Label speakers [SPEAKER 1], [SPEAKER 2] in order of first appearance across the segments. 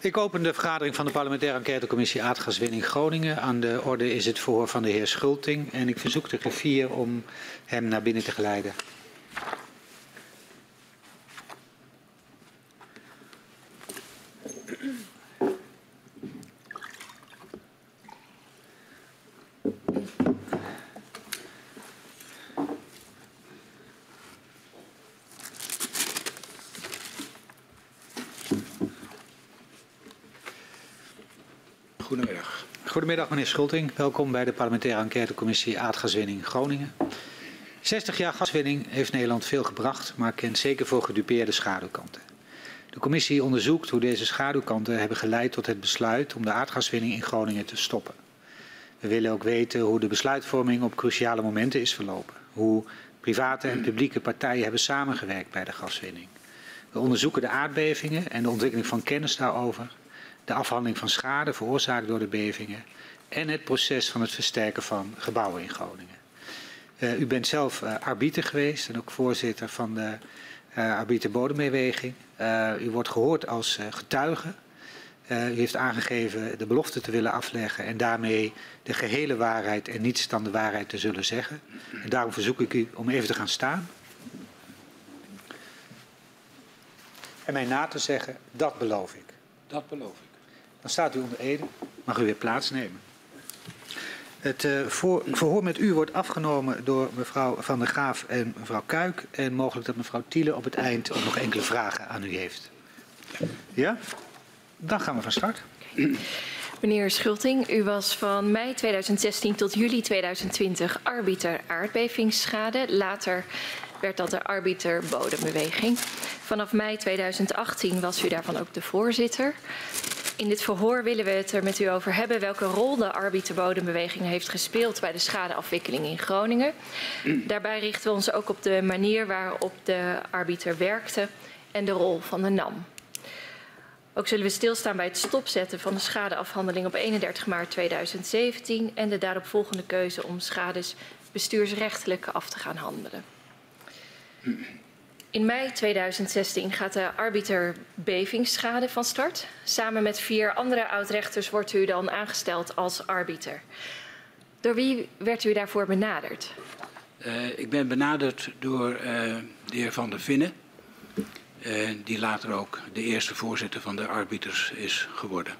[SPEAKER 1] Ik open de vergadering van de parlementaire enquêtecommissie aardgaswinning Groningen. Aan de orde is het verhoor van de heer Schulting en ik verzoek de griffier om hem naar binnen te geleiden.
[SPEAKER 2] Goedemiddag.
[SPEAKER 1] Meneer Schulting, welkom bij de parlementaire enquêtecommissie aardgaswinning Groningen. 60 jaar gaswinning heeft Nederland veel gebracht, maar kent zeker voor gedupeerde schaduwkanten. De commissie onderzoekt hoe deze schaduwkanten hebben geleid tot het besluit om de aardgaswinning in Groningen te stoppen. We willen ook weten hoe de besluitvorming op cruciale momenten is verlopen. Hoe private en publieke partijen hebben samengewerkt bij de gaswinning. We onderzoeken de aardbevingen en de ontwikkeling van kennis daarover. De afhandeling van schade veroorzaakt door de bevingen. En het proces van het versterken van gebouwen in Groningen. Uh, u bent zelf uh, arbiter geweest en ook voorzitter van de uh, arbiter bodembeweging. u wordt gehoord als getuige. u heeft aangegeven de belofte te willen afleggen en daarmee de gehele waarheid en niets dan de waarheid te zullen zeggen. En daarom verzoek ik u om even te gaan staan. En mij na te zeggen, dat beloof ik.
[SPEAKER 2] Dat beloof ik.
[SPEAKER 1] Dan staat u onder Ede. Mag u weer plaatsnemen. Het uh, voor, verhoor met u wordt afgenomen door mevrouw Van der Graaf en mevrouw Kuik. En mogelijk dat mevrouw Thiele op het eind ook nog enkele vragen aan u heeft. Ja? Dan gaan we van start.
[SPEAKER 3] Meneer Schulting, u was van mei 2016 tot juli 2020 arbiter aardbevingsschade. Later werd dat de arbiter bodembeweging. Vanaf mei 2018 was u daarvan ook de voorzitter. In dit verhoor willen we het er met u over hebben welke rol de arbiterbodembeweging heeft gespeeld bij de schadeafwikkeling in Groningen. Daarbij richten we ons ook op de manier waarop de arbiter werkte en de rol van de NAM. Ook zullen we stilstaan bij het stopzetten van de schadeafhandeling op 31 maart 2017 en de daaropvolgende keuze om schades bestuursrechtelijk af te gaan handelen. In mei 2016 gaat de arbiter bevingsschade van start. Samen met vier andere oudrechters wordt u dan aangesteld als arbiter. Door wie werd u daarvoor benaderd?
[SPEAKER 2] Uh, ik ben benaderd door uh, de heer Van der Vinnen, uh, die later ook de eerste voorzitter van de arbiters is geworden.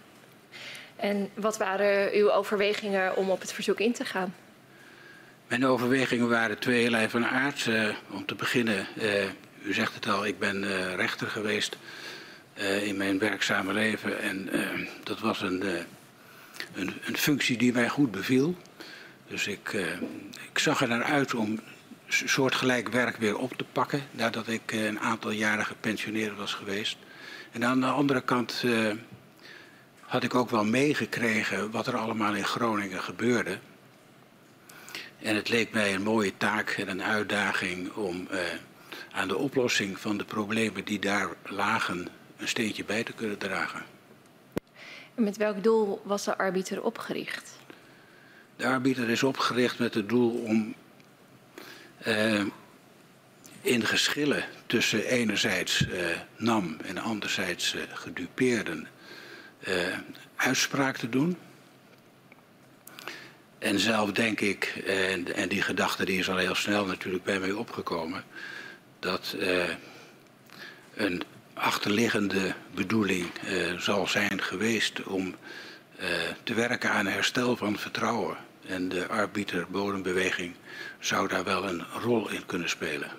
[SPEAKER 3] En wat waren uw overwegingen om op het verzoek in te gaan?
[SPEAKER 2] Mijn overwegingen waren tweeërlei van aard. om te beginnen u zegt het al, ik ben uh, rechter geweest uh, in mijn werkzame leven. En uh, dat was een, een, een, functie die mij goed beviel. Dus ik, ik zag er naar uit om soortgelijk werk weer op te pakken. Nadat ik een aantal jaren gepensioneerd was geweest. En aan de andere kant had ik ook wel meegekregen wat er allemaal in Groningen gebeurde. En het leek mij een mooie taak en een uitdaging om aan de oplossing van de problemen die daar lagen een steentje bij te kunnen dragen.
[SPEAKER 3] En met welk doel was de arbiter opgericht?
[SPEAKER 2] De arbiter is opgericht met het doel om uh, in geschillen tussen enerzijds uh, NAM en anderzijds uh, gedupeerden uitspraak te doen. En zelf denk ik, en, en die gedachte die is al heel snel natuurlijk bij mij opgekomen, dat uh, een achterliggende bedoeling uh, zal zijn geweest om uh, te werken aan herstel van vertrouwen. En de arbiter-bodembeweging zou daar wel een rol in kunnen spelen.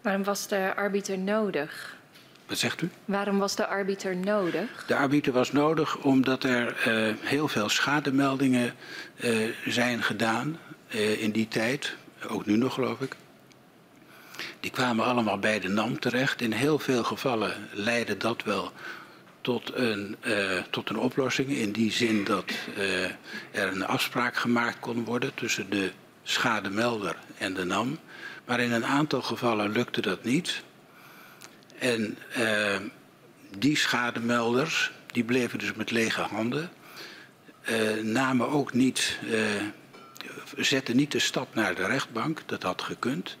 [SPEAKER 3] Waarom was de arbiter nodig?
[SPEAKER 2] Wat zegt u?
[SPEAKER 3] Waarom was de arbiter nodig?
[SPEAKER 2] De arbiter was nodig omdat er uh, heel veel schademeldingen uh, zijn gedaan uh, in die tijd. Ook nu nog, geloof ik. Die kwamen allemaal bij de NAM terecht. In heel veel gevallen leidde dat wel tot een, uh, tot een oplossing. In die zin dat uh, er een afspraak gemaakt kon worden tussen de schademelder en de NAM. Maar in een aantal gevallen lukte dat niet. En uh, die schademelders, die bleven dus met lege handen. namen ook niet, zetten niet de stap naar de rechtbank, dat had gekund.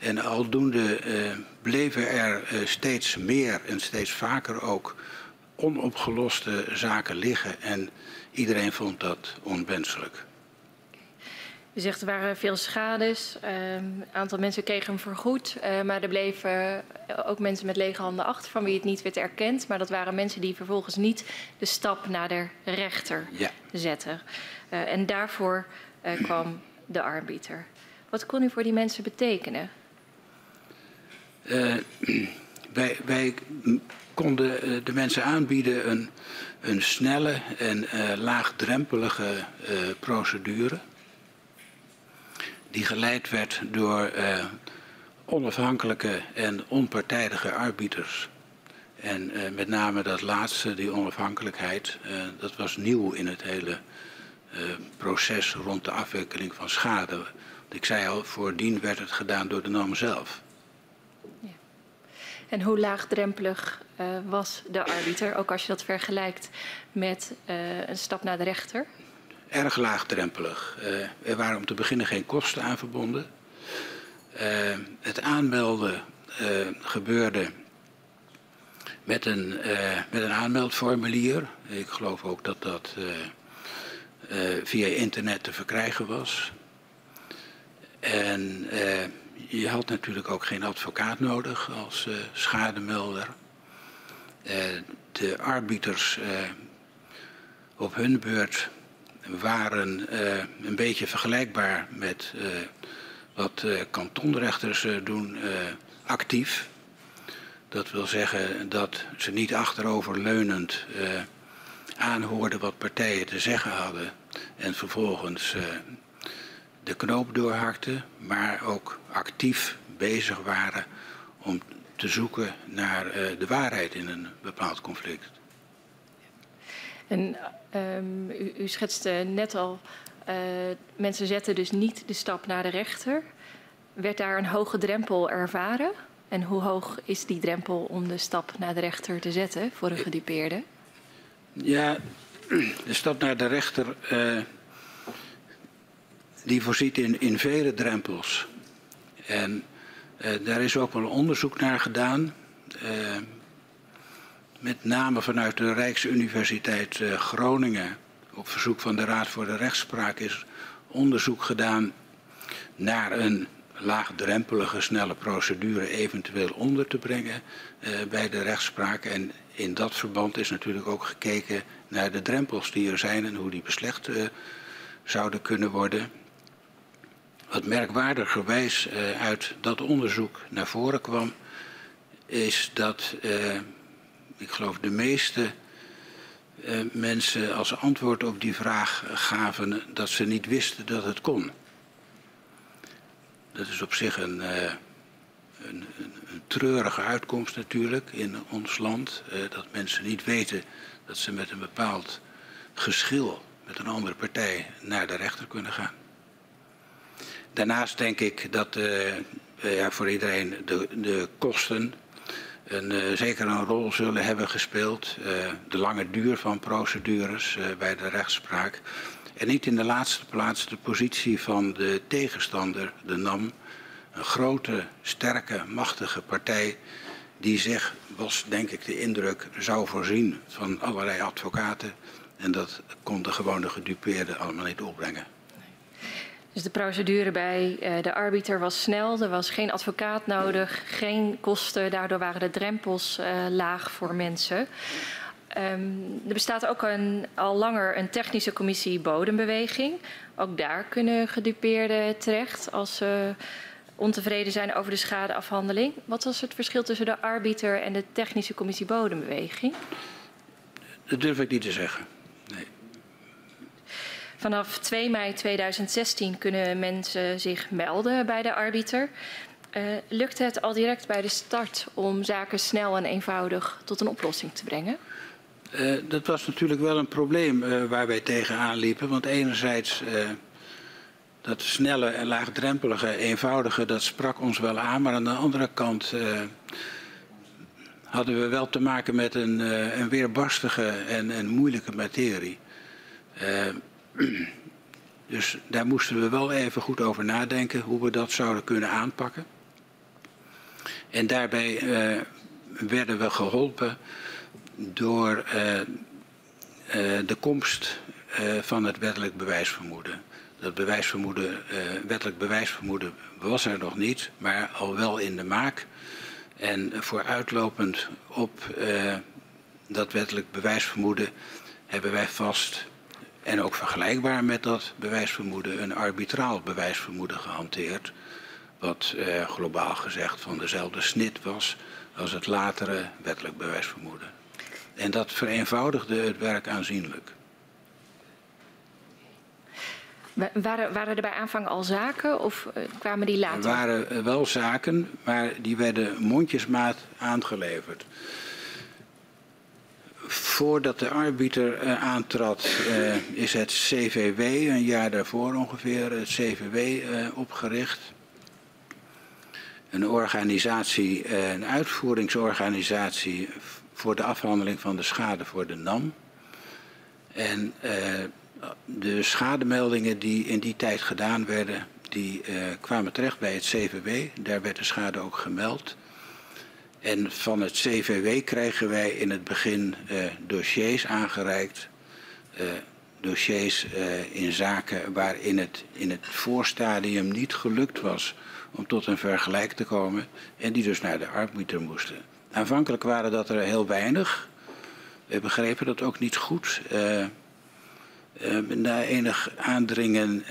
[SPEAKER 2] En aldoende uh, bleven er uh, steeds meer en steeds vaker ook onopgeloste zaken liggen. En iedereen vond dat onwenselijk.
[SPEAKER 3] U zegt er waren veel schades. Een uh, aantal mensen kregen hem vergoed. Uh, maar er bleven ook mensen met lege handen achter van wie het niet werd erkend. Maar dat waren mensen die vervolgens niet de stap naar de rechter
[SPEAKER 2] ja.
[SPEAKER 3] zetten. Uh, en daarvoor kwam de arbiter. Wat kon u voor die mensen betekenen?
[SPEAKER 2] Uh, wij, wij, konden de mensen aanbieden een, een snelle en uh, laagdrempelige procedure. Die geleid werd door onafhankelijke en onpartijdige arbiters. En met name dat laatste, die onafhankelijkheid, dat was nieuw in het hele proces rond de afwikkeling van schade. Ik zei al, voordien werd het gedaan door de NAM zelf.
[SPEAKER 3] En hoe laagdrempelig uh, was de arbiter, ook als je dat vergelijkt met uh, een stap naar de rechter?
[SPEAKER 2] Erg laagdrempelig. Uh, er waren om te beginnen geen kosten aan verbonden. het aanmelden gebeurde met een, met een aanmeldformulier. Ik geloof ook dat dat via internet te verkrijgen was. En je had natuurlijk ook geen advocaat nodig als uh, schademelder. Uh, de arbiters uh, op hun beurt waren een beetje vergelijkbaar met wat kantonrechters doen, actief. Dat wil zeggen dat ze niet achteroverleunend aanhoorden wat partijen te zeggen hadden en vervolgens de knoop doorhakten, maar ook actief bezig waren om te zoeken naar uh, de waarheid in een bepaald conflict.
[SPEAKER 3] En um, u, u, schetste net al, uh, mensen zetten dus niet de stap naar de rechter. Werd daar een hoge drempel ervaren? En hoe hoog is die drempel om de stap naar de rechter te zetten voor een gedupeerde?
[SPEAKER 2] Ja, de stap naar de rechter uh, die voorziet in, in vele drempels. En uh, daar is ook wel onderzoek naar gedaan. Uh, met name vanuit de Rijksuniversiteit uh, Groningen. Op verzoek van de Raad voor de Rechtspraak is onderzoek gedaan naar een laagdrempelige, snelle procedure eventueel onder te brengen bij de rechtspraak. En in dat verband is natuurlijk ook gekeken naar de drempels die er zijn en hoe die beslecht zouden kunnen worden. Wat merkwaardigerwijs uh, uit dat onderzoek naar voren kwam, is dat uh, ik geloof de meeste uh, mensen als antwoord op die vraag gaven dat ze niet wisten dat het kon. Dat is op zich een, een, een treurige uitkomst natuurlijk in ons land. dat mensen niet weten dat ze met een bepaald geschil met een andere partij naar de rechter kunnen gaan. Daarnaast denk ik dat uh, ja, voor iedereen de, de kosten een, uh, zeker een rol zullen hebben gespeeld. De lange duur van procedures bij de rechtspraak. En niet in de laatste plaats de positie van de tegenstander, de NAM. Een grote, sterke, machtige partij die zich, was denk ik de indruk, zou voorzien van allerlei advocaten. En dat kon de gewone gedupeerde allemaal niet opbrengen.
[SPEAKER 3] Dus de procedure bij uh, de arbiter was snel, er was geen advocaat nodig, geen kosten, daardoor waren de drempels uh, laag voor mensen. Um, er bestaat ook een, al langer een technische commissie bodembeweging. Ook daar kunnen gedupeerden terecht als ze ontevreden zijn over de schadeafhandeling. Wat was het verschil tussen de arbiter en de technische commissie bodembeweging?
[SPEAKER 2] Dat durf ik niet te zeggen.
[SPEAKER 3] Vanaf 2 mei 2016 kunnen mensen zich melden bij de arbiter. Uh, lukt het al direct bij de start om zaken snel en eenvoudig tot een oplossing te brengen?
[SPEAKER 2] Uh, dat was natuurlijk wel een probleem uh, waar wij tegenaan liepen. Want enerzijds dat snelle en laagdrempelige, eenvoudige, dat sprak ons wel aan. Maar aan de andere kant hadden we wel te maken met een, een weerbarstige en, en moeilijke materie. Dus daar moesten we wel even goed over nadenken hoe we dat zouden kunnen aanpakken. En daarbij uh, werden we geholpen door uh, uh, de komst van het wettelijk bewijsvermoeden. Dat bewijsvermoeden, wettelijk bewijsvermoeden was er nog niet, maar al wel in de maak. En vooruitlopend op dat wettelijk bewijsvermoeden hebben wij vast en ook vergelijkbaar met dat bewijsvermoeden een arbitraal bewijsvermoeden gehanteerd. Wat eh, globaal gezegd van dezelfde snit was als het latere wettelijk bewijsvermoeden. En dat vereenvoudigde het werk aanzienlijk.
[SPEAKER 3] Waren, waren er bij aanvang al zaken of eh, kwamen die later?
[SPEAKER 2] Er waren eh, wel zaken, maar die werden mondjesmaat aangeleverd voordat de arbiter uh, aantrad, uh, is het CVW, een jaar daarvoor ongeveer, het CVW uh, eh, opgericht. Een organisatie, een uitvoeringsorganisatie voor de afhandeling van de schade voor de NAM. En de schademeldingen die in die tijd gedaan werden, die kwamen terecht bij het CVW. Daar werd de schade ook gemeld. En van het CVW kregen wij in het begin uh, dossiers aangereikt. Uh, dossiers uh, in zaken waarin het in het voorstadium niet gelukt was om tot een vergelijk te komen. En die dus naar de arbiter moesten. Aanvankelijk waren dat er heel weinig. We begrepen dat ook niet goed. na enig aandringen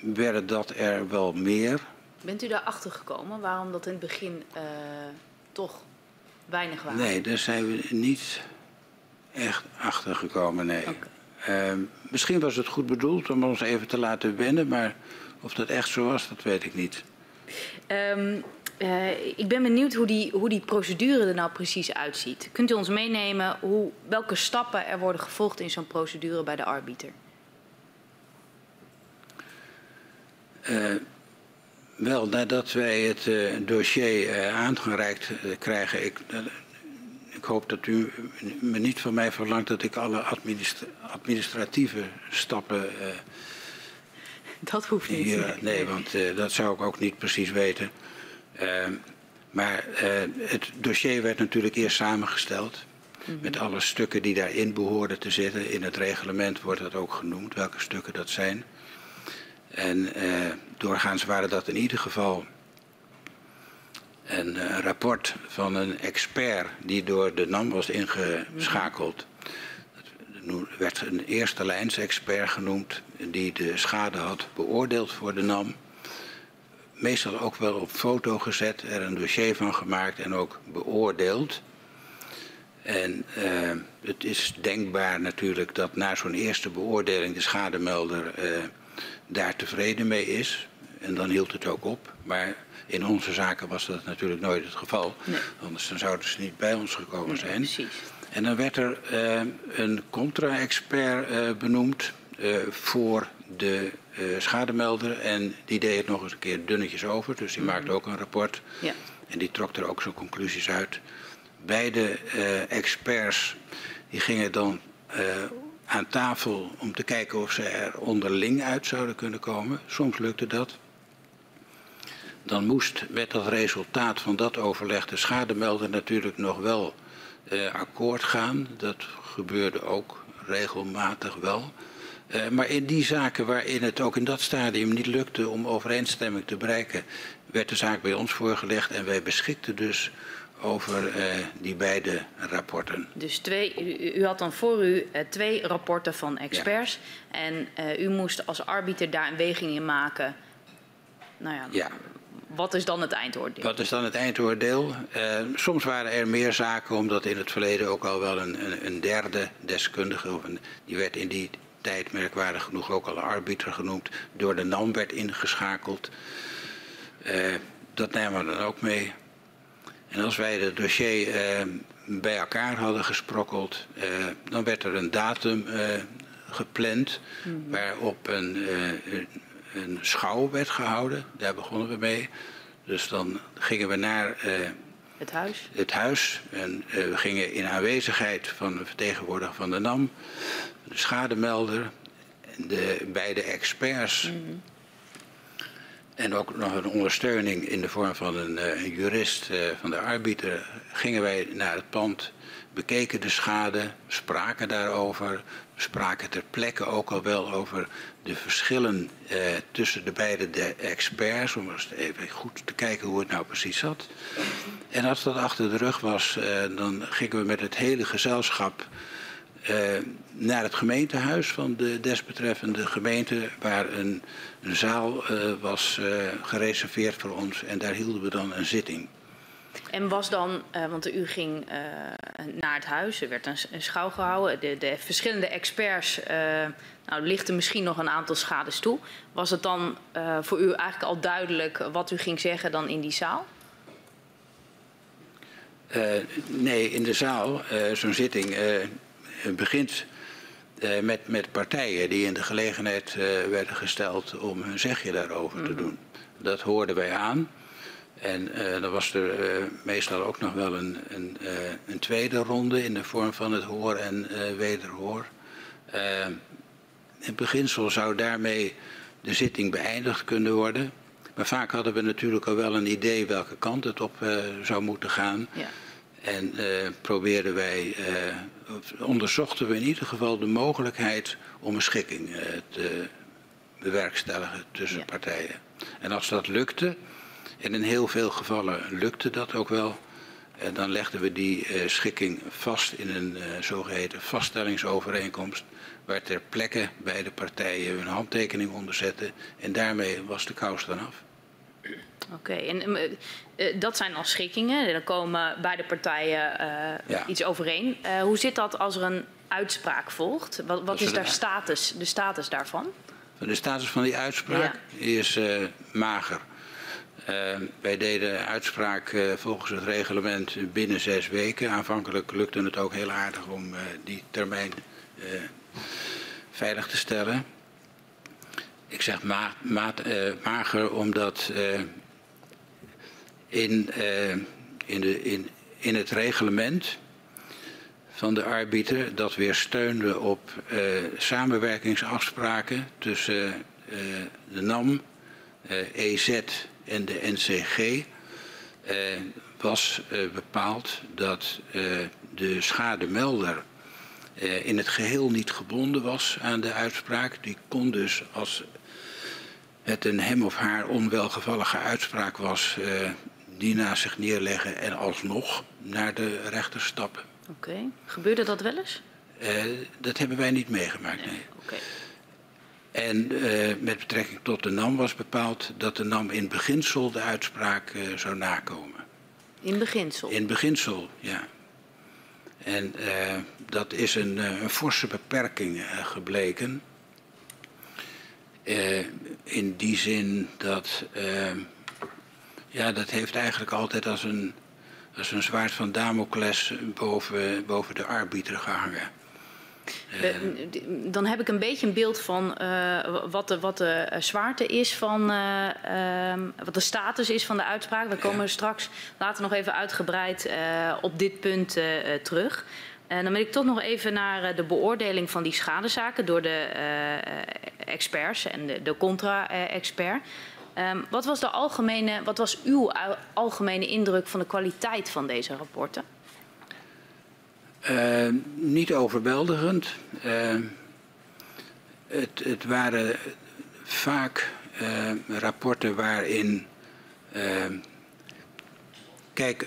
[SPEAKER 2] werden dat er wel meer.
[SPEAKER 4] Bent u daarachter gekomen waarom dat in het begin toch weinig waren?
[SPEAKER 2] Nee, daar zijn we niet echt achter gekomen, nee. Okay. Uh, misschien was het goed bedoeld om ons even te laten wennen, maar of dat echt zo was, dat weet ik niet.
[SPEAKER 4] Um, uh, ik ben benieuwd hoe die, hoe die procedure er nou precies uitziet. Kunt u ons meenemen hoe, welke stappen er worden gevolgd in zo'n procedure bij de arbiter?
[SPEAKER 2] Uh, wel, nadat wij het uh, dossier uh, aangereikt uh, krijgen, ik, ik hoop dat u me niet van mij verlangt dat ik alle administra administratieve stappen.
[SPEAKER 4] dat hoeft niet.
[SPEAKER 2] Hier, nee, want dat zou ik ook niet precies weten. Ehm, maar het dossier werd natuurlijk eerst samengesteld. Mm -hmm. Met alle stukken die daarin behoorden te zitten. In het reglement wordt dat ook genoemd, welke stukken dat zijn. En eh, doorgaans waren dat in ieder geval een uh, rapport van een expert die door de NAM was ingeschakeld. Er werd een eerste lijns expert genoemd die de schade had beoordeeld voor de NAM. Meestal ook wel op foto gezet, er een dossier van gemaakt en ook beoordeeld. En uh, het is denkbaar natuurlijk dat na zo'n eerste beoordeling de schademelder uh, daar tevreden mee is. En dan hield het ook op. Maar in onze zaken was dat natuurlijk nooit het geval. Nee. Anders dan zouden ze niet bij ons gekomen nee, zijn. Precies. En dan werd er uh, een contra-expert uh, benoemd uh, voor de schademelder. En die deed het nog eens een keer dunnetjes over. Dus die mm -hmm. maakte ook een rapport. Ja. En die trok er ook zijn conclusies uit. Beide experts die gingen dan aan tafel om te kijken of ze er onderling uit zouden kunnen komen. Soms lukte dat. Dan moest met dat resultaat van dat overleg de schademelder natuurlijk nog wel eh, akkoord gaan. Dat gebeurde ook regelmatig wel. Uh, maar in die zaken waarin het ook in dat stadium niet lukte om overeenstemming te bereiken, werd de zaak bij ons voorgelegd en wij beschikten dus over uh, die beide rapporten.
[SPEAKER 4] Dus twee, u, u had dan voor u uh, twee rapporten van experts. Ja. En uh, u moest als arbiter daar een weging in maken. Nou ja, ja. Wat is dan het eindoordeel?
[SPEAKER 2] Wat is dan het eindoordeel? soms waren er meer zaken, omdat in het verleden ook al wel een, een, een derde deskundige, of een, die werd in die tijd merkwaardig genoeg ook al arbiter genoemd, door de NAM werd ingeschakeld. dat nemen we dan ook mee. En als wij het dossier eh, bij elkaar hadden gesprokkeld, eh, dan werd er een datum eh, gepland mm. waarop een, een schouw werd gehouden. Daar begonnen we mee. Dus dan gingen we naar
[SPEAKER 4] het huis.
[SPEAKER 2] Het huis. En we gingen in aanwezigheid van de vertegenwoordiger van de NAM, de schademelder, de beide experts. Mm. En ook nog een ondersteuning in de vorm van een, een jurist van de arbiter gingen wij naar het pand, bekeken de schade, spraken daarover, spraken ter plekke ook al wel over de verschillen eh, tussen de beide de experts, om eens even goed te kijken hoe het nou precies zat. En als dat achter de rug was, eh, dan gingen we met het hele gezelschap eh, naar het gemeentehuis van de desbetreffende gemeente, waar een, een zaal eh, was eh, gereserveerd voor ons en daar hielden we dan een zitting.
[SPEAKER 4] En was dan, uh, want u ging naar het huis, er werd een, een schouw gehouden, de, de verschillende experts nou, lichten misschien nog een aantal schades toe. Was het dan voor u eigenlijk al duidelijk wat u ging zeggen dan in die zaal?
[SPEAKER 2] nee, in de zaal, zo'n zitting begint met, met partijen die in de gelegenheid werden gesteld om hun zegje daarover mm -hmm. te doen. Dat hoorden wij aan. En uh, dan was er meestal ook nog wel een, een, een, tweede ronde in de vorm van het hoor en wederhoor. in beginsel zou daarmee de zitting beëindigd kunnen worden. Maar vaak hadden we natuurlijk al wel een idee welke kant het op zou moeten gaan. Ja. En probeerden wij, onderzochten we in ieder geval de mogelijkheid om een schikking te bewerkstelligen tussen ja. partijen. En als dat lukte, en in heel veel gevallen lukte dat ook wel. En dan legden we die uh, schikking vast in een uh, zogeheten vaststellingsovereenkomst. Waar ter plekke beide partijen hun handtekening onder zetten. En daarmee was de kous dan af.
[SPEAKER 4] Oké, okay, en uh, dat zijn al schikkingen. Er komen beide partijen ja. iets overeen. hoe zit dat als er een uitspraak volgt? Wat, wat is daar status, de status daarvan?
[SPEAKER 2] De status van die uitspraak ja. is mager. Uh, wij deden uitspraak uh, volgens het reglement binnen zes weken. Aanvankelijk lukte het ook heel aardig om uh, die termijn veilig te stellen. Ik zeg ma maat, mager omdat in, in, de, in, in het reglement van de arbiter dat weer steunde op samenwerkingsafspraken tussen de NAM, EZ en de NCG eh, was eh, bepaald dat eh, de schademelder eh, in het geheel niet gebonden was aan de uitspraak. Die kon dus als het een hem of haar onwelgevallige uitspraak was, eh, die naast zich neerleggen en alsnog naar de rechter stappen.
[SPEAKER 4] Oké, okay. gebeurde dat wel eens?
[SPEAKER 2] Uh, dat hebben wij niet meegemaakt, nee. nee.
[SPEAKER 4] Okay.
[SPEAKER 2] En uh, met betrekking tot de NAM was bepaald dat de NAM in beginsel de uitspraak uh, zou nakomen.
[SPEAKER 4] In beginsel?
[SPEAKER 2] In beginsel, ja. En dat is een, een forse beperking gebleken. in die zin dat, ja, dat heeft eigenlijk altijd als een, als een zwaard van Damocles boven, boven de arbiter gehangen.
[SPEAKER 4] Dan heb ik een beetje een beeld van uh, wat, de, wat de eh, zwaarte is van, uh, um, wat de status is van de uitspraak. We komen ja. straks later nog even uitgebreid op dit punt terug. En dan wil ik toch nog even naar de beoordeling van die schadezaken door de experts en de, de contra-expert. Um, wat was de algemene, wat was uw algemene indruk van de kwaliteit van deze rapporten?
[SPEAKER 2] Uh, niet overweldigend. Uh, het, het, waren vaak rapporten waarin. kijk,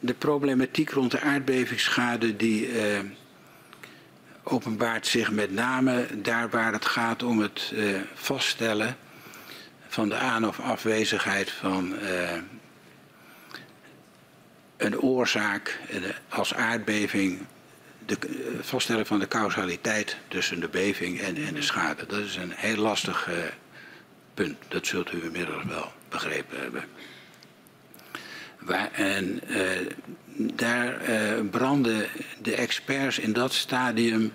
[SPEAKER 2] de problematiek rond de aardbevingsschade die openbaart zich met name daar waar het gaat om het vaststellen van de aan- of afwezigheid van een oorzaak als aardbeving, de eh, vaststellen van de causaliteit tussen de beving en, en de schade. Dat is een heel lastig punt. Dat zult u inmiddels wel begrepen hebben. Waar, en daar uh, branden de experts in dat stadium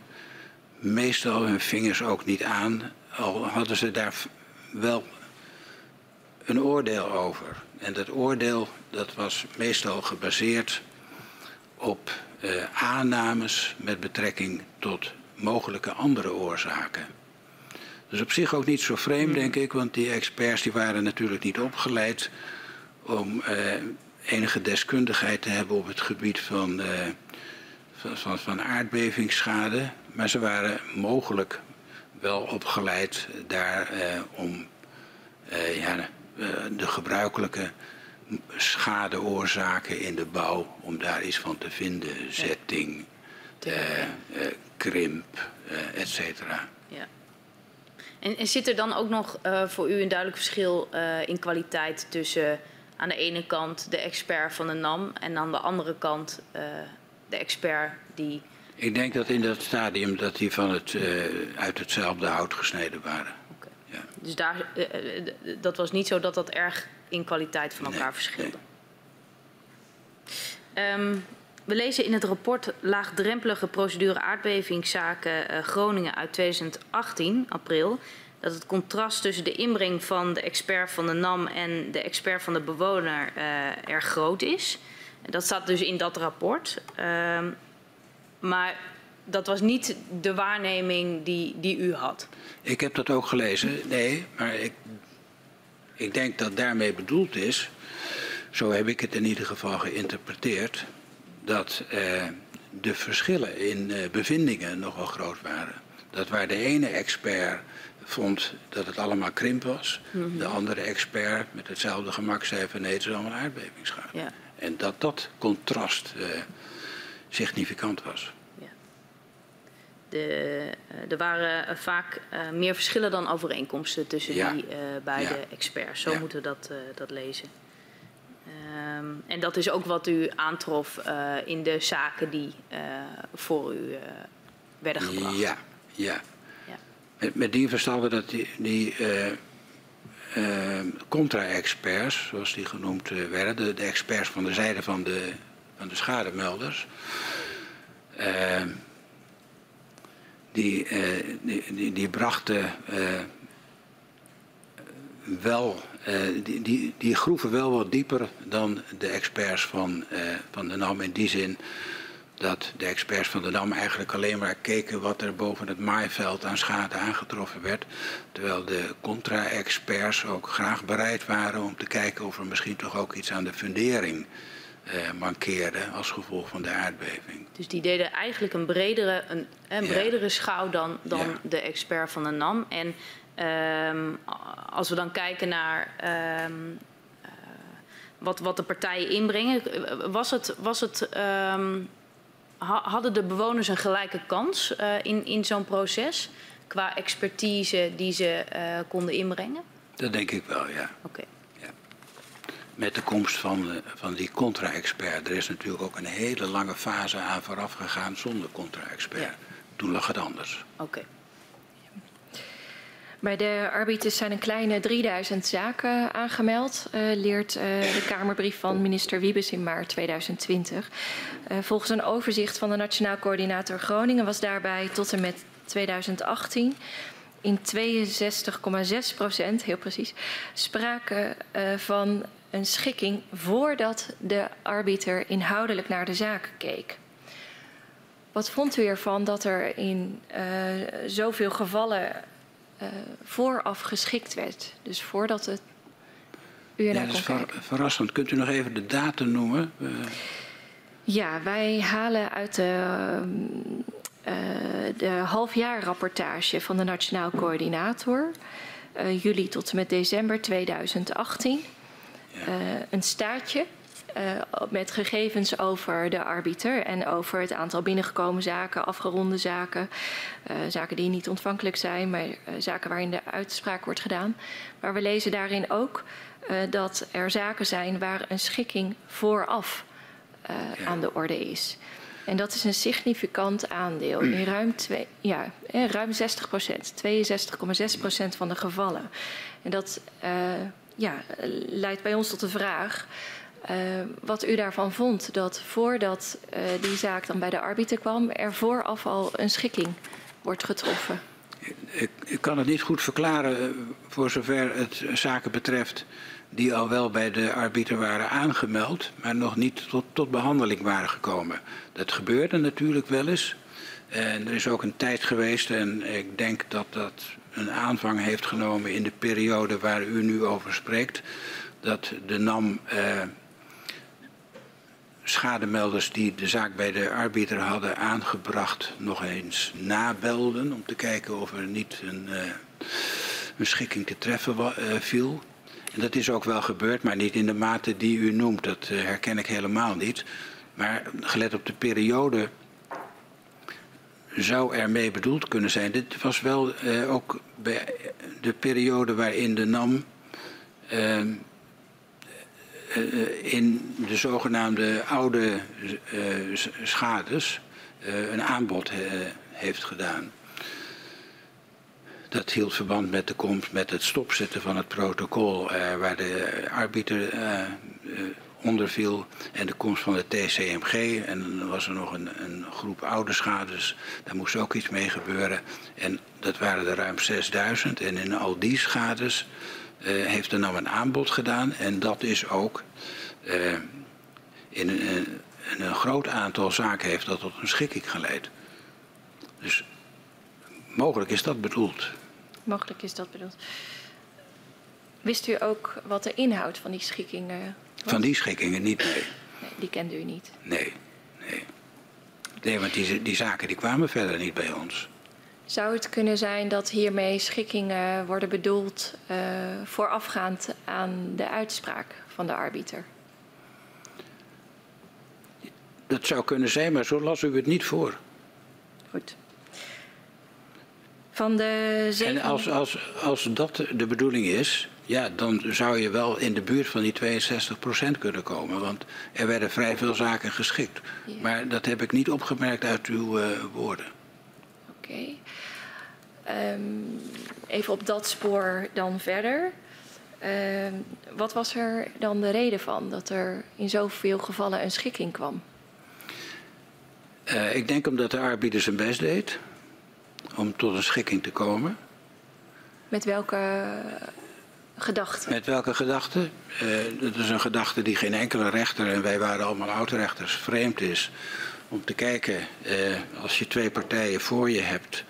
[SPEAKER 2] meestal hun vingers ook niet aan, al hadden ze daar wel een oordeel over. En dat oordeel dat was meestal gebaseerd op uh, aannames met betrekking tot mogelijke andere oorzaken. Is op zich ook niet zo vreemd, denk ik, want die experts die waren natuurlijk niet opgeleid om eh, enige deskundigheid te hebben op het gebied van, eh, van, van, van aardbevingsschade. Maar ze waren mogelijk wel opgeleid daar eh, om eh, ja, eh, de gebruikelijke schadeoorzaken in de bouw, om daar iets van te vinden. Zetting, eh, eh, krimp, eh, et cetera.
[SPEAKER 4] Ja. En, en zit er dan ook nog eh, voor u een duidelijk verschil eh, in kwaliteit tussen aan de ene kant de expert van de NAM en aan de andere kant eh, de expert die.
[SPEAKER 2] Ik denk dat in dat stadium dat die van het, eh, uit hetzelfde hout gesneden waren. Ja.
[SPEAKER 4] Dus daar, eh, eh, dat was niet zo dat dat erg in kwaliteit van
[SPEAKER 2] Nee,
[SPEAKER 4] elkaar verschilde. Ehm, we lezen in het rapport Laagdrempelige procedure aardbevingszaken eh, Groningen uit 2018, april, dat het contrast tussen de inbreng van de expert van de NAM en de expert van de bewoner erg groot is. Dat staat dus in dat rapport. Ehm, maar dat was niet de waarneming die, die u had.
[SPEAKER 2] Ik heb dat ook gelezen, nee, maar ik, ik denk dat daarmee bedoeld is, zo heb ik het in ieder geval geïnterpreteerd, dat eh, de verschillen in eh, bevindingen nogal groot waren. Dat waar de ene expert vond dat het allemaal krimp was, de andere expert met hetzelfde gemak zei van nee, het is allemaal aardbevingsschade.
[SPEAKER 4] Ja.
[SPEAKER 2] En dat dat contrast eh, significant was.
[SPEAKER 4] De, eh, er waren eh, vaak eh, meer verschillen dan overeenkomsten tussen
[SPEAKER 2] Ja.
[SPEAKER 4] die beide
[SPEAKER 2] Ja.
[SPEAKER 4] experts. Zo
[SPEAKER 2] Ja.
[SPEAKER 4] moeten we dat, dat lezen. Ehm, en dat is ook wat u aantrof in de zaken die voor u werden gebracht.
[SPEAKER 2] Ja, ja.
[SPEAKER 4] Ja.
[SPEAKER 2] Met, met die verstanden dat die, die eh, eh, contra-experts, zoals die genoemd werden, de, de experts van de zijde van de, van de schademelders, eh, die, eh, die, die, die brachten eh, wel, eh, die, die, die groeven wel wat dieper dan de experts van, van de NAM in die zin dat de experts van de NAM eigenlijk alleen maar keken wat er boven het maaiveld aan schade aangetroffen werd. Terwijl de contra-experts ook graag bereid waren om te kijken of er misschien toch ook iets aan de fundering eh, mankeerde als gevolg van de aardbeving.
[SPEAKER 4] Dus die deden eigenlijk een bredere, een, een
[SPEAKER 2] Ja.
[SPEAKER 4] bredere schouw dan, dan
[SPEAKER 2] Ja.
[SPEAKER 4] de expert van de NAM. En ehm, als we dan kijken naar ehm, eh, wat, wat de partijen inbrengen, eh, was het, was het, ehm, ha- hadden de bewoners een gelijke kans eh, in, in zo'n proces qua expertise die ze eh, konden inbrengen?
[SPEAKER 2] Dat denk ik wel, ja.
[SPEAKER 4] Oké.
[SPEAKER 2] Met de komst van, eh, van die contra-expert. Er is natuurlijk ook een hele lange fase aan vooraf gegaan zonder contra-expert.
[SPEAKER 4] Ja.
[SPEAKER 2] Toen lag het anders.
[SPEAKER 4] Oké.
[SPEAKER 3] Bij de arbiters zijn een kleine 3000 zaken aangemeld, eh, leert eh, de Kamerbrief van minister Wiebes in maart 2020. Eh, volgens een overzicht van de Nationaal Coördinator Groningen was daarbij tot en met 2018 in 62,6 procent, heel precies, sprake van een schikking voordat de arbiter inhoudelijk naar de zaak keek. Wat vond u ervan dat er in eh, zoveel gevallen eh, vooraf geschikt werd? Dus voordat het u
[SPEAKER 2] Ja, dat is
[SPEAKER 3] kon
[SPEAKER 2] ver-
[SPEAKER 3] kijken.
[SPEAKER 2] verrassend. Kunt u nog even de datum noemen? Eh,
[SPEAKER 3] Ja, wij halen uit de, de halfjaarrapportage van de Nationaal Coördinator, juli tot en met december 2018, eh, een staartje eh, met gegevens over de arbiter en over het aantal binnengekomen zaken, afgeronde zaken, eh, zaken die niet ontvankelijk zijn, maar eh, zaken waarin de uitspraak wordt gedaan. Maar we lezen daarin ook dat er zaken zijn waar een schikking vooraf
[SPEAKER 2] Ja.
[SPEAKER 3] aan de orde is. En dat is een significant aandeel in ruim, twee, ja, ruim 60 procent, 62,6 procent van de gevallen. En dat ja, leidt bij ons tot de vraag eh, wat u daarvan vond. Dat voordat eh, die zaak dan bij de arbiter kwam, er vooraf al een schikking wordt getroffen.
[SPEAKER 2] ik, ik kan het niet goed verklaren eh, voor zover het zaken betreft die al wel bij de arbiter waren aangemeld, maar nog niet tot, tot behandeling waren gekomen. Dat gebeurde natuurlijk wel eens. En er is ook een tijd geweest, en ik denk dat dat een aanvang heeft genomen in de periode waar u nu over spreekt, dat de NAM eh, schademelders die de zaak bij de arbiter hadden aangebracht nog eens nabelden om te kijken of er niet een, uh, een schikking te treffen uh, viel. En dat is ook wel gebeurd, maar niet in de mate die u noemt. Dat uh, herken ik helemaal niet. Maar gelet op de periode zou er mee bedoeld kunnen zijn. Dit was wel ook bij de periode waarin de NAM ehm, uh, in de zogenaamde oude uh, schades uh, een aanbod heeft gedaan. Dat hield verband met de komst, met het stopzetten van het protocol waar de arbiter onder viel en de komst van de TCMG. En dan was er nog een, een, groep oude schades, daar moest ook iets mee gebeuren. En dat waren er ruim 6000 en in al die schades uh, heeft er nou een aanbod gedaan. En dat is ook uh, in, een, in, een, groot aantal zaken heeft dat tot een schikking geleid. Dus mogelijk is dat bedoeld.
[SPEAKER 3] Mogelijk is dat bedoeld. Wist u ook wat de inhoud van die schikkingen?
[SPEAKER 2] Van die schikkingen niet, nee.
[SPEAKER 3] nee die kende u niet?
[SPEAKER 2] Nee, nee. Nee, want die, die zaken die kwamen verder niet bij ons.
[SPEAKER 3] Zou het kunnen zijn dat hiermee schikkingen worden bedoeld uh, voorafgaand aan de uitspraak van de arbiter?
[SPEAKER 2] Dat zou kunnen zijn, maar zo las u het niet voor.
[SPEAKER 3] Goed. Van de
[SPEAKER 2] zeven... En als, als, als dat de bedoeling is, ja, dan zou je wel in de buurt van die 62% kunnen komen. Want er werden vrij veel zaken geschikt. Ja. Maar dat heb ik niet opgemerkt uit uw uh, woorden.
[SPEAKER 3] Oké. Okay. Um, even op dat spoor dan verder. Um, wat was er dan de reden van dat er in zoveel gevallen een schikking kwam?
[SPEAKER 2] Uh, ik denk omdat de arbeider zijn best deed om tot een schikking te komen.
[SPEAKER 3] Met welke gedachte?
[SPEAKER 2] Met welke gedachte? Uh, dat is een gedachte die geen enkele rechter, en wij waren allemaal oudrechters, vreemd is. Om te kijken, uh, als je twee partijen voor je hebt,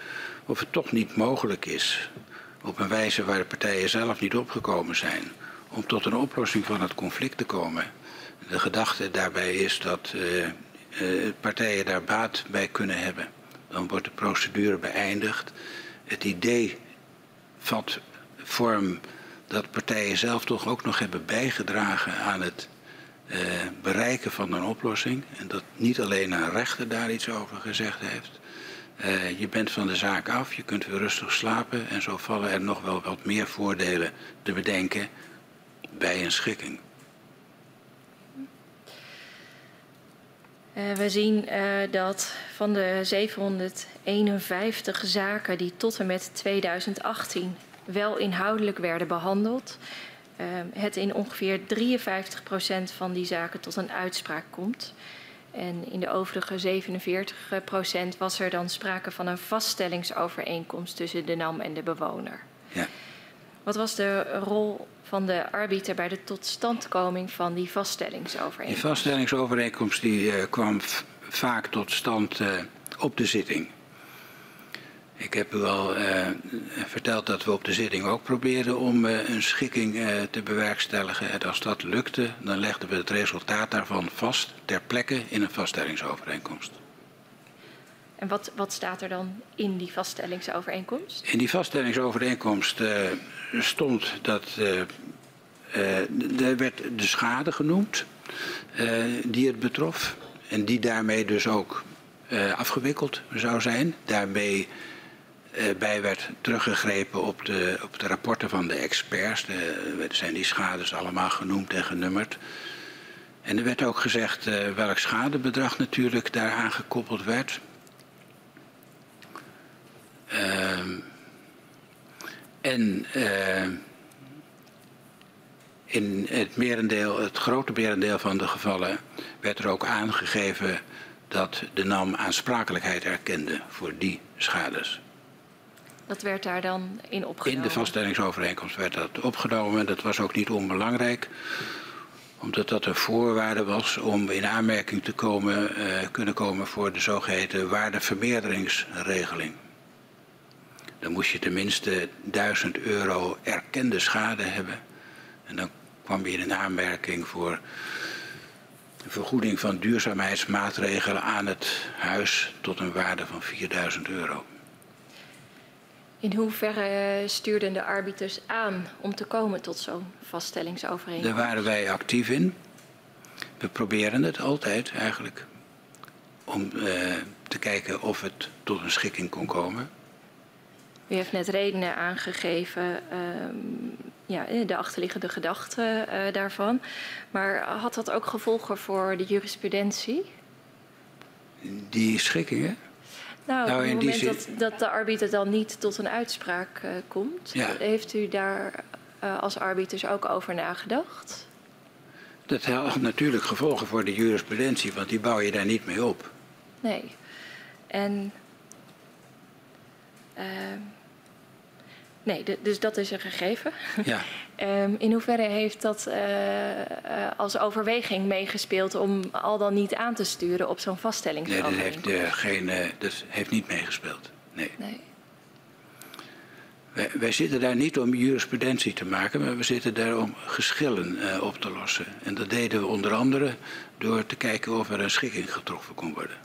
[SPEAKER 2] of het toch niet mogelijk is, op een wijze waar de partijen zelf niet opgekomen zijn, om tot een oplossing van het conflict te komen. De gedachte daarbij is dat uh, partijen daar baat bij kunnen hebben. Dan wordt de procedure beëindigd. Het idee vat vorm dat partijen zelf toch ook nog hebben bijgedragen aan het uh, bereiken van een oplossing. En dat niet alleen een rechter daar iets over gezegd heeft. Uh, je bent van de zaak af, je kunt weer rustig slapen en zo vallen er nog wel wat meer voordelen te bedenken bij een schikking.
[SPEAKER 3] Uh, we zien uh, dat van de 751 zaken die tot en met 2018 wel inhoudelijk werden behandeld, het in ongeveer 53% van die zaken tot een uitspraak komt. En in de overige 47 procent was er dan sprake van een vaststellingsovereenkomst tussen de NAM en de bewoner.
[SPEAKER 2] Ja.
[SPEAKER 3] Wat was de rol van de arbiter bij de totstandkoming van die vaststellingsovereenkomst?
[SPEAKER 2] Die vaststellingsovereenkomst die, uh, kwam vaak tot stand uh, op de zitting. Ik heb u al uh, verteld dat we op de zitting ook probeerden om uh, een schikking uh, te bewerkstelligen. En als dat lukte, dan legden we het resultaat daarvan vast ter plekke in een vaststellingsovereenkomst.
[SPEAKER 3] En wat, wat staat er dan in die vaststellingsovereenkomst?
[SPEAKER 2] In die vaststellingsovereenkomst stond dat. er werd de schade genoemd die het betrof. En die daarmee dus ook afgewikkeld zou zijn. Daarmee bij werd teruggegrepen op de, op de rapporten van de experts. Er zijn die schades allemaal genoemd en genummerd. En er werd ook gezegd uh, welk schadebedrag natuurlijk daaraan gekoppeld werd. Uh, en uh, in het, merendeel, het grote merendeel van de gevallen werd er ook aangegeven dat de NAM aansprakelijkheid erkende voor die schades.
[SPEAKER 3] Dat werd daar dan in opgenomen?
[SPEAKER 2] In de vaststellingsovereenkomst werd dat opgenomen. Dat was ook niet onbelangrijk. omdat dat een voorwaarde was om in aanmerking te komen, uh, kunnen komen voor de zogeheten waardevermeerderingsregeling. Dan moest je tenminste 1000 euro erkende schade hebben. En dan kwam je in aanmerking voor vergoeding van duurzaamheidsmaatregelen aan het huis tot een waarde van 4000 euro.
[SPEAKER 3] In hoeverre stuurden de arbiters aan om te komen tot zo'n vaststellingsovereenkomst?
[SPEAKER 2] Daar waren wij actief in. We proberen het altijd eigenlijk om uh, te kijken of het tot een schikking kon komen.
[SPEAKER 3] U heeft net redenen aangegeven, um, ja, de achterliggende gedachten uh, daarvan. Maar had dat ook gevolgen voor de jurisprudentie?
[SPEAKER 2] Die schikkingen?
[SPEAKER 3] Nou, nou op het moment dat, dat, de arbiter dan niet tot een uitspraak uh, komt, ja. heeft u daar uh, als arbiters ook over nagedacht?
[SPEAKER 2] Dat had natuurlijk gevolgen voor de jurisprudentie, want die bouw je daar niet mee op.
[SPEAKER 3] Nee. En. Uh, nee, dus dat is een gegeven.
[SPEAKER 2] Ja.
[SPEAKER 3] um, in hoeverre heeft dat uh, als overweging meegespeeld om al dan niet aan te sturen op zo'n vaststelling?
[SPEAKER 2] Nee, dat heeft, uh, geen, dat heeft niet meegespeeld. Nee.
[SPEAKER 3] nee.
[SPEAKER 2] Wij, wij, zitten daar niet om jurisprudentie te maken, maar we zitten daar om geschillen uh, op te lossen. En dat deden we onder andere door te kijken of er een schikking getroffen kon worden.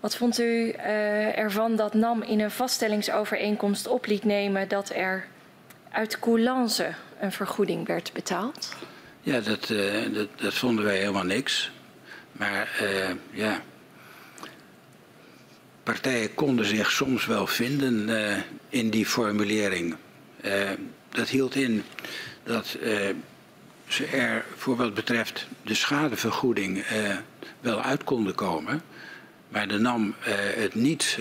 [SPEAKER 3] Wat vond u uh, ervan dat NAM in een vaststellingsovereenkomst op liet nemen dat er uit coulance een vergoeding werd betaald?
[SPEAKER 2] Ja, dat, uh, dat, dat vonden wij helemaal niks. Maar uh, ja, partijen konden zich soms wel vinden in die formulering. Dat hield in dat ze er voor wat betreft de schadevergoeding wel uit konden komen. Maar de NAM het niet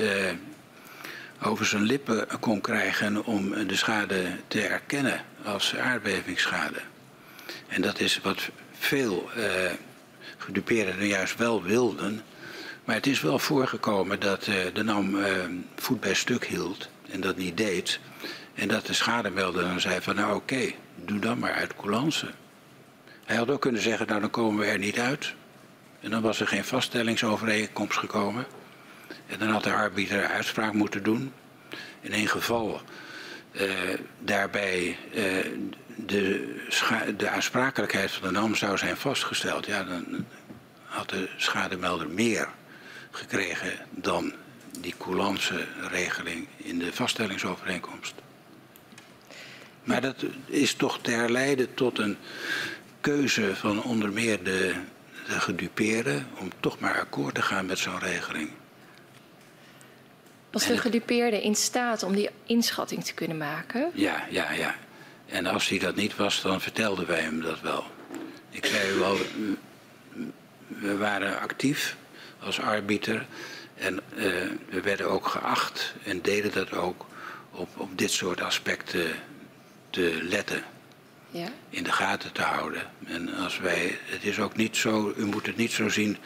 [SPEAKER 2] over zijn lippen kon krijgen om de schade te erkennen als aardbevingsschade. En dat is wat veel gedupeerden juist wel wilden. Maar het is wel voorgekomen dat de NAM voet bij stuk hield en dat niet deed. En dat de schademelder dan zei van nou oké, doe dan maar uit coulance. Hij had ook kunnen zeggen nou dan komen we er niet uit. En dan was er geen vaststellingsovereenkomst gekomen. En dan had de arbiter uitspraak moeten doen. In een geval uh, daarbij de, de aansprakelijkheid van de NAM zou zijn vastgesteld. Ja, dan had de schademelder meer gekregen dan die coulance regeling in de vaststellingsovereenkomst. Maar dat is toch te herleiden tot een keuze van onder meer de, de om toch maar akkoord te gaan met zo'n regeling.
[SPEAKER 3] Was de gedupeerde in staat om die inschatting te kunnen maken?
[SPEAKER 2] Ja, ja, ja. En als hij dat niet was, dan vertelden wij hem dat wel. Ik zei u al, we waren actief als arbiter en uh, we werden ook geacht en deden dat ook op, op dit soort aspecten te letten.
[SPEAKER 3] Ja.
[SPEAKER 2] In de gaten te houden. En als wij, het is ook niet zo, u moet het niet zo zien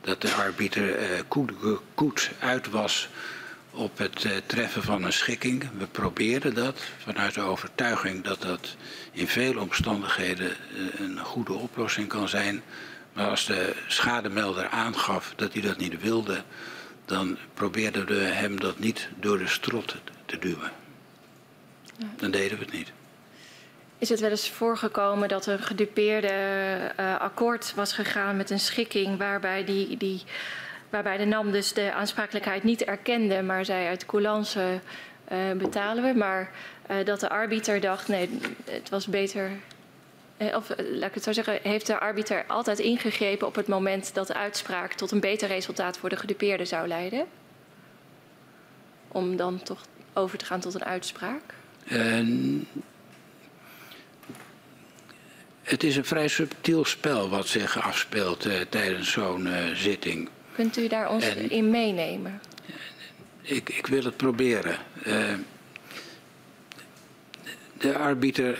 [SPEAKER 2] dat de arbiter uh, koet, koet uit was op het uh, treffen van een schikking. We probeerden dat vanuit de overtuiging dat dat in veel omstandigheden uh, een goede oplossing kan zijn. Maar als de schademelder aangaf dat hij dat niet wilde, dan probeerden we hem dat niet door de strot te duwen. Ja. Dan deden we het niet.
[SPEAKER 3] Is het wel eens voorgekomen dat een gedupeerde uh, akkoord was gegaan met een schikking waarbij die, die waarbij de NAM dus de aansprakelijkheid niet erkende, maar zei uit coulance uh, betalen we. Maar uh, dat de arbiter dacht, nee, het was beter. Of laat ik het zo zeggen, heeft de arbiter altijd ingegrepen op het moment dat de uitspraak tot een beter resultaat voor de gedupeerde zou leiden? Om dan toch over te gaan tot een uitspraak?
[SPEAKER 2] Het is een vrij subtiel spel wat zich afspeelt tijdens zo'n zitting.
[SPEAKER 3] Kunt u daar ons en, in meenemen?
[SPEAKER 2] Ik, ik, wil het proberen. Uh, de arbiter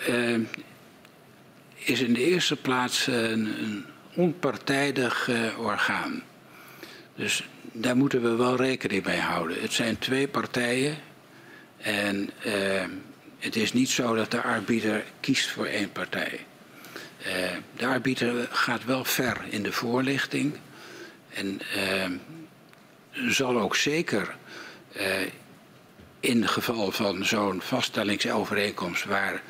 [SPEAKER 2] is in de eerste plaats een, een onpartijdig uh, orgaan. Dus daar moeten we wel rekening mee houden. Het zijn twee partijen En uh, het is niet zo dat de arbiter kiest voor één partij. Uh, de arbiter gaat wel ver in de voorlichting en uh, zal ook zeker in het geval van zo'n vaststellingsovereenkomst waar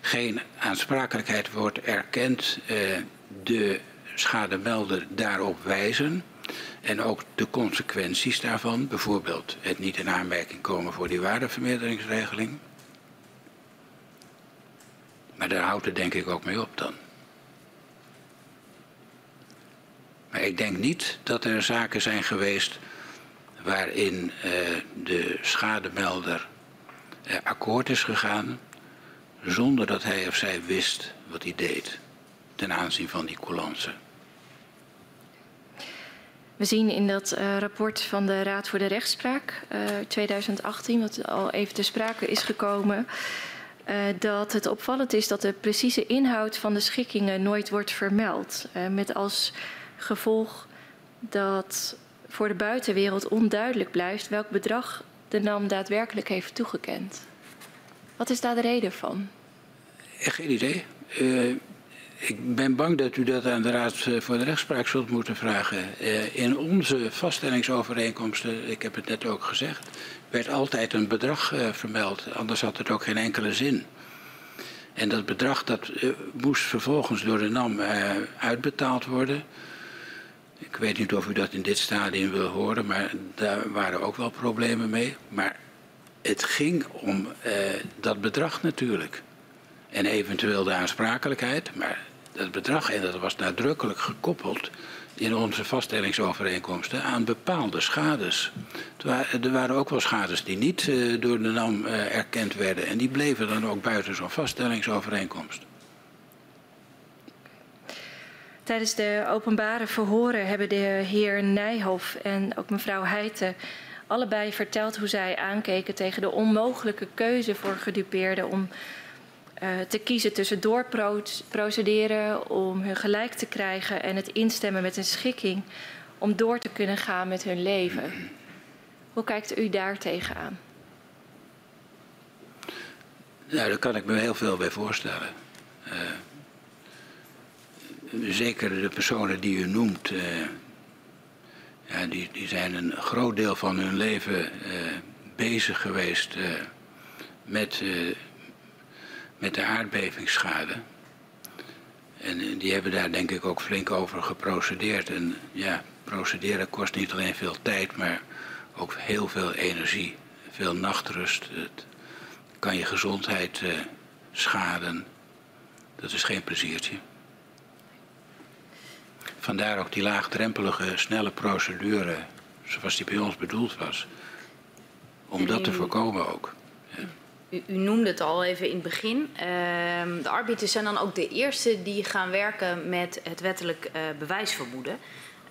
[SPEAKER 2] geen aansprakelijkheid wordt erkend, de schademelder daarop wijzen. En ook de consequenties daarvan, bijvoorbeeld het niet in aanmerking komen voor die waardevermeerderingsregeling. Maar daar houdt het denk ik ook mee op dan. Maar ik denk niet dat er zaken zijn geweest waarin uh, de schademelder uh, akkoord is gegaan zonder dat hij of zij wist wat hij deed ten aanzien van die coulance.
[SPEAKER 3] We zien in dat uh, rapport van de Raad voor de Rechtspraak uh, 2018, wat al even te sprake is gekomen, dat het opvallend is dat de precieze inhoud van de schikkingen nooit wordt vermeld. Met als gevolg dat voor de buitenwereld onduidelijk blijft welk bedrag de NAM daadwerkelijk heeft toegekend. Wat is daar de reden van?
[SPEAKER 2] Geen idee. Uh, ik ben bang dat u dat aan de Raad voor de Rechtspraak zult moeten vragen. Uh, in onze vaststellingsovereenkomsten, ik heb het net ook gezegd, werd altijd een bedrag vermeld. Anders had het ook geen enkele zin. En dat bedrag dat, moest vervolgens door de NAM uitbetaald worden. Ik weet niet of u dat in dit stadium wil horen, maar daar waren ook wel problemen mee. Maar het ging om dat bedrag natuurlijk. En eventueel de aansprakelijkheid, maar dat bedrag, en dat was nadrukkelijk gekoppeld in onze vaststellingsovereenkomsten aan bepaalde schades. Er waren ook wel schades die niet uh, door de NAM uh, erkend werden en die bleven dan ook buiten zo'n vaststellingsovereenkomst.
[SPEAKER 3] Tijdens de openbare verhoren hebben de heer Nijhoff en ook mevrouw Heijten allebei verteld hoe zij aankeken tegen de onmogelijke keuze voor gedupeerden om uh, te kiezen tussen doorprocederen om hun gelijk te krijgen en het instemmen met een schikking om door te kunnen gaan met hun leven. Hoe kijkt u daar tegenaan?
[SPEAKER 2] Nou, daar kan ik me heel veel bij voorstellen. Uh, zeker de personen die u noemt, uh, ja, die, die zijn een groot deel van hun leven bezig geweest met met de aardbevingsschade. En eh, die hebben daar denk ik ook flink over geprocedeerd. En ja, procederen kost niet alleen veel tijd, maar ook heel veel energie. Veel nachtrust. Het kan je gezondheid schaden. Dat is geen pleziertje. Vandaar ook die laagdrempelige, snelle procedure, zoals die bij ons bedoeld was. Om dat te voorkomen ook. Ja.
[SPEAKER 4] U, u, noemde het al even in het begin. Uh, de arbiters zijn dan ook de eerste die gaan werken met het wettelijk uh, bewijsvermoeden.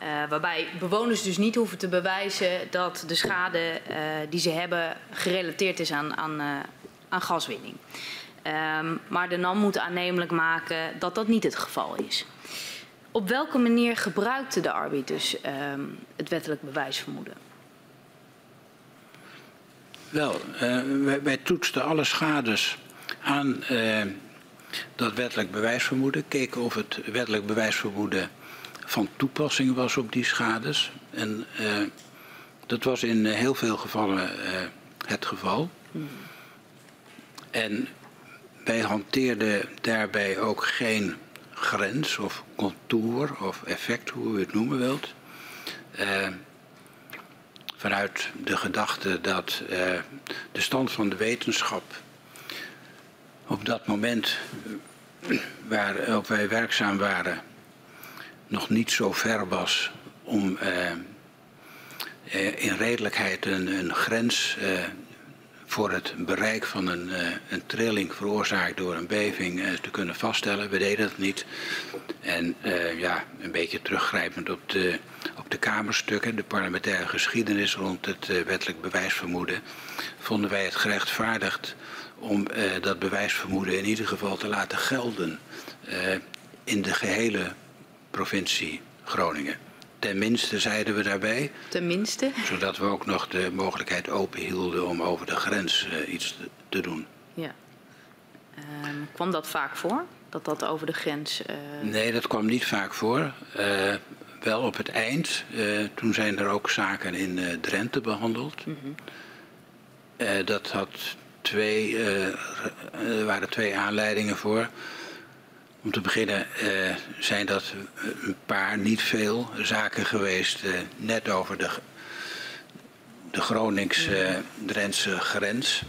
[SPEAKER 4] Uh, waarbij bewoners dus niet hoeven te bewijzen dat de schade uh, die ze hebben gerelateerd is aan, aan, aan gaswinning. Um, maar de NAM moet aannemelijk maken dat dat niet het geval is. Op welke manier gebruikten de arbiters um, het wettelijk bewijsvermoeden?
[SPEAKER 2] Wel, uh, wij, wij, toetsten alle schades aan uh, dat wettelijk bewijsvermoeden. Keken of het wettelijk bewijsvermoeden van toepassing was op die schades. En uh, dat was in heel veel gevallen het geval. Hmm. En wij hanteerden daarbij ook geen grens of contour of effect, hoe u het noemen wilt vanuit de gedachte dat uh, de stand van de wetenschap op dat moment eh, waarop wij werkzaam waren nog niet zo ver was om in redelijkheid een, een grens voor het bereik van een, uh, een trilling veroorzaakt door een beving uh, te kunnen vaststellen. We deden dat niet. En uh, ja, een beetje teruggrijpend op de, op de Kamerstukken, de parlementaire geschiedenis rond het wettelijk bewijsvermoeden, vonden wij het gerechtvaardigd om dat bewijsvermoeden in ieder geval te laten gelden in de gehele provincie Groningen. Tenminste zeiden we daarbij.
[SPEAKER 4] Tenminste.
[SPEAKER 2] Zodat we ook nog de mogelijkheid open hielden om over de grens uh, iets te, te, doen.
[SPEAKER 4] Ja. Um, kwam dat vaak voor? Dat dat over de grens... Uh...
[SPEAKER 2] Nee, dat kwam niet vaak voor. Uh, wel op het eind. toen zijn er ook zaken in Drenthe behandeld. Mm -hmm. dat had twee, er waren twee aanleidingen voor. Om te beginnen uh, zijn dat een paar, niet veel, zaken geweest uh, net over de, de Gronings-Drentse grens,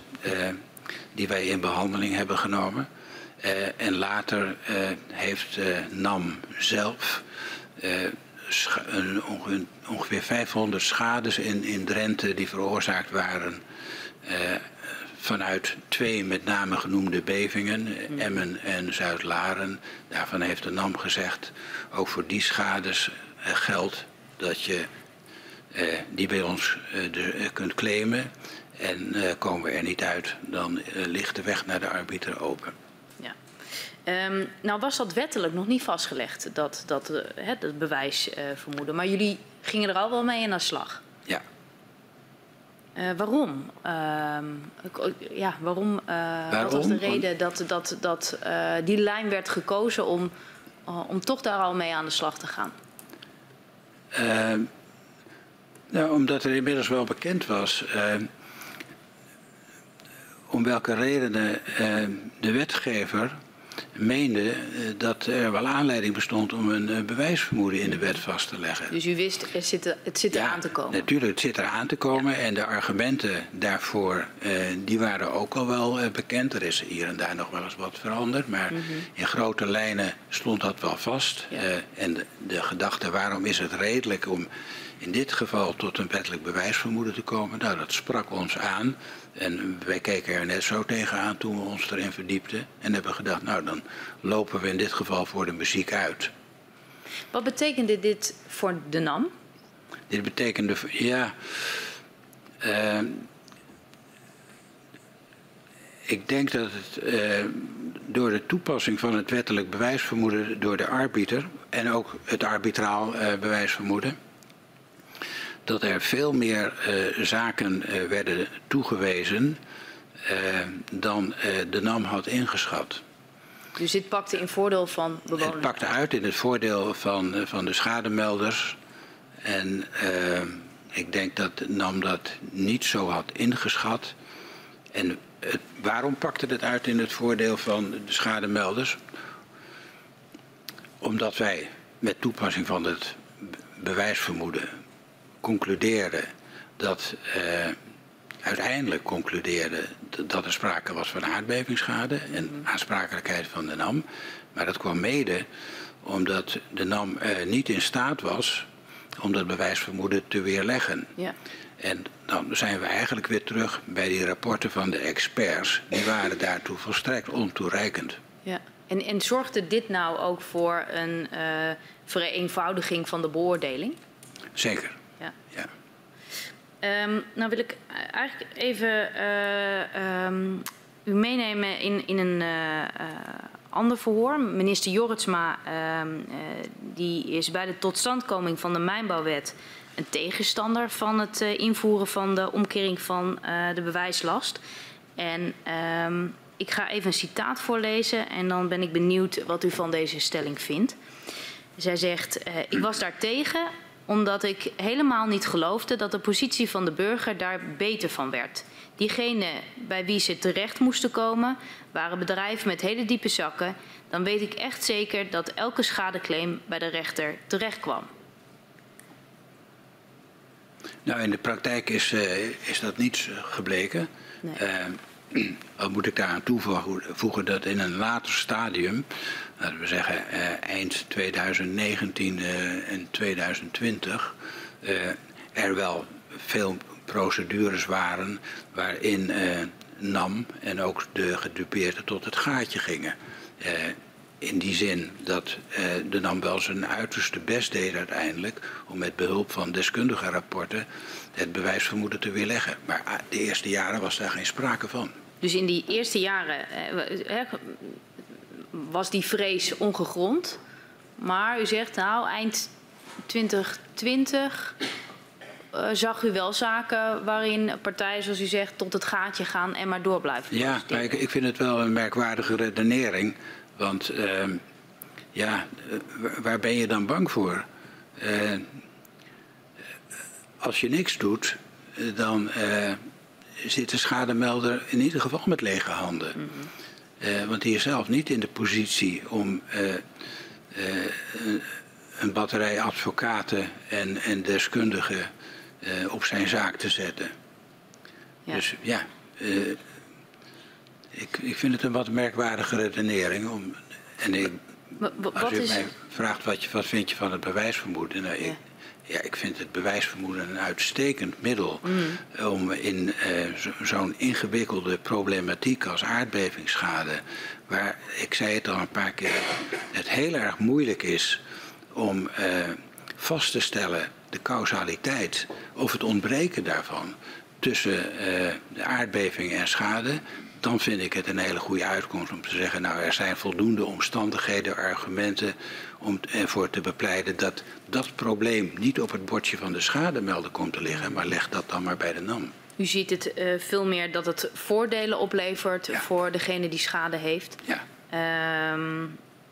[SPEAKER 2] die wij in behandeling hebben genomen. en later heeft NAM zelf ongeveer 500 schades in, in Drenthe die veroorzaakt waren vanuit twee met name genoemde bevingen, mm. Emmen en Zuid-Laren. Daarvan heeft de NAM gezegd, ook voor die schades eh, geldt dat je eh, die bij ons eh, de, eh, kunt claimen. En eh, komen we er niet uit, dan eh, ligt de weg naar de arbiter open.
[SPEAKER 4] Ja. Um, nou was dat wettelijk nog niet vastgelegd, dat, dat, het bewijs vermoeden. Maar jullie gingen er al wel mee aan de slag.
[SPEAKER 2] Ja.
[SPEAKER 4] Uh, waarom? Uh, ja, waarom, uh? Wat was de reden dat, dat, dat uh, die lijn werd gekozen om, om toch daar al mee aan de slag te gaan?
[SPEAKER 2] Ehm, nou, omdat er inmiddels wel bekend was ehm, om welke redenen de wetgever meende eh, dat er wel aanleiding bestond om een eh, bewijsvermoeden in de wet vast te leggen.
[SPEAKER 4] Dus u wist, er zit, het zit
[SPEAKER 2] ja,
[SPEAKER 4] eraan te komen?
[SPEAKER 2] natuurlijk, het zit eraan te komen. Ja. En de argumenten daarvoor, eh, die waren ook al wel eh, bekend. Er is hier en daar nog wel eens wat veranderd. Maar mm -hmm. in grote lijnen stond dat wel vast. Ja. Uh, en de, de gedachte, waarom is het redelijk om in dit geval tot een wettelijk bewijsvermoeden te komen? Nou, dat sprak ons aan. En wij keken er net zo tegenaan toen we ons erin verdiepten. En hebben gedacht, nou dan lopen we in dit geval voor de muziek uit.
[SPEAKER 4] Wat betekende dit voor de NAM?
[SPEAKER 2] Dit betekende, ja... Uh, ik denk dat het uh, door de toepassing van het wettelijk bewijsvermoeden door de arbiter... en ook het arbitraal uh, bewijsvermoeden dat er veel meer uh, zaken uh, werden toegewezen uh, dan de NAM had ingeschat.
[SPEAKER 4] Dus dit pakte in voordeel van bewoners?
[SPEAKER 2] Het pakte uit in het voordeel van, van de schademelders. En ik denk dat NAM dat niet zo had ingeschat. En waarom pakte het uit in het voordeel van de schademelders? Omdat wij met toepassing van het bewijsvermoeden concludeerde dat uh, uiteindelijk concludeerde dat er sprake was van aardbevingsschade en mhm. aansprakelijkheid van de NAM. Maar dat kwam mede omdat de NAM uh, niet in staat was om dat bewijsvermoeden te weerleggen.
[SPEAKER 4] Ja.
[SPEAKER 2] En dan zijn we eigenlijk weer terug bij die rapporten van de experts. Die waren daartoe volstrekt ontoereikend.
[SPEAKER 4] Ja. En, en zorgde dit nou ook voor een uh, vereenvoudiging van de beoordeling?
[SPEAKER 2] Zeker.
[SPEAKER 4] Ja.
[SPEAKER 2] ja.
[SPEAKER 4] Um, nou wil ik eigenlijk even uh, um, u meenemen in, in een uh, uh, ander verhoor. Minister Jorritsma um, die is bij de totstandkoming van de mijnbouwwet een tegenstander van het invoeren van de omkering van de bewijslast. En ik ga even een citaat voorlezen en dan ben ik benieuwd wat u van deze stelling vindt. Zij zegt, ik was daar tegen omdat ik helemaal niet geloofde dat de positie van de burger daar beter van werd. Diegenen bij wie ze terecht moesten komen waren bedrijven met hele diepe zakken. Dan weet ik echt zeker dat elke schadeclaim bij de rechter terecht kwam.
[SPEAKER 2] Nou, in de praktijk is, uh, is dat niet gebleken. Nee. Uh, al moet ik daaraan toevoegen dat in een later stadium laten we zeggen uh, eind 2019 uh, en 2020, uh, er wel veel procedures waren waarin NAM en ook de gedupeerden tot het gaatje gingen. in die zin dat de NAM wel zijn uiterste best deed uiteindelijk om met behulp van deskundige rapporten het bewijsvermoeden te weerleggen. Maar de eerste jaren was daar geen sprake van.
[SPEAKER 4] Dus in die eerste jaren was die vrees ongegrond. Maar u zegt nou eind 2020 uh, zag u wel zaken waarin partijen, zoals u zegt, tot het gaatje gaan en maar door blijven.
[SPEAKER 2] Ja, maar ik, ik, vind het wel een merkwaardige redenering. Want uh, ja, waar ben je dan bang voor? Uh, als je niks doet, dan zit de schademelder in ieder geval met lege handen. Mm -hmm. Want die is zelf niet in de positie om een batterij advocaten en, en deskundigen op zijn zaak te zetten. Ja. Dus ja, ik, ik vind het een wat merkwaardige redenering. Om, en ik, als u is... mij vraagt wat, je, wat vind je van het bewijsvermoeden. Nou. Ik, ja, ik vind het bewijsvermoeden een uitstekend middel mm. om in uh, zo'n ingewikkelde problematiek als aardbevingsschade, waar ik zei het al een paar keer, het heel erg moeilijk is om uh, vast te stellen de causaliteit of het ontbreken daarvan tussen uh, de aardbeving en schade, dan vind ik het een hele goede uitkomst om te zeggen, nou er zijn voldoende omstandigheden, argumenten om ervoor te bepleiten dat dat probleem niet op het bordje van de schademelder komt te liggen, maar leg dat dan maar bij de NAM.
[SPEAKER 4] U ziet het uh, veel meer dat het voordelen oplevert ja. voor degene die schade heeft.
[SPEAKER 2] Ja.
[SPEAKER 4] Uh,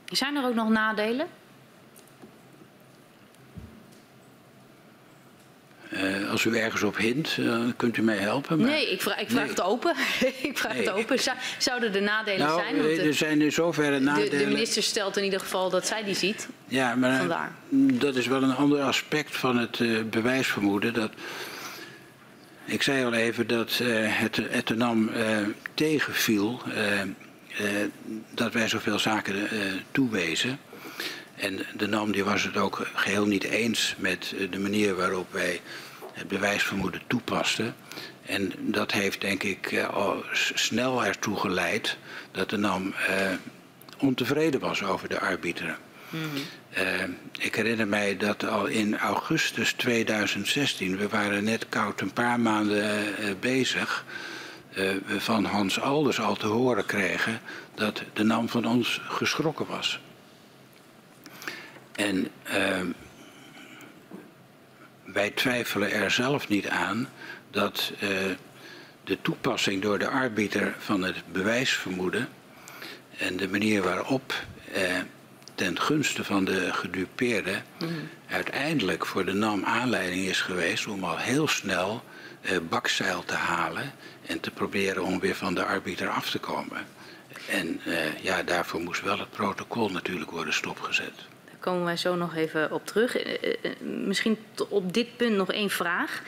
[SPEAKER 4] zijn er ook nog nadelen?
[SPEAKER 2] Uh, als u ergens op hint, uh, kunt u mij helpen. Maar...
[SPEAKER 4] Nee, ik vraag, ik vraag nee. het open. ik vraag nee. het open. Zouden er nadelen
[SPEAKER 2] nou,
[SPEAKER 4] zijn?
[SPEAKER 2] Want er zijn in zoverre nadelen.
[SPEAKER 4] De, de, minister stelt in ieder geval dat zij die ziet.
[SPEAKER 2] Ja, maar
[SPEAKER 4] Vandaar.
[SPEAKER 2] dat is wel een ander aspect van het uh, bewijsvermoeden. Dat, ik zei al even dat het, NAM tegenviel dat wij zoveel zaken toewezen. En de NAM die was het ook geheel niet eens met de manier waarop wij het bewijsvermoeden toepasten. En dat heeft denk ik eh, al snel ertoe geleid dat de NAM uh, ontevreden was over de arbiteren. Mm -hmm. uh, ik herinner mij dat al in augustus 2016, we waren net koud een paar maanden uh, bezig, we van Hans Alders al te horen kregen dat de NAM van ons geschrokken was. En uh, wij twijfelen er zelf niet aan dat uh, de toepassing door de arbiter van het bewijsvermoeden en de manier waarop uh, ten gunste van de gedupeerde mm. uiteindelijk voor de NAM aanleiding is geweest om al heel snel uh, bakzeil te halen en te proberen om weer van de arbiter af te komen. En ja, daarvoor moest wel het protocol natuurlijk worden stopgezet
[SPEAKER 4] komen wij zo nog even op terug. Misschien op dit punt nog één vraag.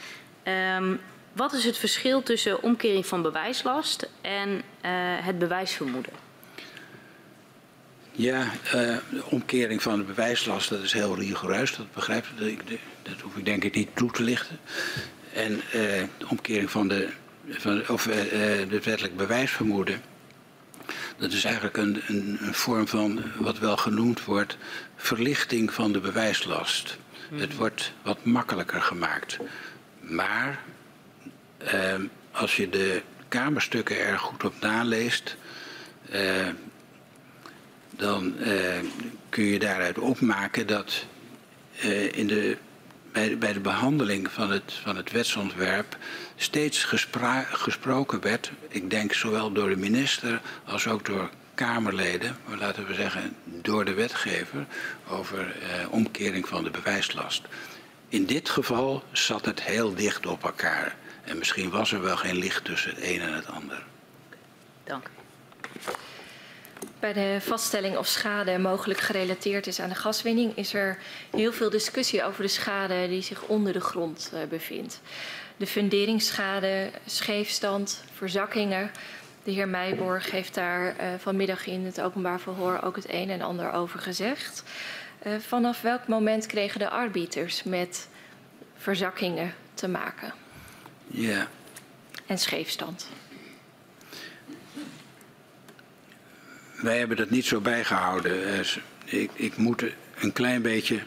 [SPEAKER 4] Um, wat is het verschil tussen omkering van bewijslast en het bewijsvermoeden?
[SPEAKER 2] Ja, de omkering van de bewijslast dat is heel rigoureus, dat begrijp ik. Dat, hoef ik denk ik niet toe te lichten. En uh, omkering van de, van, of het wettelijk bewijsvermoeden dat is eigenlijk een, een, een, vorm van wat wel genoemd wordt verlichting van de bewijslast. Mm. Het wordt wat makkelijker gemaakt. Maar eh, als je de kamerstukken er goed op naleest, eh, dan eh, kun je daaruit opmaken dat eh, in de, bij, bij, de behandeling van het, van het wetsontwerp steeds gesproken werd, ik denk zowel door de minister als ook door Kamerleden, laten we zeggen door de wetgever, over eh, omkering van de bewijslast. In dit geval zat het heel dicht op elkaar. En misschien was er wel geen licht tussen het een en het ander.
[SPEAKER 4] Dank.
[SPEAKER 3] Bij de vaststelling of schade mogelijk gerelateerd is aan de gaswinning, is er heel veel discussie over de schade die zich onder de grond uh, bevindt. De funderingsschade, scheefstand, verzakkingen. De heer Meijborg heeft daar uh, vanmiddag in het openbaar verhoor ook het een en ander over gezegd. Uh, vanaf welk moment kregen de arbiters met verzakkingen te maken?
[SPEAKER 2] Ja.
[SPEAKER 3] En scheefstand?
[SPEAKER 2] Wij hebben dat niet zo bijgehouden. Ik, ik moet een klein beetje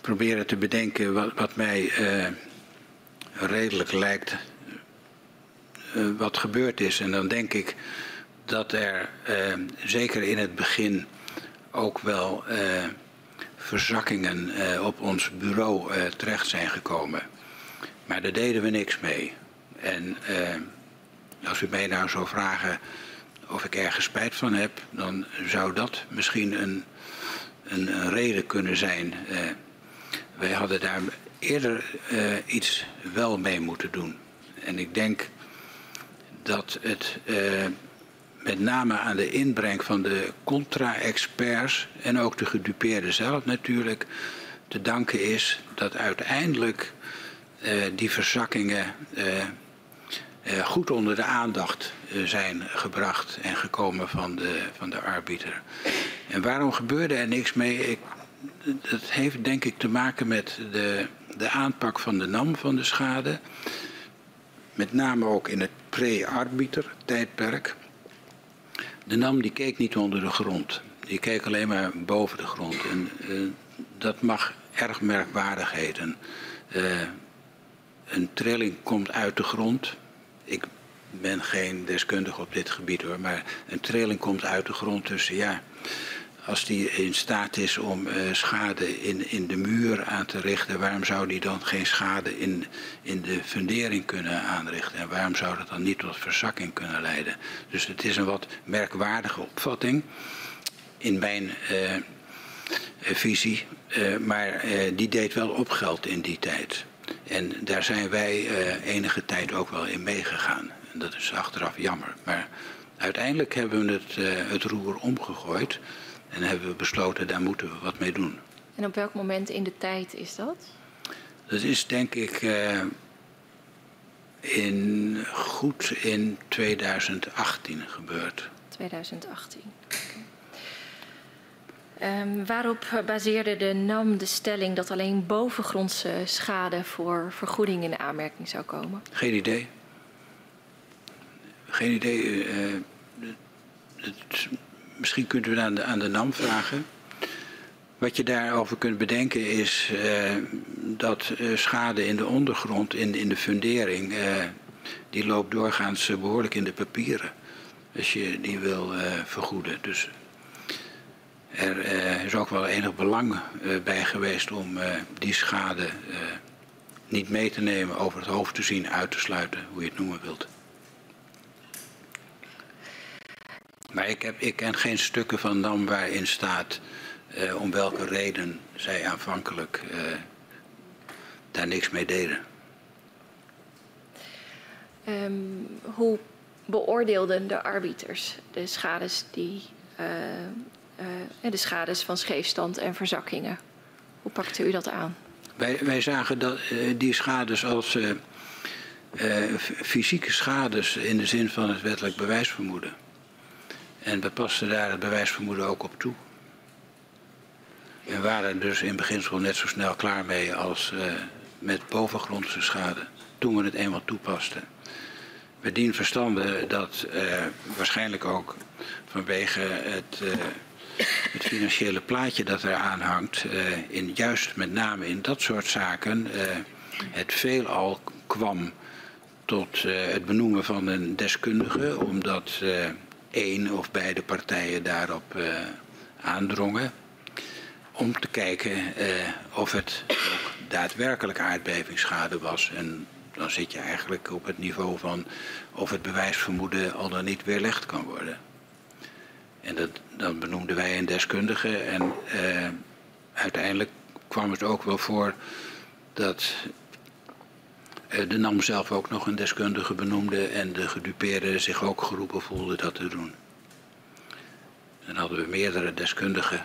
[SPEAKER 2] proberen te bedenken wat, wat mij uh, redelijk lijkt wat gebeurd is. En dan denk ik dat er uh, zeker in het begin ook wel verzakkingen op ons bureau terecht zijn gekomen. Maar daar deden we niks mee. En als u mij nou zou vragen of ik ergens spijt van heb, dan zou dat misschien een, een, een reden kunnen zijn. wij hadden daar eerder iets wel mee moeten doen. En ik denk dat het met name aan de inbreng van de contra-experts en ook de gedupeerden zelf natuurlijk te danken is dat uiteindelijk uh, die verzakkingen uh, uh, goed onder de aandacht zijn gebracht en gekomen van de, van de arbiter. En waarom gebeurde er niks mee? Ik, dat heeft denk ik te maken met de, de aanpak van de NAM van de schade. Met name ook in het pre-arbiter tijdperk. De NAM die keek niet onder de grond. Die keek alleen maar boven de grond. En uh, dat mag erg merkwaardig heten. Uh, een trilling komt uit de grond. Ik ben geen deskundige op dit gebied hoor, maar een trilling komt uit de grond. Dus ja, als die in staat is om uh, schade in, in de muur aan te richten, waarom zou die dan geen schade in, in de fundering kunnen aanrichten? En waarom zou dat dan niet tot verzakking kunnen leiden? Dus het is een wat merkwaardige opvatting in mijn uh, visie, uh, maar die deed wel opgeld in die tijd. En daar zijn wij enige tijd ook wel in meegegaan. En dat is achteraf jammer. Maar uiteindelijk hebben we het, het roer omgegooid. En hebben we besloten, daar moeten we wat mee doen.
[SPEAKER 3] En op welk moment in de tijd is dat?
[SPEAKER 2] Dat is denk ik uh, in, goed in 2018 gebeurd.
[SPEAKER 3] 2018. Um, waarop baseerde de NAM de stelling dat alleen bovengrondse schade voor vergoeding in de aanmerking zou komen?
[SPEAKER 2] Geen idee. Geen idee. Uh, het, misschien kunt u aan de, aan de NAM vragen. Wat je daarover kunt bedenken is uh, dat uh, schade in de ondergrond, in, in de fundering, uh, die loopt doorgaans behoorlijk in de papieren. Als je die wil vergoeden. Dus er is ook wel enig belang bij geweest om die schade niet mee te nemen, over het hoofd te zien, uit te sluiten, hoe je het noemen wilt. Maar ik, heb, ik ken geen stukken van NAM waarin staat uh, om welke reden zij aanvankelijk uh, daar niks mee deden.
[SPEAKER 3] Um, hoe beoordeelden de arbiters de schades, die, uh, de schades van scheefstand en verzakkingen? Hoe pakte u dat aan?
[SPEAKER 2] Wij, wij zagen dat, die schades als fysieke schades in de zin van het wettelijk bewijsvermoeden. En we pasten daar het bewijsvermoeden ook op toe. En waren dus in beginsel net zo snel klaar mee als uh, met bovengrondse schade. Toen we het eenmaal toepasten. We dien verstanden dat uh, waarschijnlijk ook vanwege het, uh, het, financiële plaatje dat eraan hangt, in, juist met name in dat soort zaken, het veelal kwam tot het benoemen van een deskundige, omdat één of beide partijen daarop uh, aandrongen. Om te kijken uh, of het ook daadwerkelijk aardbevingsschade was. En dan zit je eigenlijk op het niveau van of het bewijsvermoeden al dan niet weerlegd kan worden. En dat, dan benoemden wij een deskundige en uh, uiteindelijk kwam het ook wel voor dat eh, de NAM zelf ook nog een deskundige benoemde en de gedupeerden zich ook geroepen voelden dat te doen. Dan hadden we meerdere deskundigen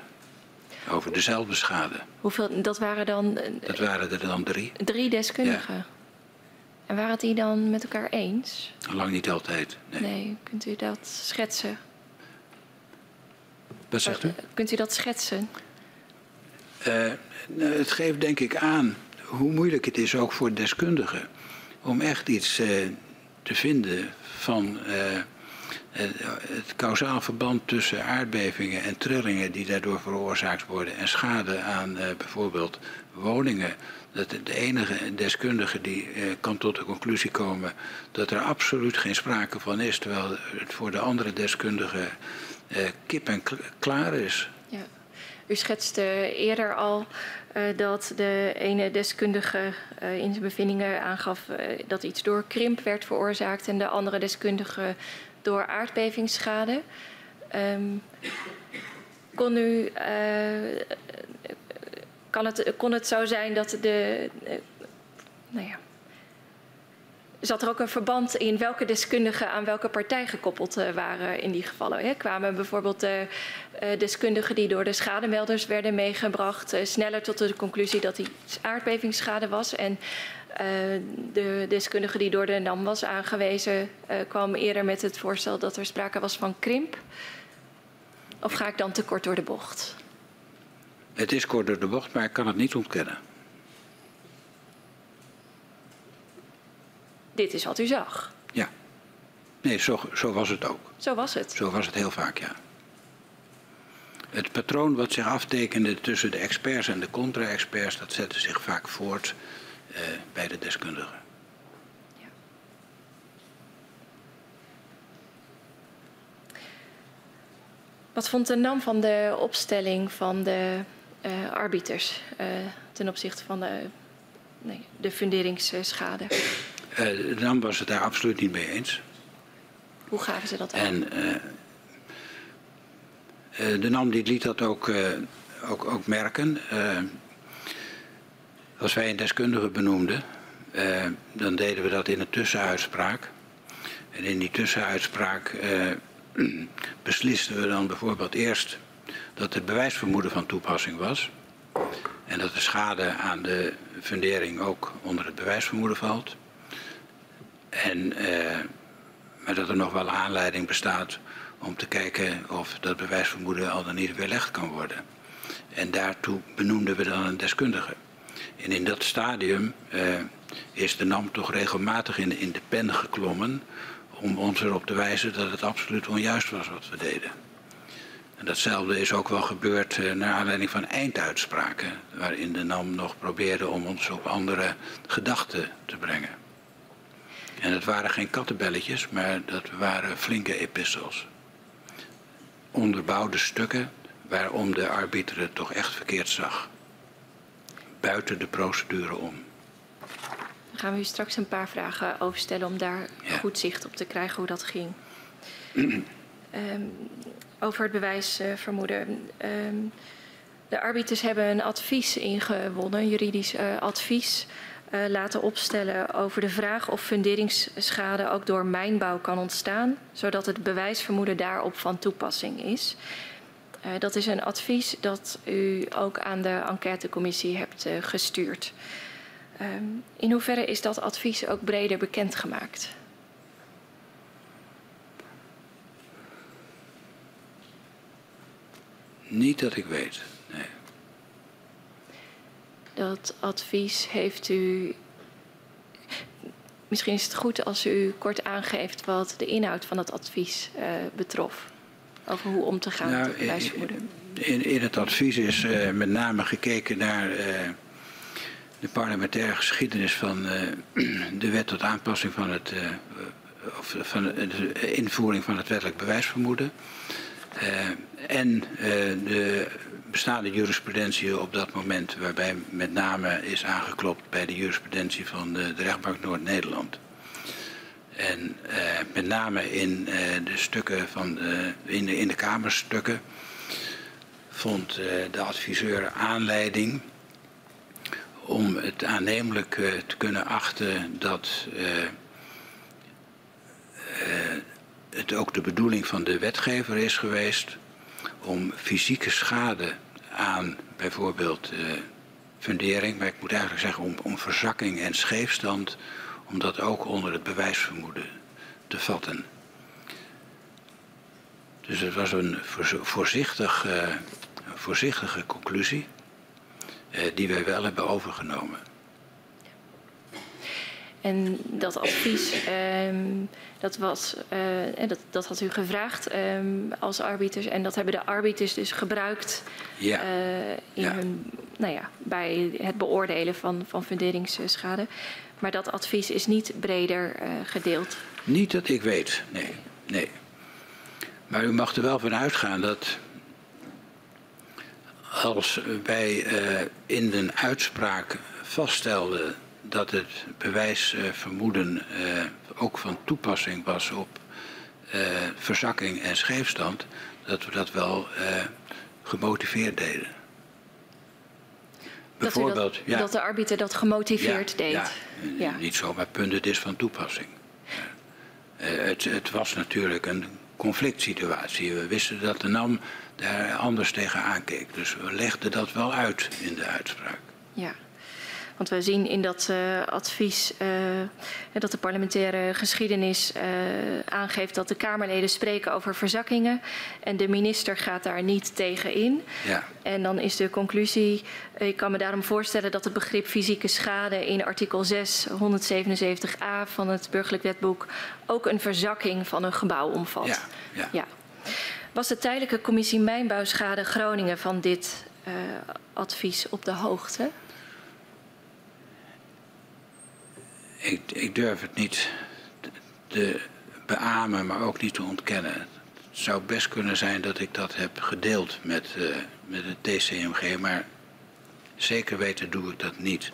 [SPEAKER 2] over dezelfde schade.
[SPEAKER 3] Hoeveel, dat waren dan?
[SPEAKER 2] Eh, dat waren er dan drie.
[SPEAKER 3] Drie deskundigen? Ja. En waren het die dan met elkaar eens?
[SPEAKER 2] Lang niet altijd. Nee.
[SPEAKER 3] nee. kunt u dat schetsen?
[SPEAKER 2] Wat zegt u?
[SPEAKER 3] Kunt u dat schetsen?
[SPEAKER 2] Uh, het geeft denk ik aan hoe moeilijk het is ook voor deskundigen om echt iets uh, te vinden van uh, het kausaal verband tussen aardbevingen en trillingen die daardoor veroorzaakt worden en schade aan uh, bijvoorbeeld woningen. Dat de enige deskundige die kan tot de conclusie komen dat er absoluut geen sprake van is, terwijl het voor de andere deskundigen kip en klaar is.
[SPEAKER 3] Ja. U schetste eerder al uh, dat de ene deskundige uh, in zijn bevindingen aangaf uh, dat iets door krimp werd veroorzaakt en de andere deskundige door aardbevingsschade. Um, kon kan het, kon het zo zijn dat de, nou ja, zat er ook een verband in welke deskundigen aan welke partij gekoppeld uh, waren in die gevallen. Hè? Kwamen bijvoorbeeld de uh, deskundigen die door de schademelders werden meegebracht uh, sneller tot de conclusie dat die aardbevingsschade was. En de deskundige die door de NAM was aangewezen kwam eerder met het voorstel dat er sprake was van krimp. Of ga ik dan te kort door de bocht?
[SPEAKER 2] Het is kort door de bocht, maar ik kan het niet ontkennen.
[SPEAKER 3] Dit is wat u zag.
[SPEAKER 2] Ja. Nee, zo, zo was het ook.
[SPEAKER 3] Zo was het.
[SPEAKER 2] Zo was het heel vaak, ja. Het patroon wat zich aftekende tussen de experts en de contra-experts, dat zette zich vaak voort eh, bij de deskundigen. Ja.
[SPEAKER 3] Wat vond de NAM van de opstelling van de uh, arbiters uh, ten opzichte van de, nee, de funderingsschade?
[SPEAKER 2] Uh, de NAM was het daar absoluut niet mee eens.
[SPEAKER 3] Hoe gaven ze dat aan?
[SPEAKER 2] En uh, de NAM die liet dat ook, ook, ook merken. als wij een deskundige benoemden, dan deden we dat in een tussenuitspraak. En in die tussenuitspraak beslisten we dan bijvoorbeeld eerst dat het bewijsvermoeden van toepassing was. En dat de schade aan de fundering ook onder het bewijsvermoeden valt. En, uh, maar dat er nog wel aanleiding bestaat om te kijken of dat bewijsvermoeden al dan niet weerlegd kan worden. En daartoe benoemden we dan een deskundige. En in dat stadium uh, is de NAM toch regelmatig in, de pen geklommen om ons erop te wijzen dat het absoluut onjuist was wat we deden. En datzelfde is ook wel gebeurd uh, naar aanleiding van einduitspraken, waarin de NAM nog probeerde om ons op andere gedachten te brengen. En het waren geen kattenbelletjes, maar dat waren flinke epistels. Onderbouwde stukken waarom de arbiter het toch echt verkeerd zag. Buiten de procedure om.
[SPEAKER 3] Dan gaan we u straks een paar vragen over stellen om daar ja. goed zicht op te krijgen hoe dat ging. um, over het bewijsvermoeden. Uh, um, de arbiters hebben een advies ingewonnen, een juridisch uh, advies uh, laten opstellen over de vraag of funderingsschade ook door mijnbouw kan ontstaan, zodat het bewijsvermoeden daarop van toepassing is. Uh, dat is een advies dat u ook aan de enquêtecommissie hebt uh, gestuurd. Um, in hoeverre is dat advies ook breder bekendgemaakt?
[SPEAKER 2] Niet dat ik weet.
[SPEAKER 3] Dat advies heeft u. Misschien is het goed als u kort aangeeft wat de inhoud van dat advies uh, betrof. Over hoe om te gaan nou, met bewijsvermoeden.
[SPEAKER 2] In, in, het advies is uh, met name gekeken naar uh, de parlementaire geschiedenis van de wet tot aanpassing van het. of van de invoering van het wettelijk bewijsvermoeden. En de bestaande jurisprudentie op dat moment, waarbij met name is aangeklopt bij de jurisprudentie van de, de rechtbank Noord-Nederland. En uh, met name in uh, de stukken van de, in, de, in de kamerstukken vond uh, de adviseur aanleiding om het aannemelijk te kunnen achten dat het ook de bedoeling van de wetgever is geweest om fysieke schade aan bijvoorbeeld uh, fundering, maar ik moet eigenlijk zeggen om, om verzakking en scheefstand, om dat ook onder het bewijsvermoeden te vatten. Dus het was een voorzichtig, uh, voorzichtige conclusie uh, die wij wel hebben overgenomen.
[SPEAKER 3] En dat advies, um, dat, was, uh, dat, dat had u gevraagd um, als arbiters. En dat hebben de arbiters dus gebruikt ja. uh, in ja. Hun, nou ja, bij het beoordelen van, van funderingsschade. Maar dat advies is niet breder uh, gedeeld.
[SPEAKER 2] Niet dat ik weet, nee. nee. Maar u mag er wel van uitgaan dat als wij in een uitspraak vaststelden dat het bewijsvermoeden uh, ook van toepassing was op verzakking en scheefstand, dat we dat wel gemotiveerd deden.
[SPEAKER 3] Bijvoorbeeld, dat, ja. dat de arbiter dat gemotiveerd deed.
[SPEAKER 2] Ja, ja, niet zomaar punt, het is van toepassing. het, het was natuurlijk een conflict situatie. We wisten dat de NAM daar anders tegen aankeek. Dus we legden dat wel uit in de uitspraak.
[SPEAKER 3] Ja. Want we zien in dat uh, advies uh, dat de parlementaire geschiedenis uh, aangeeft dat de Kamerleden spreken over verzakkingen. En de minister gaat daar niet tegen in. Ja. En dan is de conclusie, ik kan me daarom voorstellen dat het begrip fysieke schade in artikel 6, 177a van het burgerlijk wetboek ook een verzakking van een gebouw omvat.
[SPEAKER 2] Ja, ja.
[SPEAKER 3] ja. Was de tijdelijke commissie Mijnbouwschade Groningen van dit advies op de hoogte?
[SPEAKER 2] Ik, ik durf het niet te beamen, maar ook niet te ontkennen. Het zou best kunnen zijn dat ik dat heb gedeeld met, uh, met het TCMG, maar zeker weten doe ik dat niet.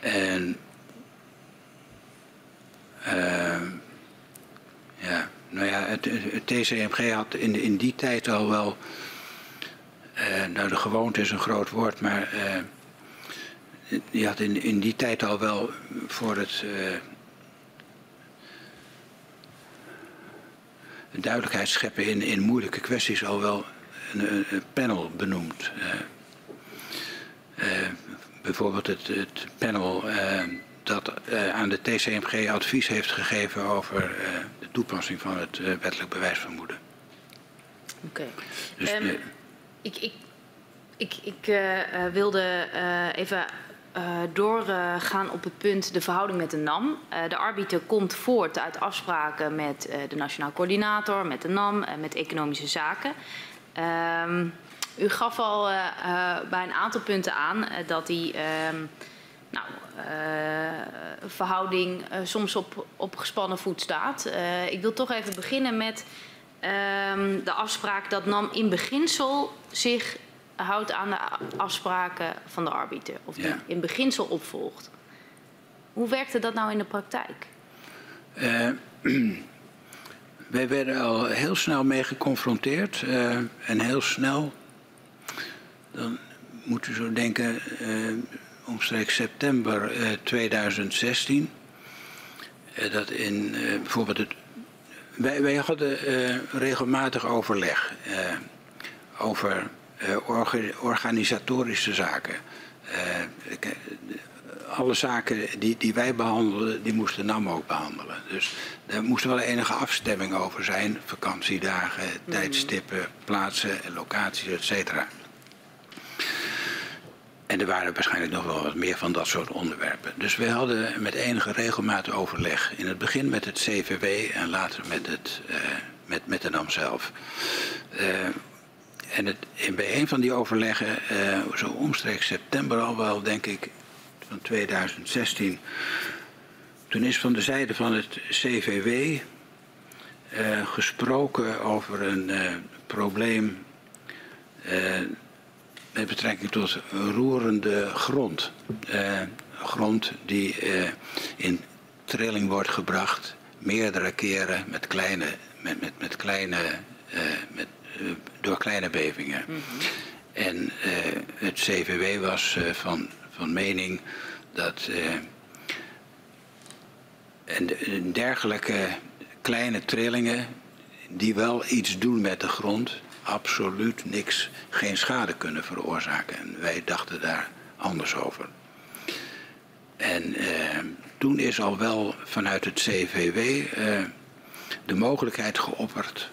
[SPEAKER 2] En uh, ja, nou ja, het, TCMG had in, in die tijd al wel, uh, nou de gewoonte is een groot woord, maar die had in, in die tijd al wel voor het uh, duidelijkheid scheppen in, in moeilijke kwesties al wel een, een panel benoemd. Uh, uh, bijvoorbeeld het, het panel dat aan de TCMG advies heeft gegeven over de toepassing van het wettelijk bewijsvermoeden.
[SPEAKER 4] Oké. Okay. Dus, um, ik, ik, ik, ik wilde even uh, doorgaan op het punt de verhouding met de NAM. Uh, de arbiter komt voort uit afspraken met uh, de Nationaal Coördinator, met de NAM en met economische zaken. Ehm, u gaf al bij een aantal punten aan dat die ehm, nou, verhouding soms op, op gespannen voet staat. ik wil toch even beginnen met ehm, de afspraak dat NAM in beginsel zich houdt aan de afspraken van de arbiter. Of die in beginsel opvolgt. Hoe werkte dat nou in de praktijk? Uh,
[SPEAKER 2] wij werden al heel snel mee geconfronteerd. Uh, en heel snel, dan moet u zo denken, uh, omstreeks september 2016. dat in bijvoorbeeld het. Wij, wij hadden regelmatig overleg over uh, organisatorische zaken. Uh, alle zaken die, die wij behandelden, die moesten NAM ook behandelen. Dus er moest wel enige afstemming over zijn. Vakantiedagen, mm. tijdstippen, plaatsen, locaties, et cetera. En er waren waarschijnlijk nog wel wat meer van dat soort onderwerpen. Dus we hadden met enige regelmaat overleg. In het begin met het CVW en later met, het, met, met de NAM zelf. En het, bij een van die overleggen, uh, zo omstreeks september al wel, denk ik, van 2016. Toen is van de zijde van het CVW eh, gesproken over een uh, probleem met betrekking tot roerende grond. grond die in trilling wordt gebracht, meerdere keren met kleine, met, met, met kleine met eh, door kleine bevingen. Mhm. En eh, het CVW was eh, van, van mening dat en dergelijke kleine trillingen die wel iets doen met de grond, absoluut niks, geen schade kunnen veroorzaken. En wij dachten daar anders over. En eh, toen is al wel vanuit het CVW eh, de mogelijkheid geopperd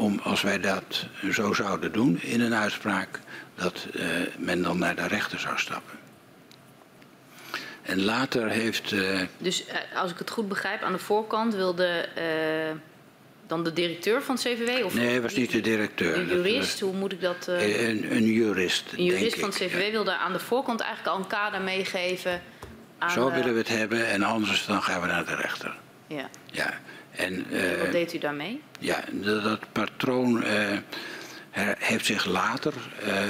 [SPEAKER 2] om, als wij dat zo zouden doen in een uitspraak, dat uh, men dan naar de rechter zou stappen. En later heeft. Uh,
[SPEAKER 4] dus uh, als ik het goed begrijp, aan de voorkant wilde dan de directeur van het CVW? Of
[SPEAKER 2] nee, was niet de directeur.
[SPEAKER 4] Een jurist, hoe moet ik dat...
[SPEAKER 2] Een, een, jurist,
[SPEAKER 4] Een jurist van het CVW wilde aan de voorkant eigenlijk al een kader meegeven.
[SPEAKER 2] Aan zo willen we het hebben en anders dan gaan we naar de rechter.
[SPEAKER 4] Ja.
[SPEAKER 2] ja.
[SPEAKER 4] En, Wat deed u daarmee?
[SPEAKER 2] Ja, dat, dat patroon her- heeft zich later eh,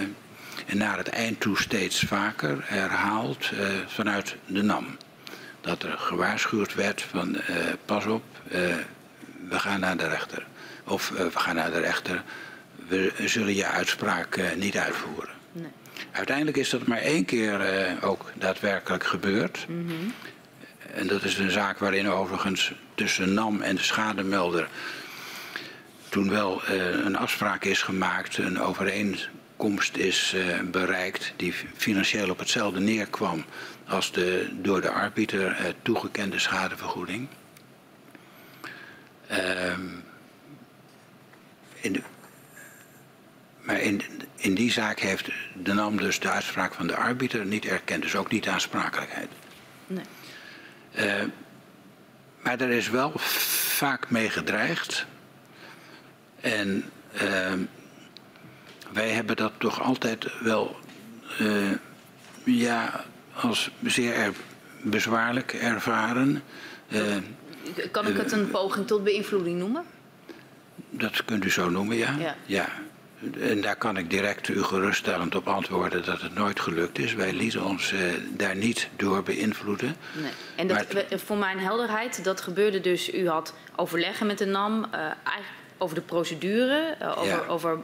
[SPEAKER 2] en naar het eind toe steeds vaker herhaald eh, vanuit de NAM. Dat er gewaarschuwd werd van eh, pas op, eh, we gaan naar de rechter. Of eh, we gaan naar de rechter, we zullen je uitspraak eh, niet uitvoeren.
[SPEAKER 4] Nee.
[SPEAKER 2] Uiteindelijk is dat maar één keer eh, ook daadwerkelijk gebeurd. En dat is een zaak waarin overigens tussen NAM en de schademelder toen wel eh, een afspraak is gemaakt, een overeenkomst is eh, bereikt die financieel op hetzelfde neerkwam als de door de arbiter eh, toegekende schadevergoeding. Ehm, in de, maar in, in die zaak heeft de NAM dus de uitspraak van de arbiter niet erkend, dus ook niet aansprakelijkheid.
[SPEAKER 4] Nee.
[SPEAKER 2] Eh, maar er is wel vaak mee gedreigd. En eh, wij hebben dat toch altijd wel eh, ja, als zeer er- bezwaarlijk ervaren. Eh,
[SPEAKER 4] Kan ik het een poging tot beïnvloeding noemen?
[SPEAKER 2] dat kunt u zo noemen, ja?
[SPEAKER 4] Ja.
[SPEAKER 2] En daar kan ik direct u geruststellend op antwoorden dat het nooit gelukt is. Wij lieten ons eh, daar niet door beïnvloeden.
[SPEAKER 4] Nee. En dat, we- voor mijn helderheid, dat gebeurde dus, u had overleggen met de NAM eigenlijk over de procedure, eh, over,
[SPEAKER 2] Ja.
[SPEAKER 4] over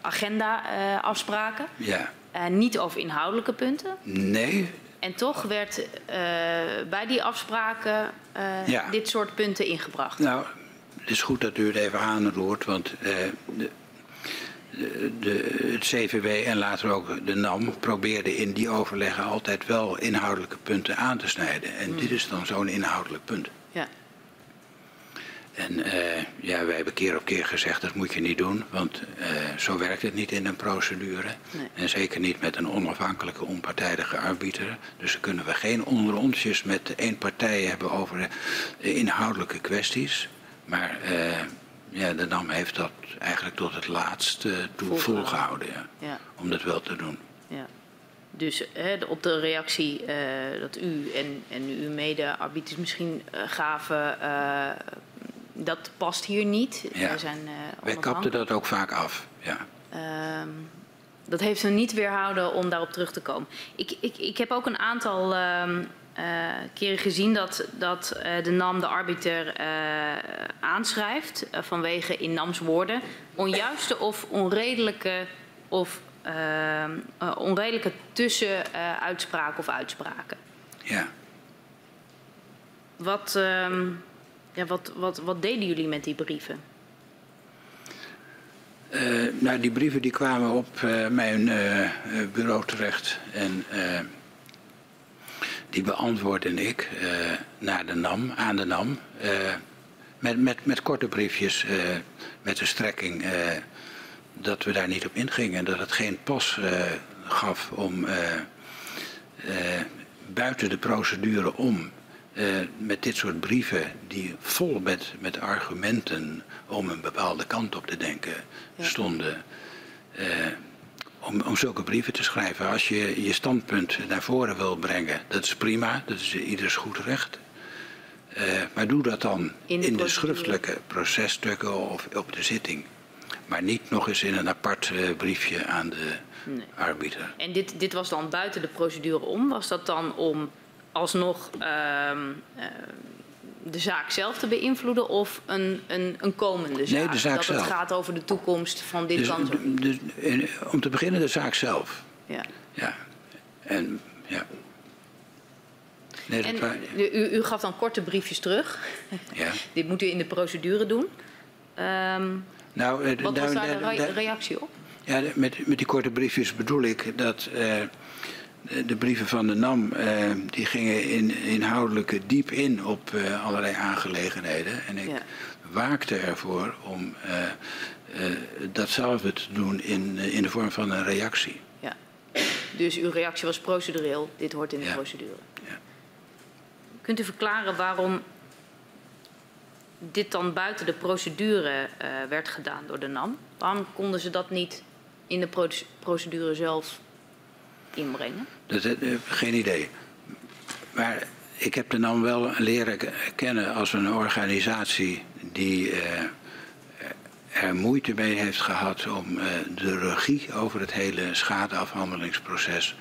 [SPEAKER 4] agenda-afspraken,
[SPEAKER 2] Ja.
[SPEAKER 4] niet over inhoudelijke punten.
[SPEAKER 2] Nee,
[SPEAKER 4] En toch werd bij die afspraken
[SPEAKER 2] Ja.
[SPEAKER 4] dit soort punten ingebracht.
[SPEAKER 2] Nou, het is goed dat u het even aanroert, want eh, de, de, het CVW en later ook de NAM probeerden in die overleggen altijd wel inhoudelijke punten aan te snijden. En dit is dan zo'n inhoudelijk punt.
[SPEAKER 4] Ja.
[SPEAKER 2] En eh, ja, wij hebben keer op keer gezegd dat moet je niet doen, want eh, zo werkt het niet in een procedure.
[SPEAKER 4] Nee.
[SPEAKER 2] En zeker niet met een onafhankelijke, onpartijdige arbiter. Dus dan kunnen we geen onderontjes met één partij hebben over de inhoudelijke kwesties. Maar eh, ja, de NAM heeft dat eigenlijk tot het laatst eh, toe
[SPEAKER 4] Volgehouden.
[SPEAKER 2] volgehouden, ja,
[SPEAKER 4] Ja.
[SPEAKER 2] om dat wel te doen.
[SPEAKER 4] Ja. Dus hè, op de reactie eh, dat u en, en uw mede-arbiters misschien eh, gaven, eh, dat past hier niet.
[SPEAKER 2] Ja.
[SPEAKER 4] Zijn
[SPEAKER 2] Wij kapten dat ook vaak af, ja.
[SPEAKER 4] Ehm, dat heeft hen niet weerhouden om daarop terug te komen. Ik, ik, ik heb ook een aantal ehm, eh, keren gezien dat, dat eh, de NAM de arbiter eh, aanschrijft eh, vanwege in NAM's woorden onjuiste of onredelijke of eh, onredelijke tussenuitspraken of uitspraken.
[SPEAKER 2] ja.
[SPEAKER 4] Wat, ehm, ja, wat, wat, wat deden jullie met die brieven?
[SPEAKER 2] Eh, nou, die brieven die kwamen op eh, mijn eh, eh, bureau terecht. En eh, die beantwoordde ik eh, naar de NAM, aan de NAM. eh, met, met, met korte briefjes, eh, met de strekking dat we daar niet op ingingen. Dat het geen pas gaf om buiten de procedure om met dit soort brieven die vol met, met argumenten om een bepaalde kant op te denken stonden. Om, om zulke brieven te schrijven. Als je je standpunt naar voren wil brengen, dat is prima, dat is ieders goed recht. Eh, maar doe dat dan
[SPEAKER 4] In
[SPEAKER 2] in
[SPEAKER 4] de
[SPEAKER 2] schriftelijke processtukken of op de zitting. Maar niet nog eens in een apart eh, briefje aan de
[SPEAKER 4] Nee.
[SPEAKER 2] arbiter.
[SPEAKER 4] En dit, dit was dan buiten de procedure om. Was dat dan om alsnog ehm, eh, de zaak zelf te beïnvloeden of een, een, een komende zaak?
[SPEAKER 2] Nee, de zaak
[SPEAKER 4] dat het gaat over de toekomst van dit
[SPEAKER 2] Dus, dus, in- om te beginnen de zaak zelf.
[SPEAKER 4] Ja.
[SPEAKER 2] Ja. En ja. Nee,
[SPEAKER 4] En u, u- u gaf dan korte briefjes terug.
[SPEAKER 2] ja.
[SPEAKER 4] dit moet u in de procedure doen. Ehm,
[SPEAKER 2] Nou, eh,
[SPEAKER 4] wat was
[SPEAKER 2] nou,
[SPEAKER 4] daar de
[SPEAKER 2] daar-
[SPEAKER 4] re-
[SPEAKER 2] daar-
[SPEAKER 4] reactie op?
[SPEAKER 2] Ja, de- met, met die korte briefjes bedoel ik dat eh, de- de brieven van de NAM, eh, die gingen in, inhoudelijk diep in op eh, allerlei aangelegenheden. En ik
[SPEAKER 4] Ja.
[SPEAKER 2] waakte ervoor om eh, eh, datzelfde te doen in, eh, in de vorm van een reactie.
[SPEAKER 4] Ja. Dus uw reactie was procedureel. Dit hoort in de
[SPEAKER 2] Ja.
[SPEAKER 4] procedure.
[SPEAKER 2] Ja.
[SPEAKER 4] Kunt u verklaren waarom dit dan buiten de procedure eh, werd gedaan door de NAM? Waarom konden ze dat niet in de proce- procedure zelf inbrengen?
[SPEAKER 2] Dat, eh, geen idee. Maar ik heb de NAM wel leren kennen als een organisatie die eh, er moeite mee heeft gehad om eh, de regie over het hele schadeafhandelingsproces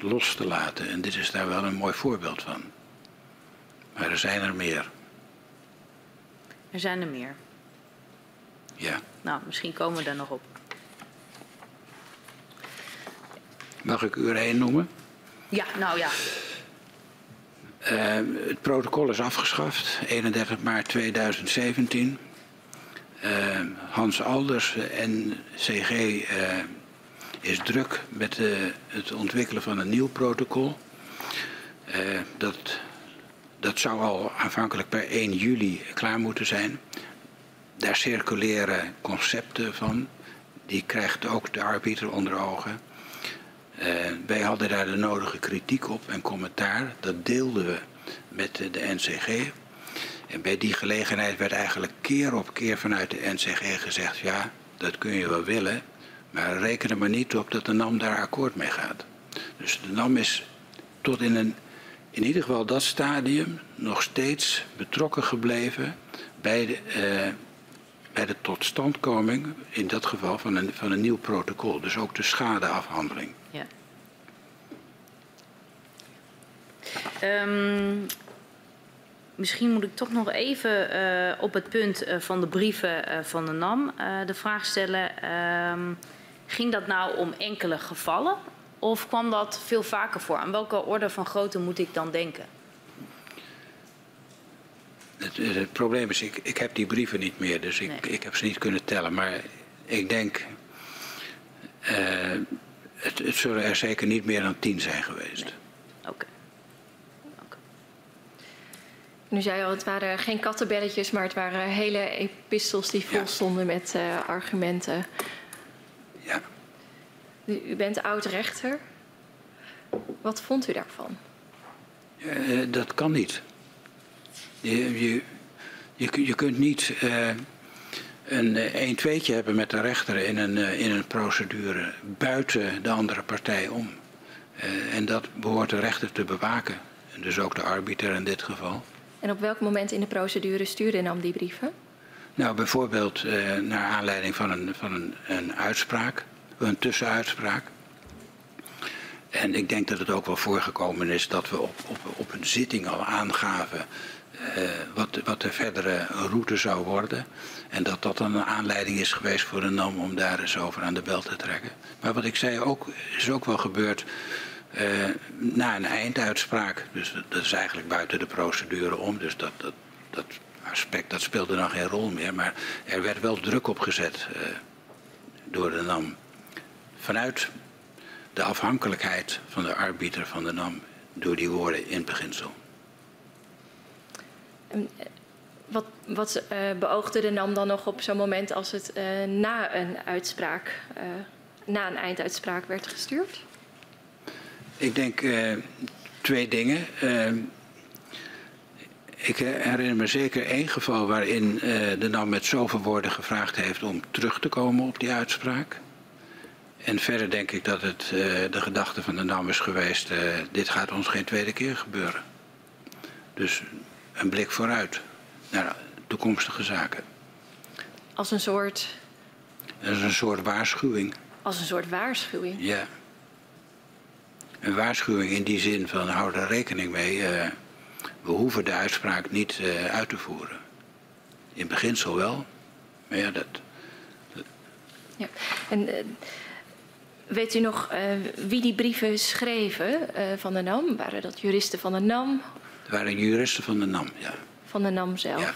[SPEAKER 2] los te laten. En dit is daar wel een mooi voorbeeld van. Maar er zijn er meer.
[SPEAKER 4] Er zijn er meer.
[SPEAKER 2] Ja.
[SPEAKER 4] Nou, misschien komen we daar nog op.
[SPEAKER 2] Mag ik u er één noemen?
[SPEAKER 4] Ja, nou ja.
[SPEAKER 2] Uh, het protocol is afgeschaft, 31 maart 2017. Uh, Hans Alders, NCG, uh, is druk met het ontwikkelen van een nieuw protocol. dat, dat zou al aanvankelijk per 1 juli klaar moeten zijn. Daar circuleren concepten van. Die krijgt ook de arbiter onder ogen. Uh, wij hadden daar de nodige kritiek op en commentaar. Dat deelden we met de NCG. En bij die gelegenheid werd eigenlijk keer op keer vanuit de NCG gezegd: ja, dat kun je wel willen, maar reken er maar niet op dat de NAM daar akkoord mee gaat. Dus de NAM is tot in een, in ieder geval dat stadium, nog steeds betrokken gebleven bij de, uh, bij de totstandkoming, in dat geval van een, van een nieuw protocol. Dus ook de schadeafhandeling.
[SPEAKER 4] Um, misschien moet ik toch nog even uh, op het punt uh, van de brieven uh, van de NAM de vraag stellen. Um, ging dat nou om enkele gevallen of kwam dat veel vaker voor? Aan welke orde van grootte moet ik dan denken?
[SPEAKER 2] Het, het probleem is, ik, ik, heb die brieven niet meer, dus ik, nee. ik, heb ze niet kunnen tellen. Maar ik denk, het, het, zullen er zeker niet meer dan tien zijn geweest.
[SPEAKER 4] Nee. Oké. Okay.
[SPEAKER 3] Nu zei je al, het waren geen kattenbelletjes, maar het waren hele epistels die vol stonden ja. met uh, argumenten.
[SPEAKER 2] Ja.
[SPEAKER 3] U, u bent oud-rechter. Wat vond u daarvan?
[SPEAKER 2] Uh, dat kan niet. Je, je, je, je kunt niet uh, een 1 tweetje hebben met de rechter in een, in een procedure buiten de andere partij om. en dat behoort de rechter te bewaken. En dus ook de arbiter in dit geval.
[SPEAKER 3] En op welk moment in de procedure stuurde NAM die brieven?
[SPEAKER 2] Nou, bijvoorbeeld uh, naar aanleiding van een, van een, een uitspraak, een tussenuitspraak. En ik denk dat het ook wel voorgekomen is dat we op, op, op een zitting al aangaven uh, wat, wat de verdere route zou worden. En dat dat dan een aanleiding is geweest voor de NAM om daar eens over aan de bel te trekken. Maar wat ik zei ook, is ook wel gebeurd uh, na een einduitspraak. Dus dat is eigenlijk buiten de procedure om. Dus dat, dat, dat aspect dat speelde dan geen rol meer. Maar er werd wel druk op gezet uh, door de NAM. Vanuit de afhankelijkheid van de arbiter van de NAM door die woorden in beginsel.
[SPEAKER 3] En wat, beoogde de NAM dan nog op zo'n moment als het na een uitspraak, na een einduitspraak werd gestuurd?
[SPEAKER 2] Ik denk uh, twee dingen. Uh, ik herinner me zeker één geval waarin uh, de NAM met zoveel woorden gevraagd heeft om terug te komen op die uitspraak. En verder denk ik dat het de gedachte van de NAM is geweest, dit gaat ons geen tweede keer gebeuren. Dus een blik vooruit naar toekomstige zaken.
[SPEAKER 3] Als een soort...
[SPEAKER 2] Als een soort waarschuwing.
[SPEAKER 3] Als een soort waarschuwing?
[SPEAKER 2] Ja een waarschuwing in die zin van hou er rekening mee. Uh, we hoeven de uitspraak niet uh, uit te voeren. In beginsel wel, maar ja, dat.
[SPEAKER 3] Ja. En uh, weet u nog wie die brieven schreven van de NAM? Waren dat juristen van de NAM?
[SPEAKER 2] Het waren juristen van de NAM, ja.
[SPEAKER 3] Van de NAM zelf?
[SPEAKER 2] Ja.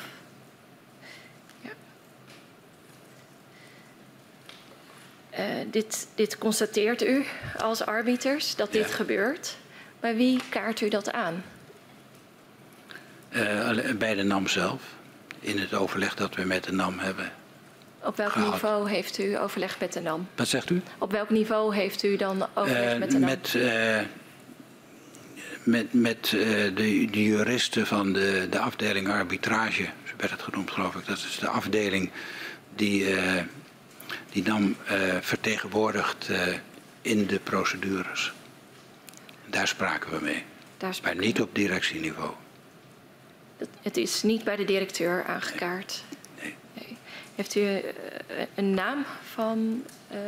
[SPEAKER 3] Uh, dit, dit, constateert u als arbiters dat dit gebeurt. Bij wie kaart u dat aan?
[SPEAKER 2] Uh, bij de NAM zelf, in het overleg dat we met de NAM hebben.
[SPEAKER 3] Op welk
[SPEAKER 2] gehad.
[SPEAKER 3] niveau heeft u overleg met de NAM?
[SPEAKER 2] Wat zegt u?
[SPEAKER 3] Op welk niveau heeft u dan overleg uh, met de NAM?
[SPEAKER 2] Met, met, met de, de, juristen van de, de afdeling arbitrage, zo werd het genoemd geloof ik. Dat is de afdeling die die dan uh, vertegenwoordigt uh, in de procedures. Daar spraken we mee.
[SPEAKER 3] Daar
[SPEAKER 2] maar niet op directieniveau.
[SPEAKER 3] Het is niet bij de directeur aangekaart.
[SPEAKER 2] Nee. nee.
[SPEAKER 3] Heeft u uh, een naam van uh,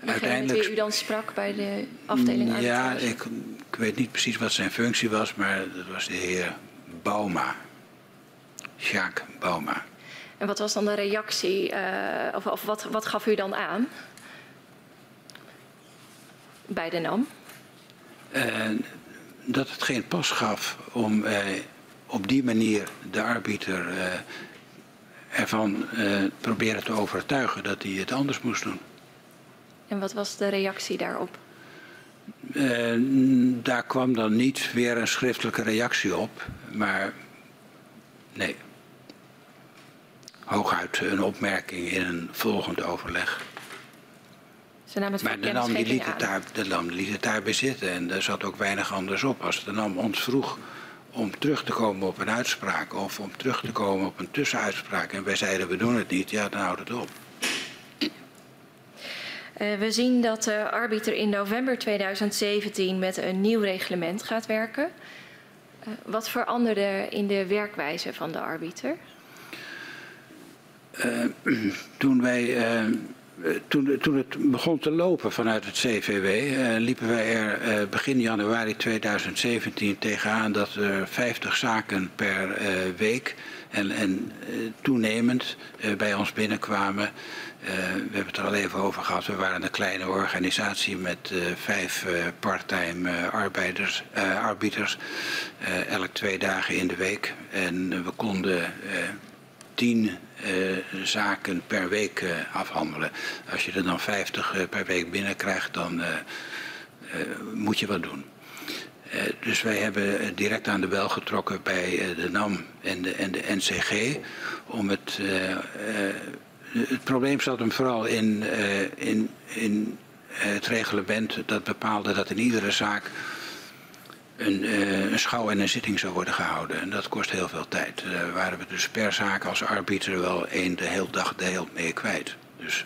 [SPEAKER 3] degene met wie u dan sprak bij de afdeling
[SPEAKER 2] Ja, ik, ik, weet niet precies wat zijn functie was, maar dat was de heer Bauma. Jacques Bauma.
[SPEAKER 3] En wat was dan de reactie, uh, of, of wat, wat gaf u dan aan bij de NAM?
[SPEAKER 2] dat het geen pas gaf om op die manier de arbiter ervan uh, proberen te overtuigen dat hij het anders moest doen.
[SPEAKER 3] En wat was de reactie daarop?
[SPEAKER 2] Uh, daar kwam dan niet weer een schriftelijke reactie op, maar nee. Hooguit een opmerking in een volgend overleg.
[SPEAKER 3] Ze namen het
[SPEAKER 2] maar de NAM die liet, het daar, de NAM liet het daarbij zitten en er zat ook weinig anders op. Als de NAM ons vroeg om terug te komen op een uitspraak of om terug te komen op een tussenuitspraak. En wij zeiden we doen het niet, ja dan houdt het op.
[SPEAKER 3] Uh, we zien dat de arbiter in november 2017 met een nieuw reglement gaat werken. Uh, wat veranderde in de werkwijze van de arbiter?
[SPEAKER 2] Uh, toen wij eh, toen, toen, het begon te lopen vanuit het CVW, eh, liepen wij er uh, begin januari 2017 tegenaan dat er 50 zaken per week en, en toenemend bij ons binnenkwamen. we hebben het er al even over gehad. We waren een kleine organisatie met vijf parttime arbeiders, arbiters, elk twee dagen in de week. En we konden tien uh, zaken per week uh, afhandelen. Als je er dan 50 uh, eh, per week binnenkrijgt, dan moet je wat doen. dus wij hebben direct aan de bel getrokken bij de NAM en de, en de NCG om het. het probleem zat hem vooral in, in, in het reglement dat bepaalde dat in iedere zaak een, uh, een, schouw en een zitting zou worden gehouden. En dat kost heel veel tijd. Daar uh, waren we dus per zaak als arbiter wel één de hele dag de hele mee kwijt. Dus.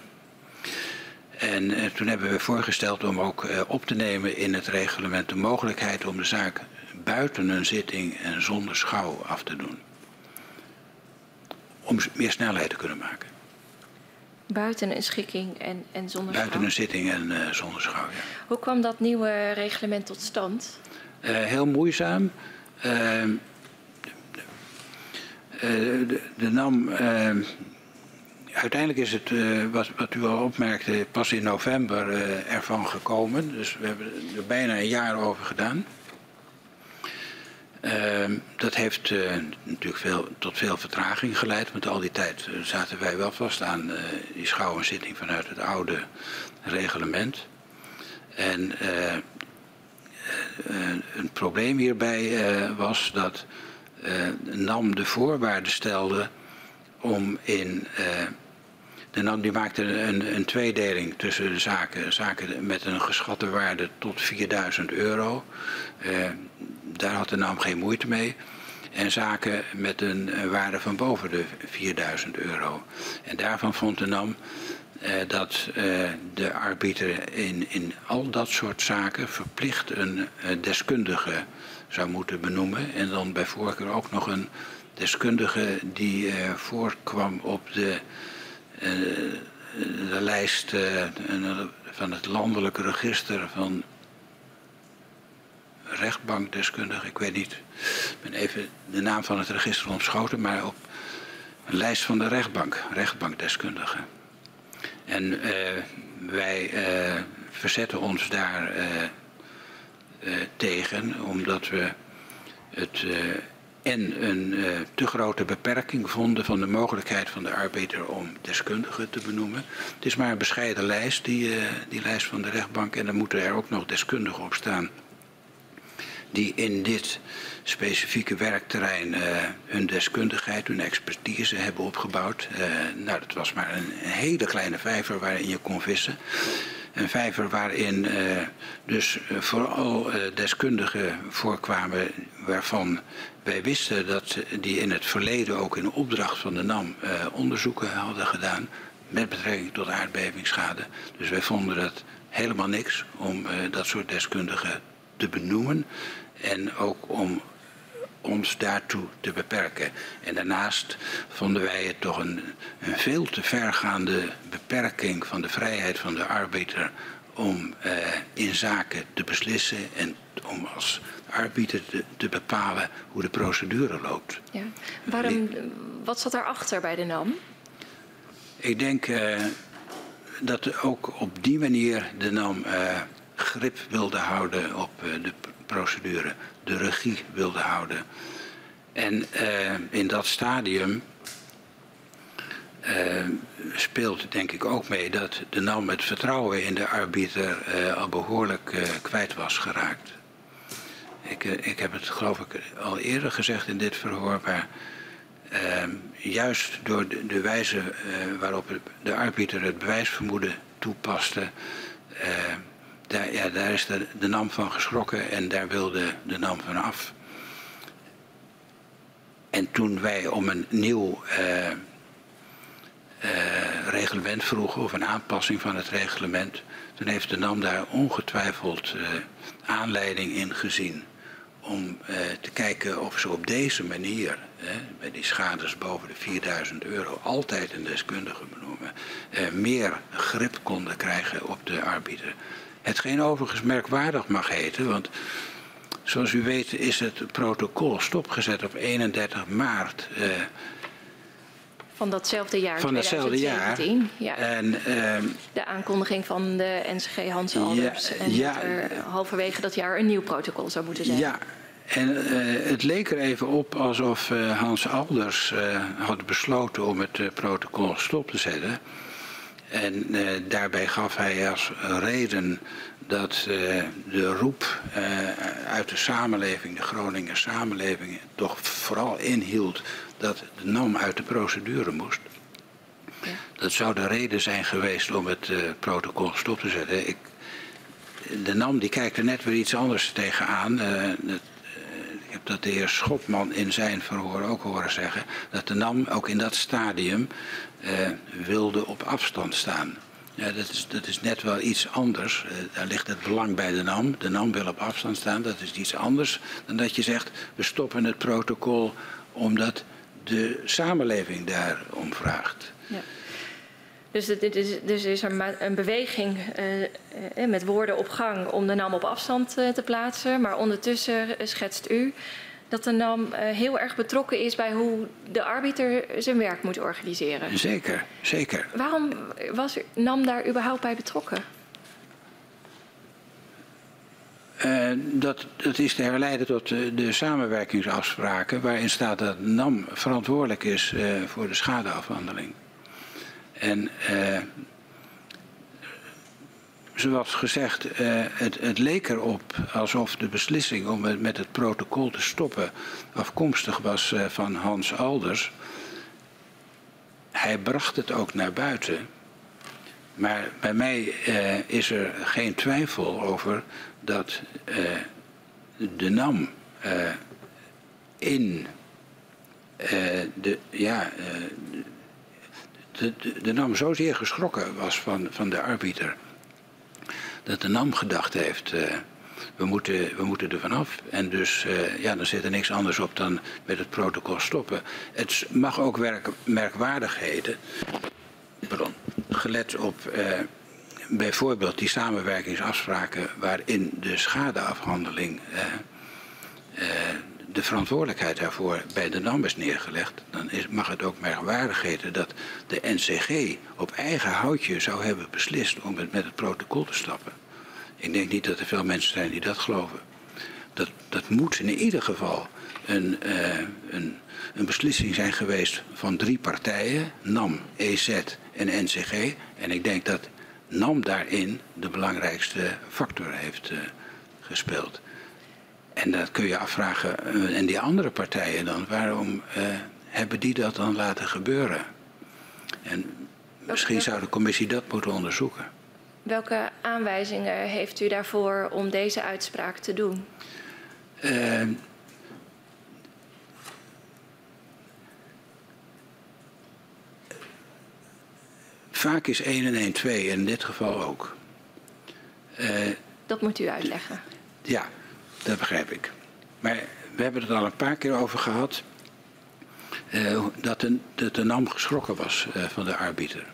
[SPEAKER 2] En uh, toen hebben we voorgesteld om ook eh, op te nemen in het reglement de mogelijkheid om de zaak buiten een zitting en zonder schouw af te doen. Om meer snelheid te kunnen maken.
[SPEAKER 3] Buiten een schikking en, en zonder
[SPEAKER 2] Buiten een zitting en zonder schouw, ja.
[SPEAKER 3] Hoe kwam dat nieuwe reglement tot stand?
[SPEAKER 2] Uh, heel moeizaam. Uh, de, de, NAM. uiteindelijk is het, wat, wat, u al opmerkte, pas in november ervan gekomen. Dus we hebben er bijna een jaar over gedaan. dat heeft natuurlijk veel, tot veel vertraging geleid, want al die tijd zaten wij wel vast aan die schouwenzitting vanuit het oude reglement. En eh, een probleem hierbij eh, was dat eh, NAM de voorwaarden stelde om in de NAM die maakte een, een, tweedeling tussen zaken. Zaken met een geschatte waarde tot 4000 euro. daar had de NAM geen moeite mee. En zaken met een waarde van boven de 4000 euro. En daarvan vond de NAM eh, dat eh, de arbiter in, in al dat soort zaken verplicht een eh, deskundige zou moeten benoemen. En dan bij voorkeur ook nog een deskundige die voorkwam op de, de lijst van het landelijke register van rechtbankdeskundigen. Ik weet niet, ik ben even de naam van het register ontschoten, maar op een lijst van de rechtbank, rechtbankdeskundigen. En uh, wij uh, verzetten ons daar uh, tegen, omdat we het en een te grote beperking vonden van de mogelijkheid van de arbeider om deskundigen te benoemen. Het is maar een bescheiden lijst, die, die lijst van de rechtbank, en dan moeten er ook nog deskundigen op staan die in dit specifieke werkterrein uh, hun deskundigheid, hun expertise hebben opgebouwd. Uh, nou, dat was maar een, een, hele kleine vijver waarin je kon vissen. Een vijver waarin uh, dus vooral deskundigen voorkwamen waarvan wij wisten dat die in het verleden ook in opdracht van de NAM onderzoeken hadden gedaan met betrekking tot aardbevingsschade. Dus wij vonden dat helemaal niks om dat soort deskundigen te benoemen. En ook om ons daartoe te beperken. En daarnaast vonden wij het toch een, een veel te vergaande beperking van de vrijheid van de arbeider om eh, in zaken te beslissen en om als arbeider te, te bepalen hoe de procedure loopt.
[SPEAKER 3] Ja. Waarom, wat zat daarachter bij de NAM?
[SPEAKER 2] Ik denk uh, dat ook op die manier de NAM uh, grip wilde houden op uh, de procedure, de regie wilde houden. En in dat stadium speelt denk ik ook mee dat de NAM het vertrouwen in de arbiter al behoorlijk kwijt was geraakt. Ik, ik heb het geloof ik al eerder gezegd in dit verhoor, maar uh, juist door de, de wijze waarop de arbiter het bewijsvermoeden toepaste, daar, ja, daar is de, NAM van geschrokken en daar wilde de NAM van af. En toen wij om een nieuw uh, reglement vroegen, of een aanpassing van het reglement, toen heeft de NAM daar ongetwijfeld aanleiding in gezien om te kijken of ze op deze manier, hè, bij die schades boven de 4000 euro, altijd een deskundige benoemen, meer grip konden krijgen op de arbiter. Hetgeen overigens merkwaardig mag heten, want zoals u weet is het protocol stopgezet op 31 maart. Uh,
[SPEAKER 3] van datzelfde jaar,
[SPEAKER 2] van datzelfde
[SPEAKER 3] 2017.
[SPEAKER 2] jaar.
[SPEAKER 3] Ja.
[SPEAKER 2] En, uh,
[SPEAKER 3] de aankondiging van de NCG Hans Alders.
[SPEAKER 2] Ja,
[SPEAKER 3] en
[SPEAKER 2] ja,
[SPEAKER 3] dat er halverwege dat jaar een nieuw protocol zou moeten zijn.
[SPEAKER 2] Ja, en uh, het leek er even op alsof uh, Hans Alders had besloten om het protocol stop te zetten. En daarbij gaf hij als reden dat de roep uit de samenleving, de Groninger samenleving, toch vooral inhield dat de NAM uit de procedure moest. Ja. Dat zou de reden zijn geweest om het protocol stop te zetten. Ik, de NAM die kijkt er net weer iets anders tegenaan. Het, ik heb dat de heer Schopman in zijn verhoor ook horen zeggen, dat de NAM ook in dat stadium wilde op afstand staan. Ja, dat, is, dat is net wel iets anders. Uh, daar ligt het belang bij de NAM. De NAM wil op afstand staan. Dat is iets anders dan dat je zegt, we stoppen het protocol omdat de samenleving daarom vraagt.
[SPEAKER 3] Ja. Dus, dit is, dus is er een beweging uh, met woorden op gang om de NAM op afstand te plaatsen. Maar ondertussen schetst u dat de NAM uh, heel erg betrokken is bij hoe de arbiter zijn werk moet organiseren.
[SPEAKER 2] Zeker, zeker.
[SPEAKER 3] Waarom was NAM daar überhaupt bij betrokken?
[SPEAKER 2] dat, dat is te herleiden tot de, de, samenwerkingsafspraken waarin staat dat NAM verantwoordelijk is voor de schadeafhandeling. En uh, zoals gezegd, uh, het, het, leek erop alsof de beslissing om het, met het protocol te stoppen afkomstig was uh, van Hans Alders. Hij bracht het ook naar buiten. Maar bij mij is er geen twijfel over dat de NAM in de, ja, de, de, de NAM zozeer geschrokken was van, van de arbiter. Dat de NAM gedacht heeft, uh, we, moeten, we moeten er vanaf. En dus, uh, ja, dan zit er niks anders op dan met het protocol stoppen. Het mag ook werk, merkwaardigheden, pardon, gelet op uh, bijvoorbeeld die samenwerkingsafspraken waarin de schadeafhandeling de verantwoordelijkheid daarvoor bij de NAM is neergelegd, dan is, mag het ook merkwaardig heten dat de NCG op eigen houtje zou hebben beslist om het met het protocol te stappen. Ik denk niet dat er veel mensen zijn die dat geloven. Dat, dat moet in ieder geval een, uh, een, een beslissing zijn geweest van drie partijen, NAM, EZ en NCG. En ik denk dat NAM daarin de belangrijkste factor heeft uh, gespeeld. En dat kun je afvragen, uh, en die andere partijen dan, waarom uh, hebben die dat dan laten gebeuren? En misschien zou de commissie dat moeten onderzoeken.
[SPEAKER 3] Welke aanwijzingen heeft u daarvoor om deze uitspraak te doen? Uh,
[SPEAKER 2] vaak is 1 en 1 2, en in dit geval ook.
[SPEAKER 3] dat moet u uitleggen.
[SPEAKER 2] Ja, dat begrijp ik. maar we hebben het al een paar keer over gehad. Uh, dat, de, dat de NAM geschrokken was uh, van de arbiter.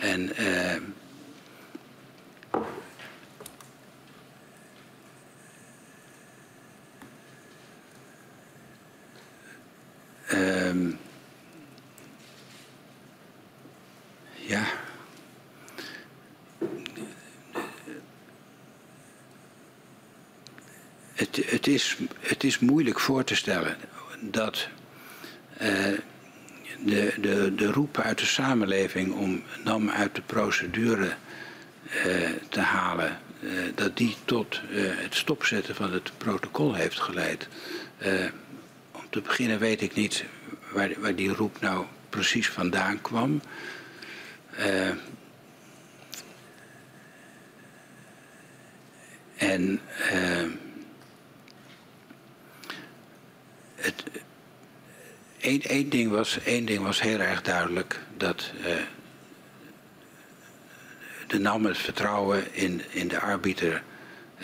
[SPEAKER 2] En uh, ja. Het, het, is, het is moeilijk voor te stellen dat uh, de, de, de roep uit de samenleving om NAM uit de procedure uh, te halen, uh, dat die tot het stopzetten van het protocol heeft geleid. om te beginnen weet ik niet waar, waar die roep nou precies vandaan kwam. en het, één, één, ding was, één ding was heel erg duidelijk. Dat uh, de NAM het vertrouwen in, in de arbiter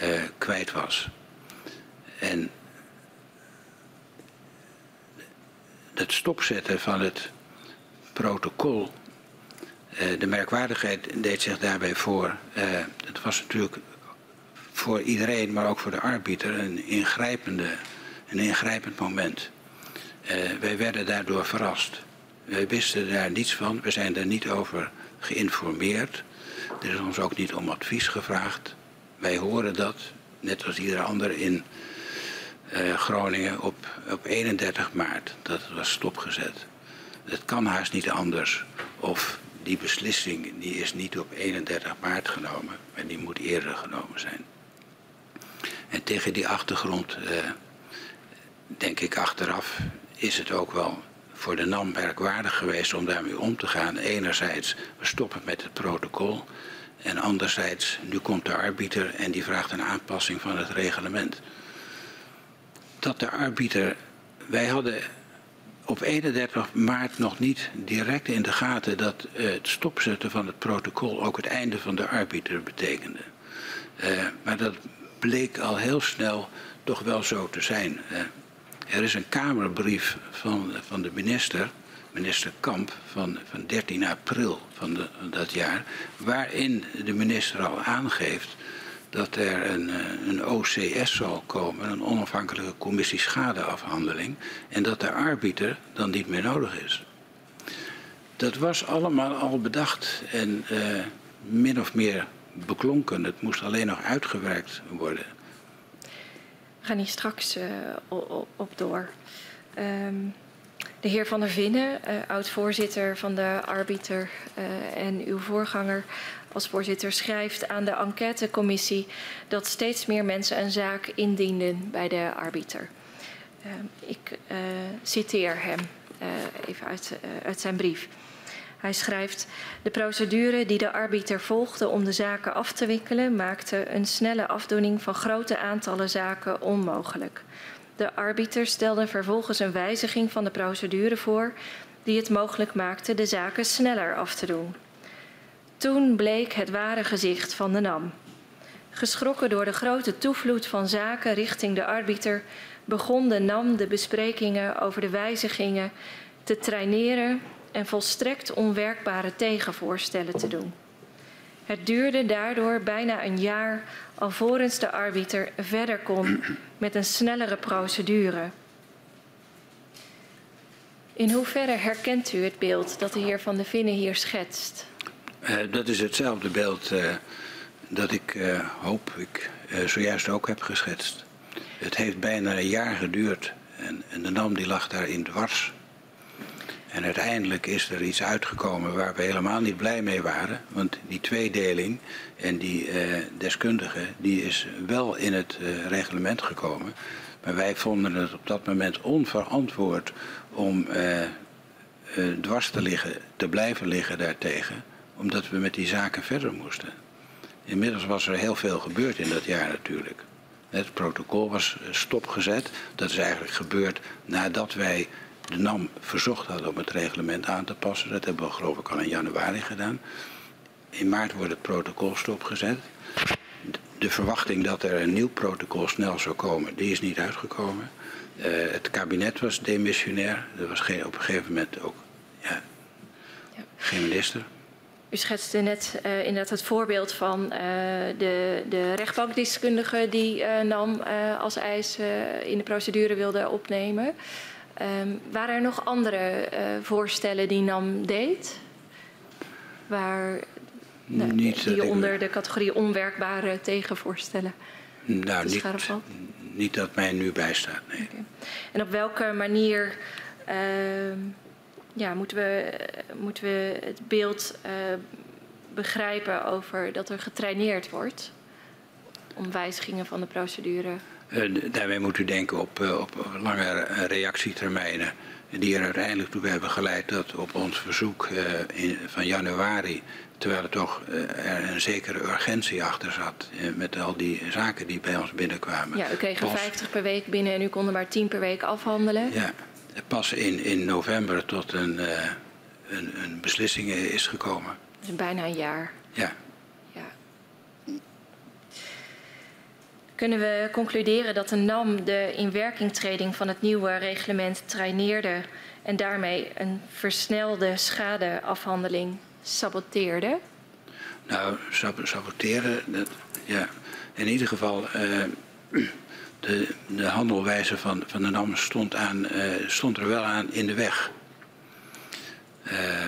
[SPEAKER 2] uh, kwijt was. En het stopzetten van het protocol, uh, de merkwaardigheid deed zich daarbij voor. het was natuurlijk voor iedereen, maar ook voor de arbiter, een ingrijpende een ingrijpend moment. Uh, wij werden daardoor verrast. Wij wisten daar niets van, we zijn daar niet over geïnformeerd. Er is ons ook niet om advies gevraagd. Wij horen dat, net als ieder ander in uh, Groningen, op, op 31 maart. Dat het was stopgezet. Het kan haast niet anders. Of die beslissing die is niet op 31 maart genomen, maar die moet eerder genomen zijn. En tegen die achtergrond uh, denk ik achteraf, is het ook wel voor de NAM werkwaardig geweest om daarmee om te gaan. Enerzijds, we stoppen met het protocol. En anderzijds, nu komt de arbiter en die vraagt een aanpassing van het reglement. Dat de arbiter, wij hadden op 31 maart nog niet direct in de gaten dat het stopzetten van het protocol ook het einde van de arbiter betekende. Uh, maar dat bleek al heel snel toch wel zo te zijn. Uh, er is een Kamerbrief van, van de minister, minister Kamp, van, van 13 april van, de, dat jaar, waarin de minister al aangeeft dat er een, eh, een OCS zal komen, een onafhankelijke commissie schadeafhandeling, en dat de arbiter dan niet meer nodig is. Dat was allemaal al bedacht en uh, min of meer beklonken. Het moest alleen nog uitgewerkt worden
[SPEAKER 3] gaan hier straks uh, op door. Um, de heer Van der Vinnen, uh, oud-voorzitter van de arbiter uh, en uw voorganger als voorzitter, schrijft aan de enquêtecommissie dat steeds meer mensen een zaak indienden bij de arbiter. Uh, ik citeer hem even uit, uit zijn brief. Hij schrijft: De procedure die de arbiter volgde om de zaken af te wikkelen, maakte een snelle afdoening van grote aantallen zaken onmogelijk. De arbiter stelde vervolgens een wijziging van de procedure voor, die het mogelijk maakte de zaken sneller af te doen. Toen bleek het ware gezicht van de NAM. Geschrokken door de grote toevloed van zaken richting de arbiter, begon de NAM de besprekingen over de wijzigingen te traineren en volstrekt onwerkbare tegenvoorstellen te doen. Het duurde daardoor bijna een jaar alvorens de arbiter verder kon met een snellere procedure. In hoeverre herkent u het beeld dat de heer Van de Vinnen hier schetst?
[SPEAKER 2] Uh, dat is hetzelfde beeld uh, dat ik uh, hoop ik zojuist ook heb geschetst. Het heeft bijna een jaar geduurd en, en de NAM die lag daarin dwars. En uiteindelijk is er iets uitgekomen waar we helemaal niet blij mee waren. Want die tweedeling en die uh, deskundige die is wel in het uh, reglement gekomen. Maar wij vonden het op dat moment onverantwoord om uh, dwars te liggen, te blijven liggen daartegen. Omdat we met die zaken verder moesten. Inmiddels was er heel veel gebeurd in dat jaar natuurlijk. Het protocol was stopgezet. Dat is eigenlijk gebeurd nadat wij de NAM verzocht hadden om het reglement aan te passen. Dat hebben we geloof ik al in januari gedaan. In maart wordt het protocol stopgezet. de verwachting dat er een nieuw protocol snel zou komen, die is niet uitgekomen. Uh, het kabinet was demissionair. Er was geen, op een gegeven moment ook ja, ja. geen minister.
[SPEAKER 3] U schetste net uh, inderdaad het voorbeeld van uh, de, de rechtbankdeskundige die NAM als eis in de procedure wilde opnemen. Um, waren er nog andere voorstellen die NAM deed? Waar nou, niet, die onder de categorie onwerkbare tegenvoorstellen
[SPEAKER 2] nou, niet, niet dat mij nu bijstaat, nee. Okay.
[SPEAKER 3] En op welke manier uh, ja, moeten, we, moeten we het beeld uh, begrijpen over dat er getraineerd wordt om wijzigingen van de procedure?
[SPEAKER 2] Uh, daarmee moet u denken op, op lange reactietermijnen die er uiteindelijk toe hebben geleid dat op ons verzoek in, van januari Terwijl er toch uh, er een zekere urgentie achter zat uh, met al die zaken die bij ons binnenkwamen.
[SPEAKER 3] Ja, u kreeg er 50 per week binnen en u kon er maar 10 per week afhandelen.
[SPEAKER 2] Ja, pas in, in november tot een, een, een beslissing is gekomen.
[SPEAKER 3] Dus bijna een jaar.
[SPEAKER 2] Ja.
[SPEAKER 3] ja. Kunnen we concluderen dat de NAM de inwerkingtreding van het nieuwe reglement traineerde en daarmee een versnelde schadeafhandeling saboteerde?
[SPEAKER 2] Nou, saboteren, dat, ja. In ieder geval, uh, de, de handelwijze van, van de NAM stond, aan, uh, stond er wel aan in de weg. Uh,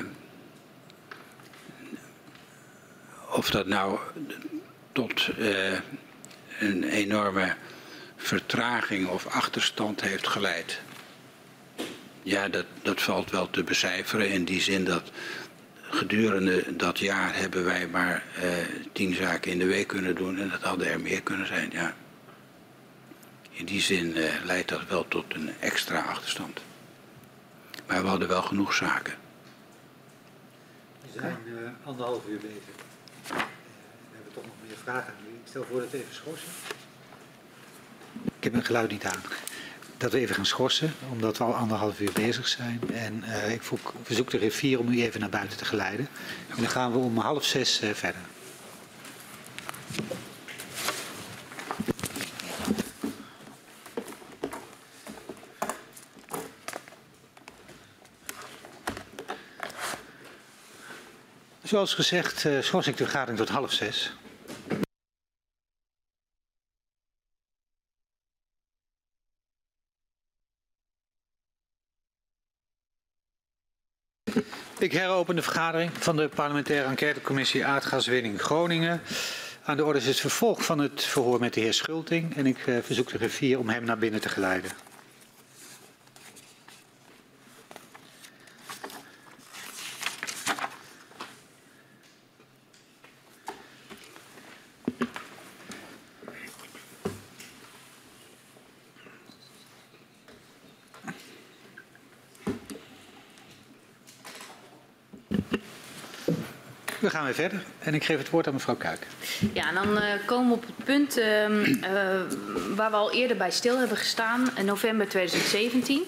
[SPEAKER 2] of dat nou tot een enorme vertraging of achterstand heeft geleid. Ja, dat, dat valt wel te becijferen in die zin dat gedurende dat jaar hebben wij maar uh, tien zaken in de week kunnen doen en dat hadden er meer kunnen zijn, ja. In die zin uh, leidt dat wel tot een extra achterstand. Maar we hadden wel genoeg zaken.
[SPEAKER 1] We zijn uh, anderhalf uur bezig. Toch nog meer vragen aan. Ik stel voor dat we even schorsen. Ik heb mijn geluid niet aan dat we even gaan schorsen, omdat we al anderhalf uur bezig zijn. En uh, ik verzoek de rivier om u even naar buiten te geleiden. En dan gaan we om half zes uh, verder. Zoals gezegd, uh, schors ik de vergadering tot half zes. Ik heropen de vergadering van de parlementaire enquêtecommissie aardgaswinning Groningen. Aan de orde is het vervolg van het verhoor met de heer Schulting en ik uh, verzoek de griffier om hem naar binnen te geleiden. Gaan weer verder en ik geef het woord aan mevrouw Kuik.
[SPEAKER 4] Ja, en dan uh, komen we op het punt uh, waar we al eerder bij stil hebben gestaan, in november 2017,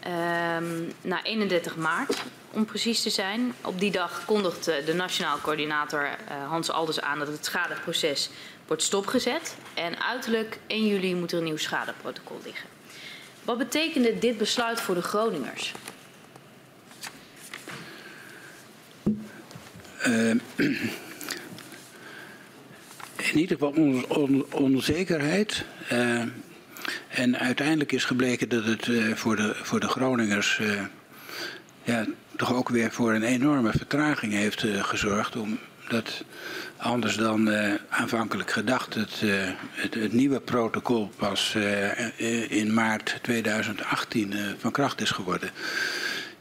[SPEAKER 4] ehm, na 31 maart om precies te zijn. Op die dag kondigt de nationaal coördinator Hans Alders aan dat het schadeproces wordt stopgezet. En uiterlijk 1 juli moet er een nieuw schadeprotocol liggen. Wat betekende dit besluit voor de Groningers?
[SPEAKER 2] in ieder geval on, on, onzekerheid. Uh, en uiteindelijk is gebleken dat het uh, voor, de, voor de Groningers ja, toch ook weer voor een enorme vertraging heeft gezorgd. Omdat anders dan aanvankelijk gedacht het, het, het, nieuwe protocol pas in maart 2018 van kracht is geworden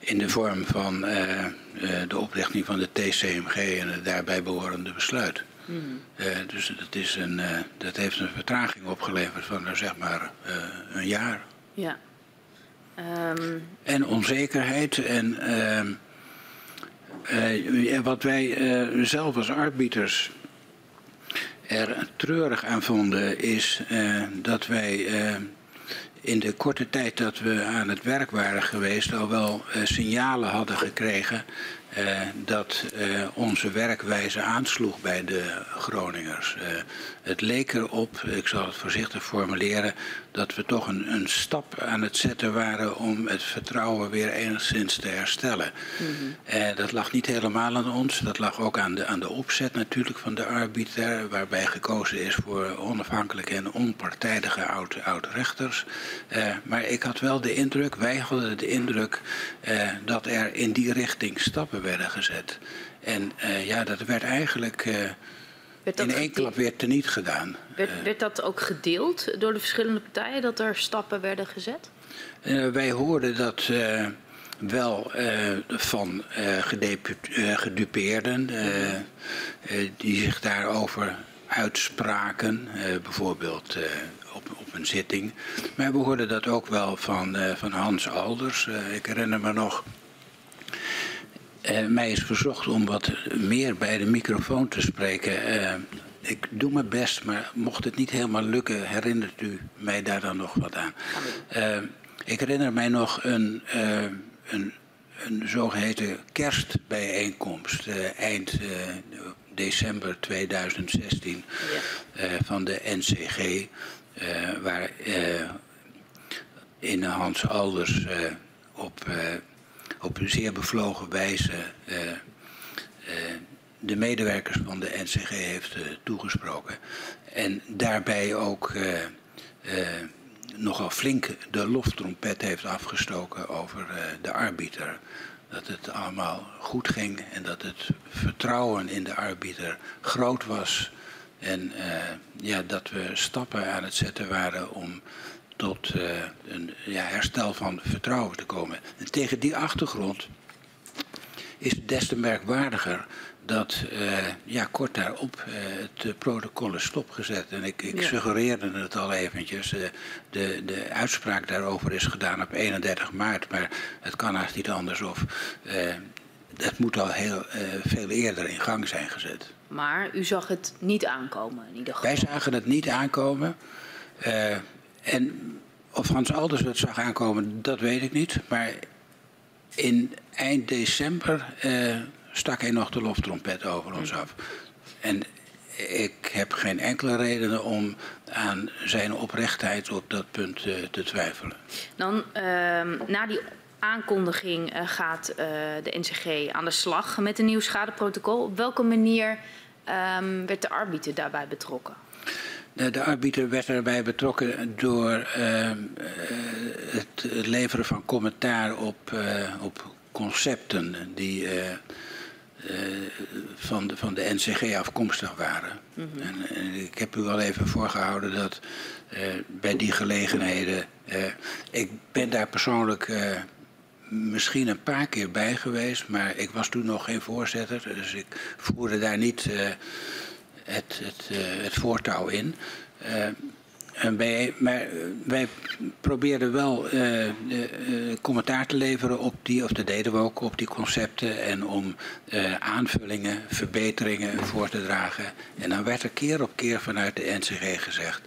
[SPEAKER 2] in de vorm van uh, uh, de oprichting van de TCMG en het daarbij behorende besluit. Mm. Uh, dus dat, is een, dat heeft een vertraging opgeleverd van nou, zeg maar een jaar.
[SPEAKER 4] Ja. Um...
[SPEAKER 2] En onzekerheid en ehm, wat wij zelf als arbiters er treurig aan vonden is dat wij in de korte tijd dat we aan het werk waren geweest al wel uh, signalen hadden gekregen uh, dat uh, onze werkwijze aansloeg bij de Groningers. Het leek erop, ik zal het voorzichtig formuleren, dat we toch een, een, stap aan het zetten waren om het vertrouwen weer enigszins te herstellen. Mm -hmm. dat lag niet helemaal aan ons, dat lag ook aan de, aan de opzet natuurlijk van de arbiter, waarbij gekozen is voor onafhankelijke en onpartijdige oud-rechters. maar ik had wel de indruk, wij hadden de indruk, dat er in die richting stappen werden gezet. En uh, ja, dat werd eigenlijk werd in één klap weer teniet gedaan.
[SPEAKER 4] Werd, uh, werd, dat ook gedeeld door de verschillende partijen, dat er stappen werden gezet?
[SPEAKER 2] wij hoorden dat wel van gedupeerden die zich daarover uitspraken, bijvoorbeeld op, op een zitting. Maar we hoorden dat ook wel van, van Hans Alders. ik herinner me nog uh, mij is verzocht om wat meer bij de microfoon te spreken. Uh, ik doe mijn best, maar mocht het niet helemaal lukken, herinnert u mij daar dan nog wat aan. Uh, ik herinner mij nog een, een, een zogeheten kerstbijeenkomst eind december 2016 ja. van de NCG, waar in Hans Alders op op een zeer bevlogen wijze de medewerkers van de NCG heeft uh, toegesproken. En daarbij ook nogal flink de loftrompet heeft afgestoken over de arbiter. Dat het allemaal goed ging en dat het vertrouwen in de arbiter groot was. En ja, dat we stappen aan het zetten waren om tot een ja, herstel van vertrouwen te komen. En tegen die achtergrond is het des te merkwaardiger dat uh, ja, kort daarop uh, het protocol is stopgezet. En ik, ik ja. suggereerde het al eventjes. Uh, de, de uitspraak daarover is gedaan op 31 maart. Maar het kan eigenlijk niet anders of het moet al heel veel eerder in gang zijn gezet.
[SPEAKER 4] Maar u zag het niet aankomen in ieder geval?
[SPEAKER 2] Wij zagen het niet aankomen. En of Hans Alders het zag aankomen, dat weet ik niet. Maar in eind december stak hij nog de loftrompet over ons af. En ik heb geen enkele reden om aan zijn oprechtheid op dat punt uh, te twijfelen.
[SPEAKER 4] Dan uh, na die aankondiging uh, gaat de NCG aan de slag met een nieuw schadeprotocol. Op welke manier ehm, werd de arbiter daarbij betrokken?
[SPEAKER 2] De, de arbiter werd erbij betrokken door uh, het, leveren van commentaar op, op concepten die van, de, van de NCG afkomstig waren. Mm -hmm. en, en, ik heb u al even voorgehouden dat bij die gelegenheden. ik ben daar persoonlijk misschien een paar keer bij geweest, maar ik was toen nog geen voorzitter, dus ik voerde daar niet het, het, uh, het voortouw in. Uh, en wij, maar wij probeerden wel uh, commentaar te leveren op die, of dat deden we ook op die concepten. En om aanvullingen, verbeteringen voor te dragen. En dan werd er keer op keer vanuit de NCG gezegd.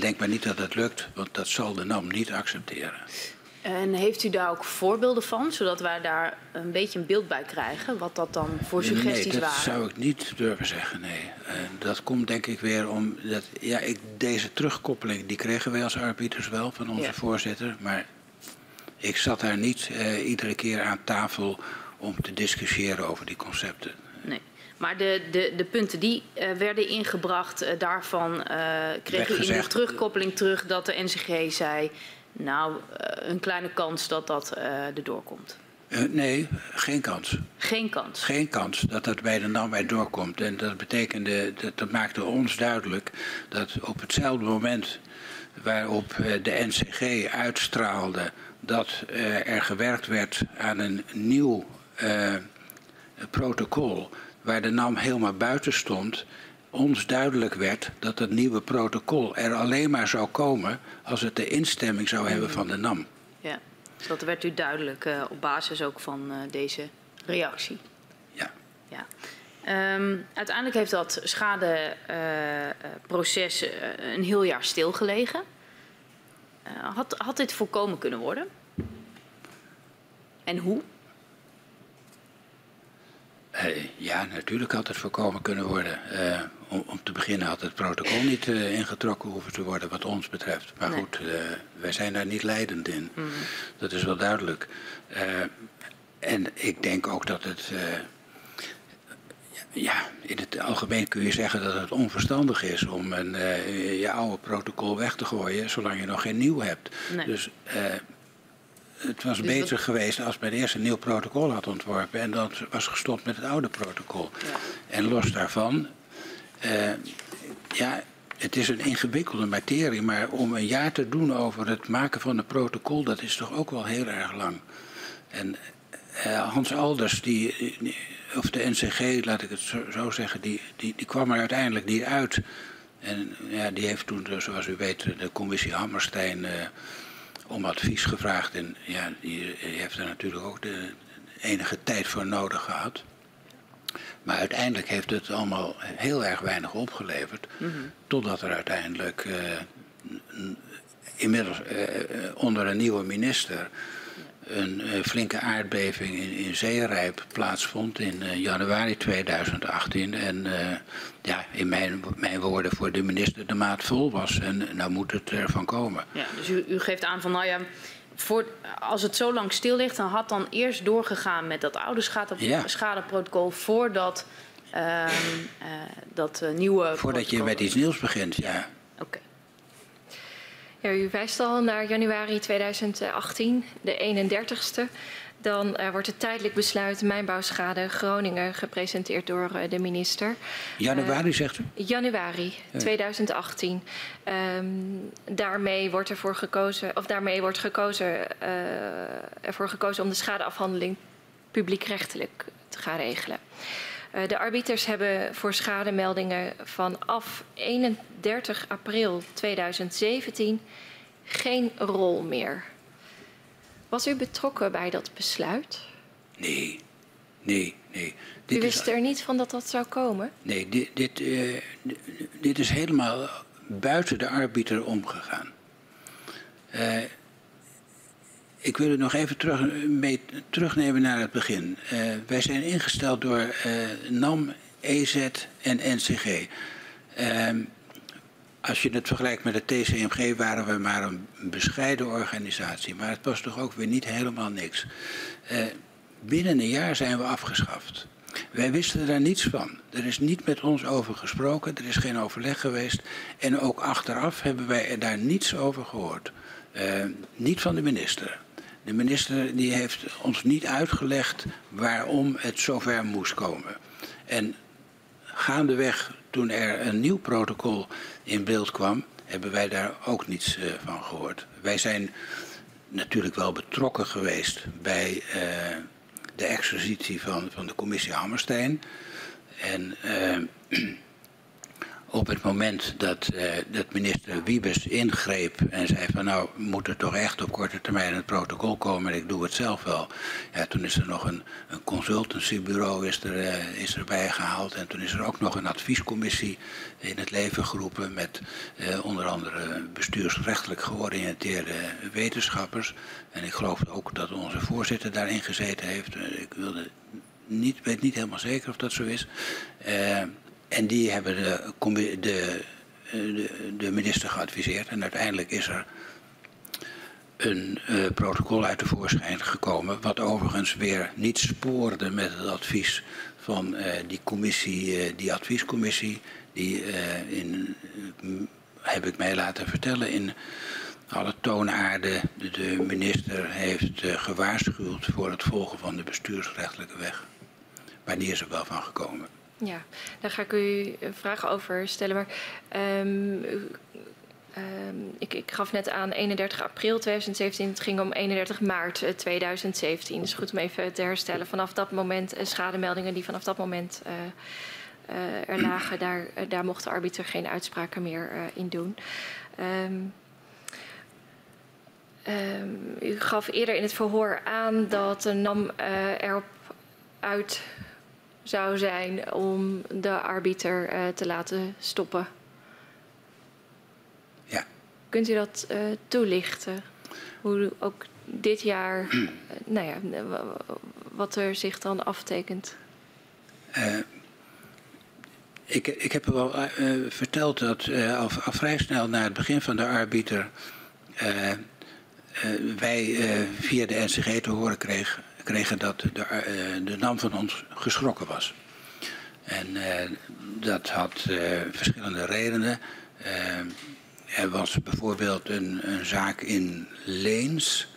[SPEAKER 2] denk maar niet dat het lukt, want dat zal de NAM niet accepteren.
[SPEAKER 4] En heeft u daar ook voorbeelden van, zodat wij daar een beetje een beeld bij krijgen, wat dat dan voor suggesties
[SPEAKER 2] nee, dat
[SPEAKER 4] waren?
[SPEAKER 2] zou ik niet durven zeggen, nee. Uh, dat komt denk ik weer om, dat, ja, ik, deze terugkoppeling, die kregen wij als arbiters wel van onze ja. voorzitter, maar ik zat daar niet uh, iedere keer aan tafel om te discussiëren over die concepten.
[SPEAKER 4] Nee. Maar de, de, de punten die uh, werden ingebracht, daarvan kreeg u in de terugkoppeling terug dat de NCG zei... Nou, uh, een kleine kans dat dat uh, erdoor komt.
[SPEAKER 2] Uh, nee, geen kans.
[SPEAKER 4] Geen kans?
[SPEAKER 2] Geen kans dat dat bij de NAM erdoor komt. En dat betekende, dat, dat maakte ons duidelijk dat op hetzelfde moment waarop de NCG uitstraalde dat er gewerkt werd aan een nieuw protocol waar de NAM helemaal buiten stond, ons duidelijk werd dat het nieuwe protocol er alleen maar zou komen als het de instemming zou hebben van de NAM.
[SPEAKER 4] Ja, dus dat werd u duidelijk uh, op basis ook van uh, deze reactie.
[SPEAKER 2] Ja.
[SPEAKER 4] ja. Um, uiteindelijk heeft dat schadeproces uh, een heel jaar stilgelegen. had, had dit voorkomen kunnen worden? En hoe?
[SPEAKER 2] Eh, ja, natuurlijk had het voorkomen kunnen worden. Eh, om, om, te beginnen had het protocol niet uh, ingetrokken hoeven te worden wat ons betreft. Maar nee. goed, wij zijn daar niet leidend in. Mm. Dat is wel duidelijk. en ik denk ook dat het... ja, in het algemeen kun je zeggen dat het onverstandig is om een, je oude protocol weg te gooien zolang je nog geen nieuw hebt. Nee. Dus het was dus beter geweest als men eerst een nieuw protocol had ontworpen en dan was gestopt met het oude protocol. Ja. En los daarvan, ja, het is een ingewikkelde materie, maar om een jaar te doen over het maken van een protocol, dat is toch ook wel heel erg lang. En uh, Hans Alders, die, of de NCG, laat ik het zo, zeggen, die, die, die, kwam er uiteindelijk niet uit. En ja, die heeft toen, zoals u weet, de commissie Hammerstein. Om advies gevraagd. En ja, die, heeft er natuurlijk ook de enige tijd voor nodig gehad. Maar uiteindelijk heeft het allemaal heel erg weinig opgeleverd. Mm -hmm. Totdat er uiteindelijk uh, inmiddels uh, onder een nieuwe minister een uh, flinke aardbeving in, in Zeerijp plaatsvond in januari 2018. En ja, in mijn, mijn woorden voor de minister de maat vol was. En nou moet het ervan komen.
[SPEAKER 4] Ja, dus u, u geeft aan van nou ja. Voor, als het zo lang stil ligt, dan had dan eerst doorgegaan met dat oude schade, ja. schadeprotocol voordat uh, dat nieuwe.
[SPEAKER 2] Voordat protocol... je met iets nieuws begint, ja.
[SPEAKER 4] Oké. Okay.
[SPEAKER 3] Ja, u wijst al naar januari 2018, de 31ste. Dan uh, wordt het tijdelijk besluit mijnbouwschade Groningen gepresenteerd door uh, de minister.
[SPEAKER 2] Januari uh, zegt u?
[SPEAKER 3] Januari ja. 2018. Um, daarmee wordt ervoor gekozen, of daarmee wordt gekozen, ervoor gekozen om de schadeafhandeling publiekrechtelijk te gaan regelen. De arbiters hebben voor schademeldingen vanaf 31 april 2017 geen rol meer. Was u betrokken bij dat besluit?
[SPEAKER 2] Nee, nee, nee.
[SPEAKER 3] Dit u wist is, er niet van dat dat zou komen?
[SPEAKER 2] Nee, dit, dit, uh, dit is helemaal buiten de arbiter omgegaan. Uh, ik wil het nog even terug, mee, terugnemen naar het begin. Uh, wij zijn ingesteld door NAM, EZ en NCG. Als je het vergelijkt met de TCMG waren we maar een bescheiden organisatie. Maar het was toch ook weer niet helemaal niks. Uh, binnen een jaar zijn we afgeschaft. Wij wisten daar niets van. Er is niet met ons over gesproken, er is geen overleg geweest. En ook achteraf hebben wij daar niets over gehoord. Uh, niet van de minister. De minister die heeft ons niet uitgelegd waarom het zover moest komen. En gaandeweg, toen er een nieuw protocol in beeld kwam, hebben wij daar ook niets uh, van gehoord. Wij zijn natuurlijk wel betrokken geweest bij uh, de exercitie van, van de commissie Hammerstein. En uh, op het moment dat, uh, dat minister Wiebes ingreep en zei van nou moet er toch echt op korte termijn een protocol komen en ik doe het zelf wel. Ja, toen is er nog een, een consultancybureau is er, uh, is erbij gehaald en toen is er ook nog een adviescommissie in het leven geroepen met uh, onder andere bestuursrechtelijk georiënteerde wetenschappers. En ik geloof ook dat onze voorzitter daarin gezeten heeft. Ik wilde niet, weet niet helemaal zeker of dat zo is. En die hebben de, de, de, de minister geadviseerd. En uiteindelijk is er een uh, protocol uit de voorschijn gekomen. Wat overigens weer niet spoorde met het advies van uh, die commissie, die adviescommissie. Die in, heb ik mij laten vertellen, in alle toonaarden de, minister heeft gewaarschuwd voor het volgen van de bestuursrechtelijke weg. Maar die is er wel van gekomen.
[SPEAKER 3] Ja, daar ga ik u vragen over stellen. Maar um, um, ik, ik, gaf net aan 31 april 2017. Het ging om 31 maart 2017. Dus goed om even te herstellen. Vanaf dat moment, uh, schademeldingen die vanaf dat moment uh, uh, er lagen, daar, daar mocht de arbiter geen uitspraken meer in doen. Um, u gaf eerder in het verhoor aan dat de NAM erop uit zou zijn om de arbiter uh, te laten stoppen.
[SPEAKER 2] Ja.
[SPEAKER 3] Kunt u dat uh, toelichten? Hoe ook dit jaar, uh, nou ja, wat er zich dan aftekent?
[SPEAKER 2] Ik, ik, heb wel verteld dat al, al, vrij snel na het begin van de arbiter wij via de NCG te horen kregen, kregen dat de, de NAM van ons geschrokken was. En dat had verschillende redenen. er was bijvoorbeeld een, een zaak in Leens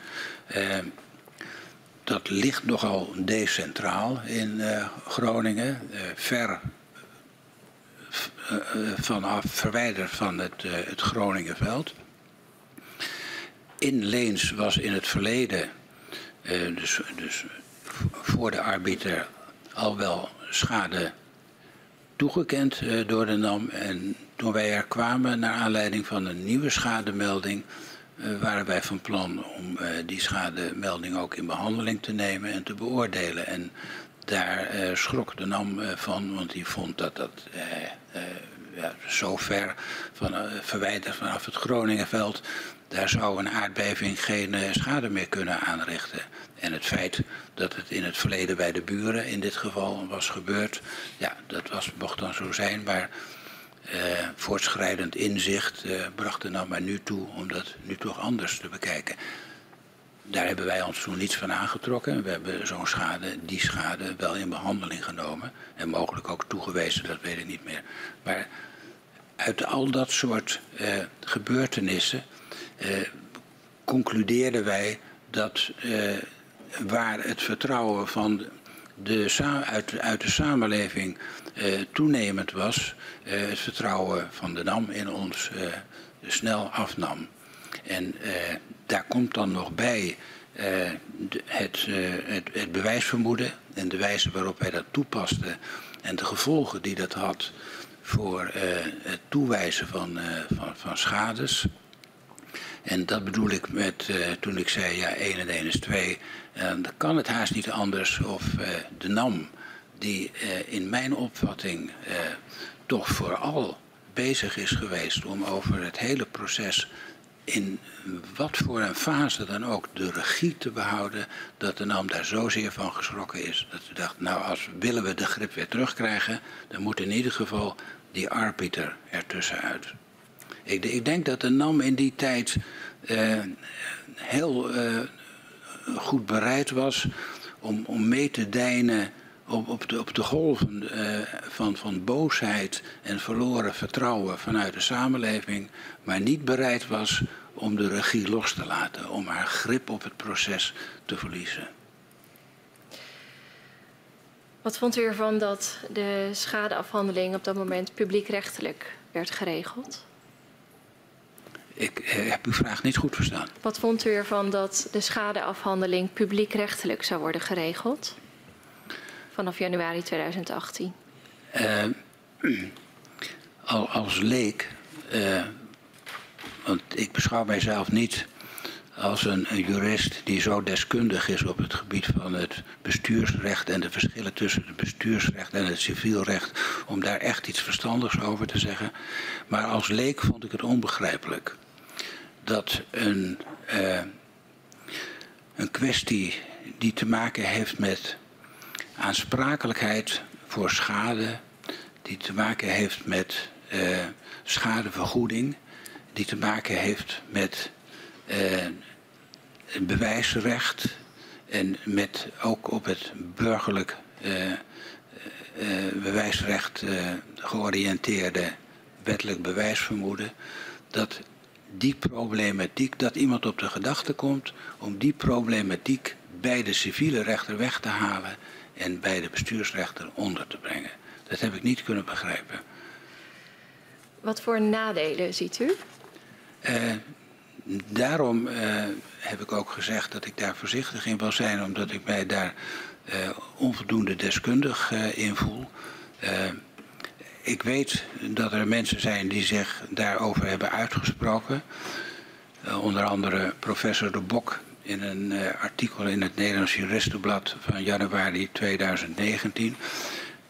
[SPEAKER 2] dat ligt nogal decentraal in Groningen, ver vanaf verwijderd van het, het Groningenveld. In Leens was in het verleden, dus, dus voor de arbiter, al wel schade toegekend door de NAM. En toen wij er kwamen, naar aanleiding van een nieuwe schademelding, uh, waren wij van plan om die schademelding ook in behandeling te nemen en te beoordelen. En daar schrok de NAM van, want die vond dat dat ja, zo ver van, verwijderd vanaf het Groningenveld, daar zou een aardbeving geen schade meer kunnen aanrichten. En het feit dat het in het verleden bij de buren in dit geval was gebeurd, ja, dat was, mocht dan zo zijn, maar uh, voortschrijdend inzicht uh, bracht er nou maar nu toe om dat nu toch anders te bekijken. Daar hebben wij ons toen niets van aangetrokken. We hebben zo'n schade, die schade, wel in behandeling genomen. En mogelijk ook toegewezen, dat weet ik niet meer. Maar uit al dat soort uh, gebeurtenissen concludeerden wij dat waar het vertrouwen van de, uit, uit de samenleving uh, toenemend was, het vertrouwen van de NAM in ons snel afnam. En daar komt dan nog bij het, het, bewijsvermoeden en de wijze waarop wij dat toepasten en de gevolgen die dat had voor het toewijzen van, van, van schades. En dat bedoel ik met uh, toen ik zei, ja, 1 en 1 is 2. Uh, dan kan het haast niet anders of uh, de NAM, die in mijn opvatting toch vooral bezig is geweest om over het hele proces in wat voor een fase dan ook de regie te behouden, dat de NAM daar zozeer van geschrokken is. Dat ze dacht, nou als willen we de grip weer terugkrijgen, dan moet in ieder geval die arbiter ertussenuit. Ik, ik, denk dat de NAM in die tijd uh, heel uh, goed bereid was om, om mee te deinen op, op, de, op de golven uh, van, van boosheid en verloren vertrouwen vanuit de samenleving, maar niet bereid was om de regie los te laten, om haar grip op het proces te verliezen.
[SPEAKER 3] Wat vond u ervan dat de schadeafhandeling op dat moment publiekrechtelijk werd geregeld?
[SPEAKER 2] Ik eh, heb uw vraag niet goed verstaan.
[SPEAKER 3] Wat vond u ervan dat de schadeafhandeling publiekrechtelijk zou worden geregeld? Vanaf januari 2018. Uh,
[SPEAKER 2] eh, al, als leek, uh, want ik beschouw mijzelf niet als een, een, jurist die zo deskundig is op het gebied van het bestuursrecht en de verschillen tussen het bestuursrecht en het civielrecht, om daar echt iets verstandigs over te zeggen. Maar als leek vond ik het onbegrijpelijk dat een, uh, een kwestie die te maken heeft met aansprakelijkheid voor schade, die te maken heeft met uh, schadevergoeding, die te maken heeft met uh, bewijsrecht en met ook op het burgerlijk bewijsrecht georiënteerde wettelijk bewijsvermoeden, dat die problematiek, dat iemand op de gedachte komt om die problematiek bij de civiele rechter weg te halen en bij de bestuursrechter onder te brengen. Dat heb ik niet kunnen begrijpen.
[SPEAKER 3] Wat voor nadelen ziet u?
[SPEAKER 2] Uh, daarom uh, heb ik ook gezegd dat ik daar voorzichtig in wil zijn, omdat ik mij daar uh, onvoldoende deskundig in voel ik weet dat er mensen zijn die zich daarover hebben uitgesproken. Uh, onder andere professor De Bok in een uh, artikel in het Nederlands Juristenblad van januari 2019.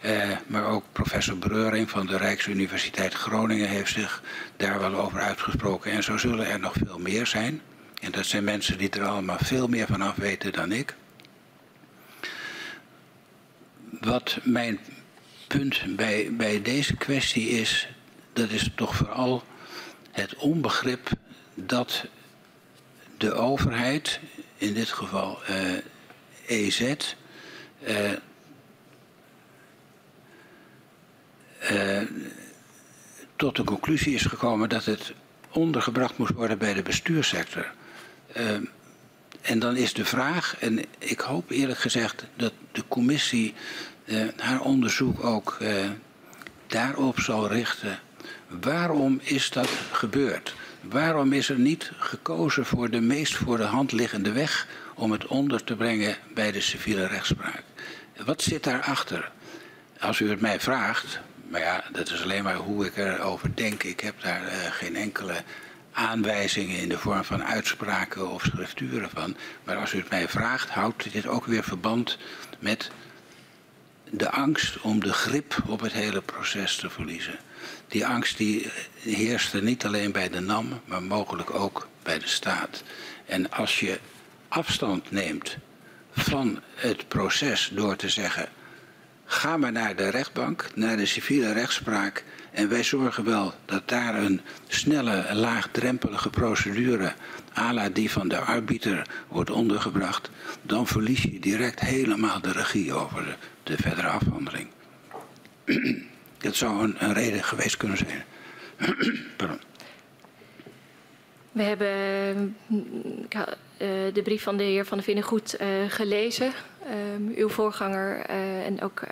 [SPEAKER 2] Uh, eh, maar ook professor Breuring van de Rijksuniversiteit Groningen heeft zich daar wel over uitgesproken. En zo zullen er nog veel meer zijn. En dat zijn mensen die er allemaal veel meer van af weten dan ik. Wat mijn punt bij, bij deze kwestie is, dat is toch vooral het onbegrip dat de overheid, in dit geval uh, EZ, uh, uh, tot de conclusie is gekomen dat het ondergebracht moest worden bij de bestuurssector. en dan is de vraag, en ik hoop eerlijk gezegd dat de commissie haar onderzoek ook daarop zal richten. Waarom is dat gebeurd? Waarom is er niet gekozen voor de meest voor de hand liggende weg om het onder te brengen bij de civiele rechtspraak? Wat zit daarachter? Als u het mij vraagt, maar ja, dat is alleen maar hoe ik erover denk. Ik heb daar uh, geen enkele aanwijzingen in de vorm van uitspraken of schrifturen van. Maar als u het mij vraagt, houdt dit ook weer verband met de angst om de grip op het hele proces te verliezen. Die angst die heerste niet alleen bij de NAM, maar mogelijk ook bij de staat. En als je afstand neemt van het proces door te zeggen: ga maar naar de rechtbank, naar de civiele rechtspraak. En wij zorgen wel dat daar een snelle, laagdrempelige procedure, à la die van de arbiter, wordt ondergebracht. Dan verlies je direct helemaal de regie over de, de verdere afhandeling. Dat zou een, reden geweest kunnen zijn. Pardon.
[SPEAKER 3] We hebben uh, de brief van de heer Van der Vinnen goed uh, gelezen. Uh, uw voorganger en ook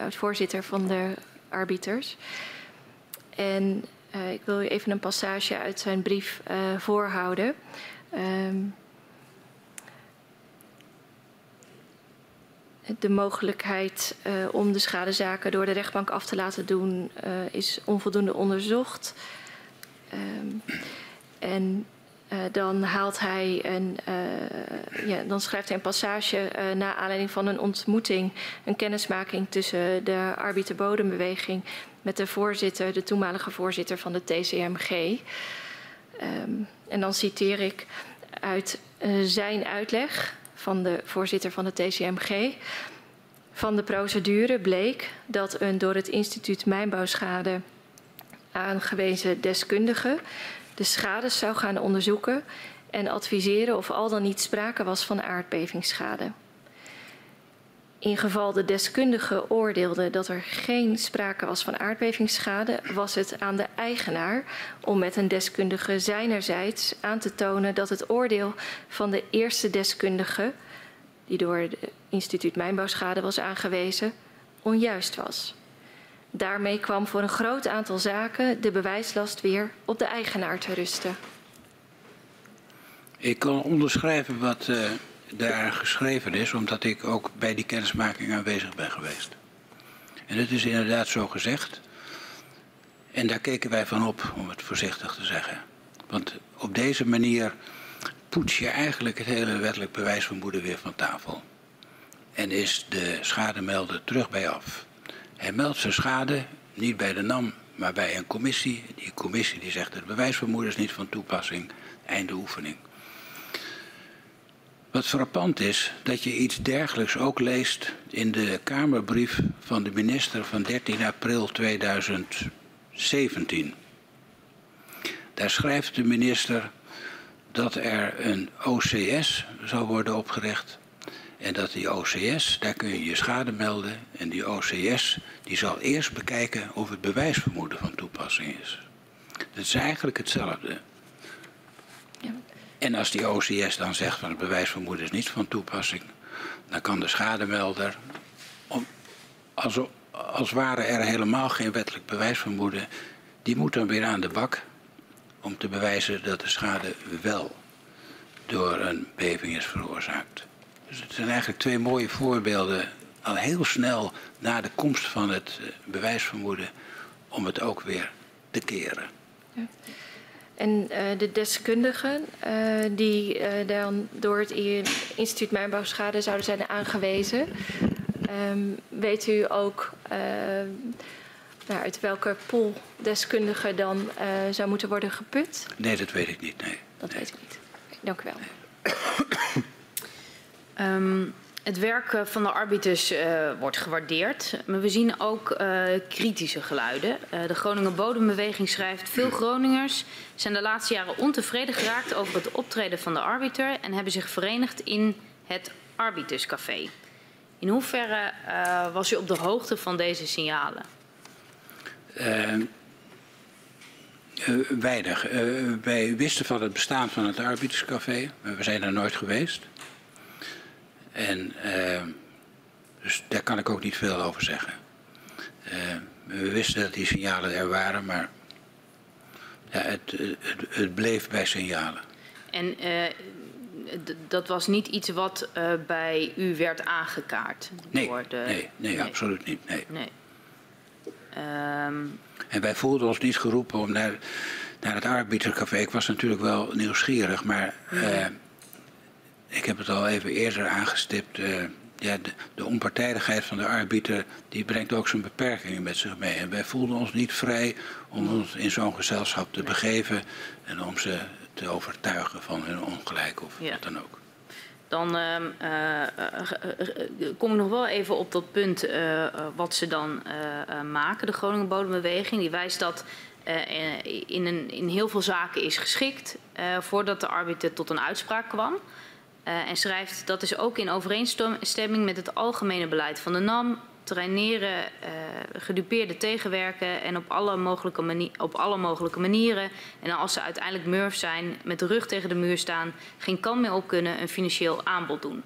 [SPEAKER 3] oud-voorzitter van de arbiters. En ik wil u even een passage uit zijn brief voorhouden. Um, de mogelijkheid uh, om de schadezaken door de rechtbank af te laten doen uh, is onvoldoende onderzocht. Um, en uh, dan haalt hij een, ja, dan schrijft hij een passage na aanleiding van een ontmoeting, een kennismaking tussen de arbiterbodembeweging met de voorzitter, de toenmalige voorzitter van de TCMG. Um, en dan citeer ik uit zijn uitleg van de voorzitter van de TCMG. Van de procedure bleek dat een door het instituut Mijnbouwschade aangewezen deskundige de schades zou gaan onderzoeken en adviseren of al dan niet sprake was van aardbevingsschade. In geval de deskundige oordeelde dat er geen sprake was van aardbevingsschade, was het aan de eigenaar om met een deskundige zijnerzijds aan te tonen dat het oordeel van de eerste deskundige, die door het instituut Mijnbouwschade was aangewezen, onjuist was. Daarmee kwam voor een groot aantal zaken de bewijslast weer op de eigenaar te rusten.
[SPEAKER 2] Ik kan onderschrijven wat uh, daar geschreven is, omdat ik ook bij die kennismaking aanwezig ben geweest. En het is inderdaad zo gezegd. En daar keken wij van op, om het voorzichtig te zeggen. Want op deze manier poets je eigenlijk het hele wettelijk bewijsvermoeden weer van tafel. En is de schademelder terug bij af. Hij meldt zijn schade niet bij de NAM, maar bij een commissie. Die commissie die zegt het bewijsvermoeden is niet van toepassing. Einde oefening. Wat frappant is dat je iets dergelijks ook leest in de Kamerbrief van de minister van 13 april 2017. Daar schrijft de minister dat er een OCS zou worden opgericht. En dat die OCS, daar kun je je schade melden. En die OCS die zal eerst bekijken of het bewijsvermoeden van toepassing is. Dat is eigenlijk hetzelfde. En als die OCS dan zegt van het bewijsvermoeden is niet van toepassing, dan kan de schademelder, om, als, als ware er helemaal geen wettelijk bewijsvermoeden, die moet dan weer aan de bak om te bewijzen dat de schade wel door een beving is veroorzaakt. Dus het zijn eigenlijk twee mooie voorbeelden, al heel snel na de komst van het eh, bewijsvermoeden, om het ook weer te keren. Ja.
[SPEAKER 3] En uh, de deskundigen uh, die uh, dan door het instituut Mijnbouwschade zouden zijn aangewezen, um, weet u ook nou, uit welke pool deskundigen dan zou moeten worden geput?
[SPEAKER 2] Nee, dat weet ik niet. Nee.
[SPEAKER 3] Dat
[SPEAKER 2] nee.
[SPEAKER 3] weet ik niet. Okay, dank u wel.
[SPEAKER 4] Nee. um, Het werk eh, van de arbiters uh, wordt gewaardeerd, maar we zien ook uh, kritische geluiden. De Groninger Bodembeweging schrijft: Veel Groningers zijn de laatste jaren ontevreden geraakt over het optreden van de arbiter en hebben zich verenigd in het Arbiterscafé. In hoeverre was u op de hoogte van deze signalen?
[SPEAKER 2] Ehm, weinig. wij wisten van het bestaan van het Arbiterscafé, maar we zijn er nooit geweest. En uh, dus daar kan ik ook niet veel over zeggen. Uh, we wisten dat die signalen er waren, maar ja, het, het, het bleef bij signalen.
[SPEAKER 4] En uh, dat was niet iets wat bij u werd aangekaart?
[SPEAKER 2] Nee,
[SPEAKER 4] door de...
[SPEAKER 2] nee, nee, nee, absoluut niet. Nee.
[SPEAKER 4] nee.
[SPEAKER 2] Um... En wij voelden ons niet geroepen om naar, naar het arbitercafé. Ik was natuurlijk wel nieuwsgierig, maar ik heb het al even eerder aangestipt. Uh, ja, de, de, onpartijdigheid van de arbiter die brengt ook zijn beperkingen met zich mee. En wij voelden ons niet vrij om ons in zo'n gezelschap te begeven en om ze te overtuigen van hun ongelijk of ja. wat dan ook.
[SPEAKER 4] Dan uh, uh, kom ik nog wel even op dat punt wat ze dan maken, de Groningen Bodembeweging. Die wijst dat in, een, in heel veel zaken is geschikt voordat de arbiter tot een uitspraak kwam. Uh, en schrijft dat is ook in overeenstemming met het algemene beleid van de NAM. Traineren, uh, gedupeerde tegenwerken en op alle, mogelijke op alle mogelijke manieren. En als ze uiteindelijk murf zijn, met de rug tegen de muur staan, geen kant meer op kunnen, een financieel aanbod doen.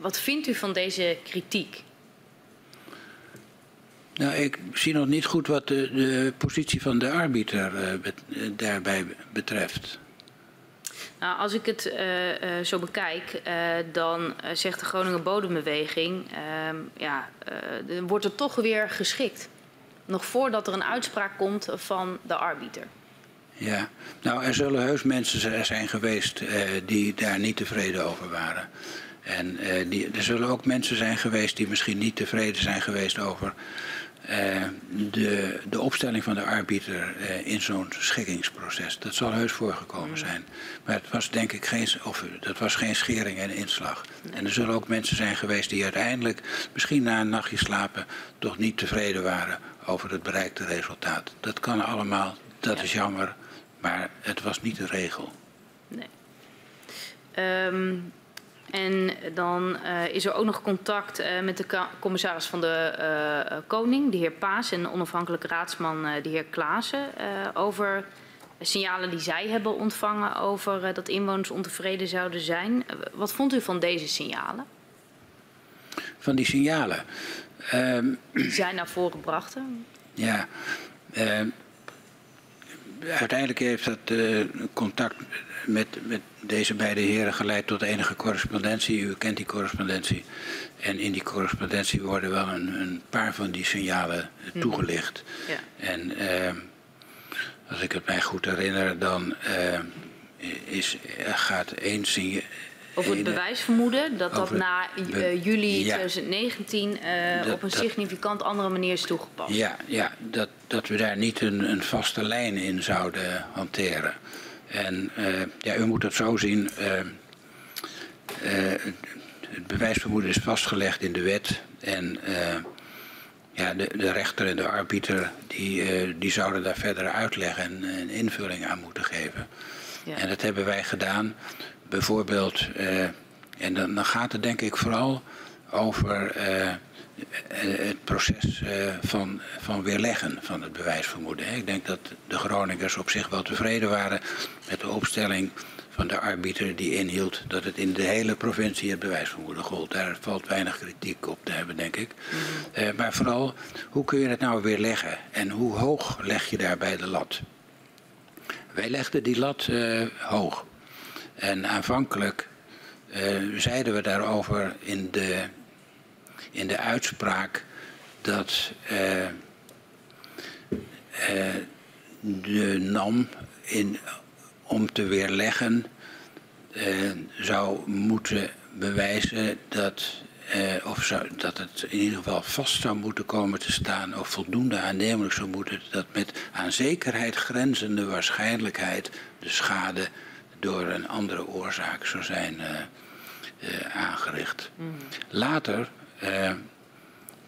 [SPEAKER 4] Wat vindt u van deze kritiek?
[SPEAKER 2] Nou, ik zie nog niet goed wat de, de positie van de arbiter bet, daarbij betreft.
[SPEAKER 4] Nou, als ik het uh, uh, zo bekijk, uh, dan zegt de Groningen Bodembeweging, ehm, ja, wordt er toch weer geschikt. Nog voordat er een uitspraak komt van de arbiter.
[SPEAKER 2] Ja, nou er zullen heus mensen zijn geweest die daar niet tevreden over waren. En die, er zullen ook mensen zijn geweest die misschien niet tevreden zijn geweest over uh, de, de opstelling van de arbiter uh, in zo'n schikkingsproces. Dat zal heus voorgekomen zijn. Maar het was denk ik geen, of, dat was geen schering en inslag. En er zullen ook mensen zijn geweest die uiteindelijk, misschien na een nachtje slapen, toch niet tevreden waren over het bereikte resultaat. Dat kan allemaal, dat is jammer, maar het was niet de regel.
[SPEAKER 4] Nee. Um, en dan uh, is er ook nog contact uh, met de commissaris van de uh, Koning, de heer Paas, en de onafhankelijke raadsman, de heer Klaassen, over signalen die zij hebben ontvangen over dat inwoners ontevreden zouden zijn. wat vond u van deze signalen?
[SPEAKER 2] Van die signalen?
[SPEAKER 4] Um, die zijn naar voren gebracht.
[SPEAKER 2] Ja. Ehm, uiteindelijk heeft dat contact met, met deze beide heren geleid tot enige correspondentie. U kent die correspondentie. En in die correspondentie worden wel een, een paar van die signalen mm. toegelicht. Ja. En uh, als ik het mij goed herinner, dan uh, is, gaat één signaal.
[SPEAKER 4] Over het bewijsvermoeden dat dat na uh, juli ja, 2019 dat, op een significant andere manier is toegepast.
[SPEAKER 2] Ja, ja dat, dat we daar niet een, een vaste lijn in zouden hanteren. En uh, ja, u moet het zo zien. Uh, uh, het bewijsvermoeden is vastgelegd in de wet. En ja, de, de, rechter en de arbiter die, die zouden daar verder uitleg en, en invulling aan moeten geven. Ja. En dat hebben wij gedaan. Bijvoorbeeld, en dan, dan, gaat het denk ik vooral over het proces van, van weerleggen van het bewijsvermoeden. Ik denk dat de Groningers op zich wel tevreden waren met de opstelling van de arbiter die inhield dat het in de hele provincie het bewijsvermoeden gold. Daar valt weinig kritiek op te hebben, denk ik. Mm -hmm. uh, maar vooral, hoe kun je het nou weer leggen en hoe hoog leg je daarbij de lat? Wij legden die lat uh, hoog. En aanvankelijk uh, zeiden we daarover in de, in de uitspraak dat de NAM in om te weerleggen uh, zou moeten bewijzen dat, of zou, dat het in ieder geval vast zou moeten komen te staan of voldoende aannemelijk zou moeten dat met aan zekerheid grenzende waarschijnlijkheid de schade door een andere oorzaak zou zijn aangericht. Later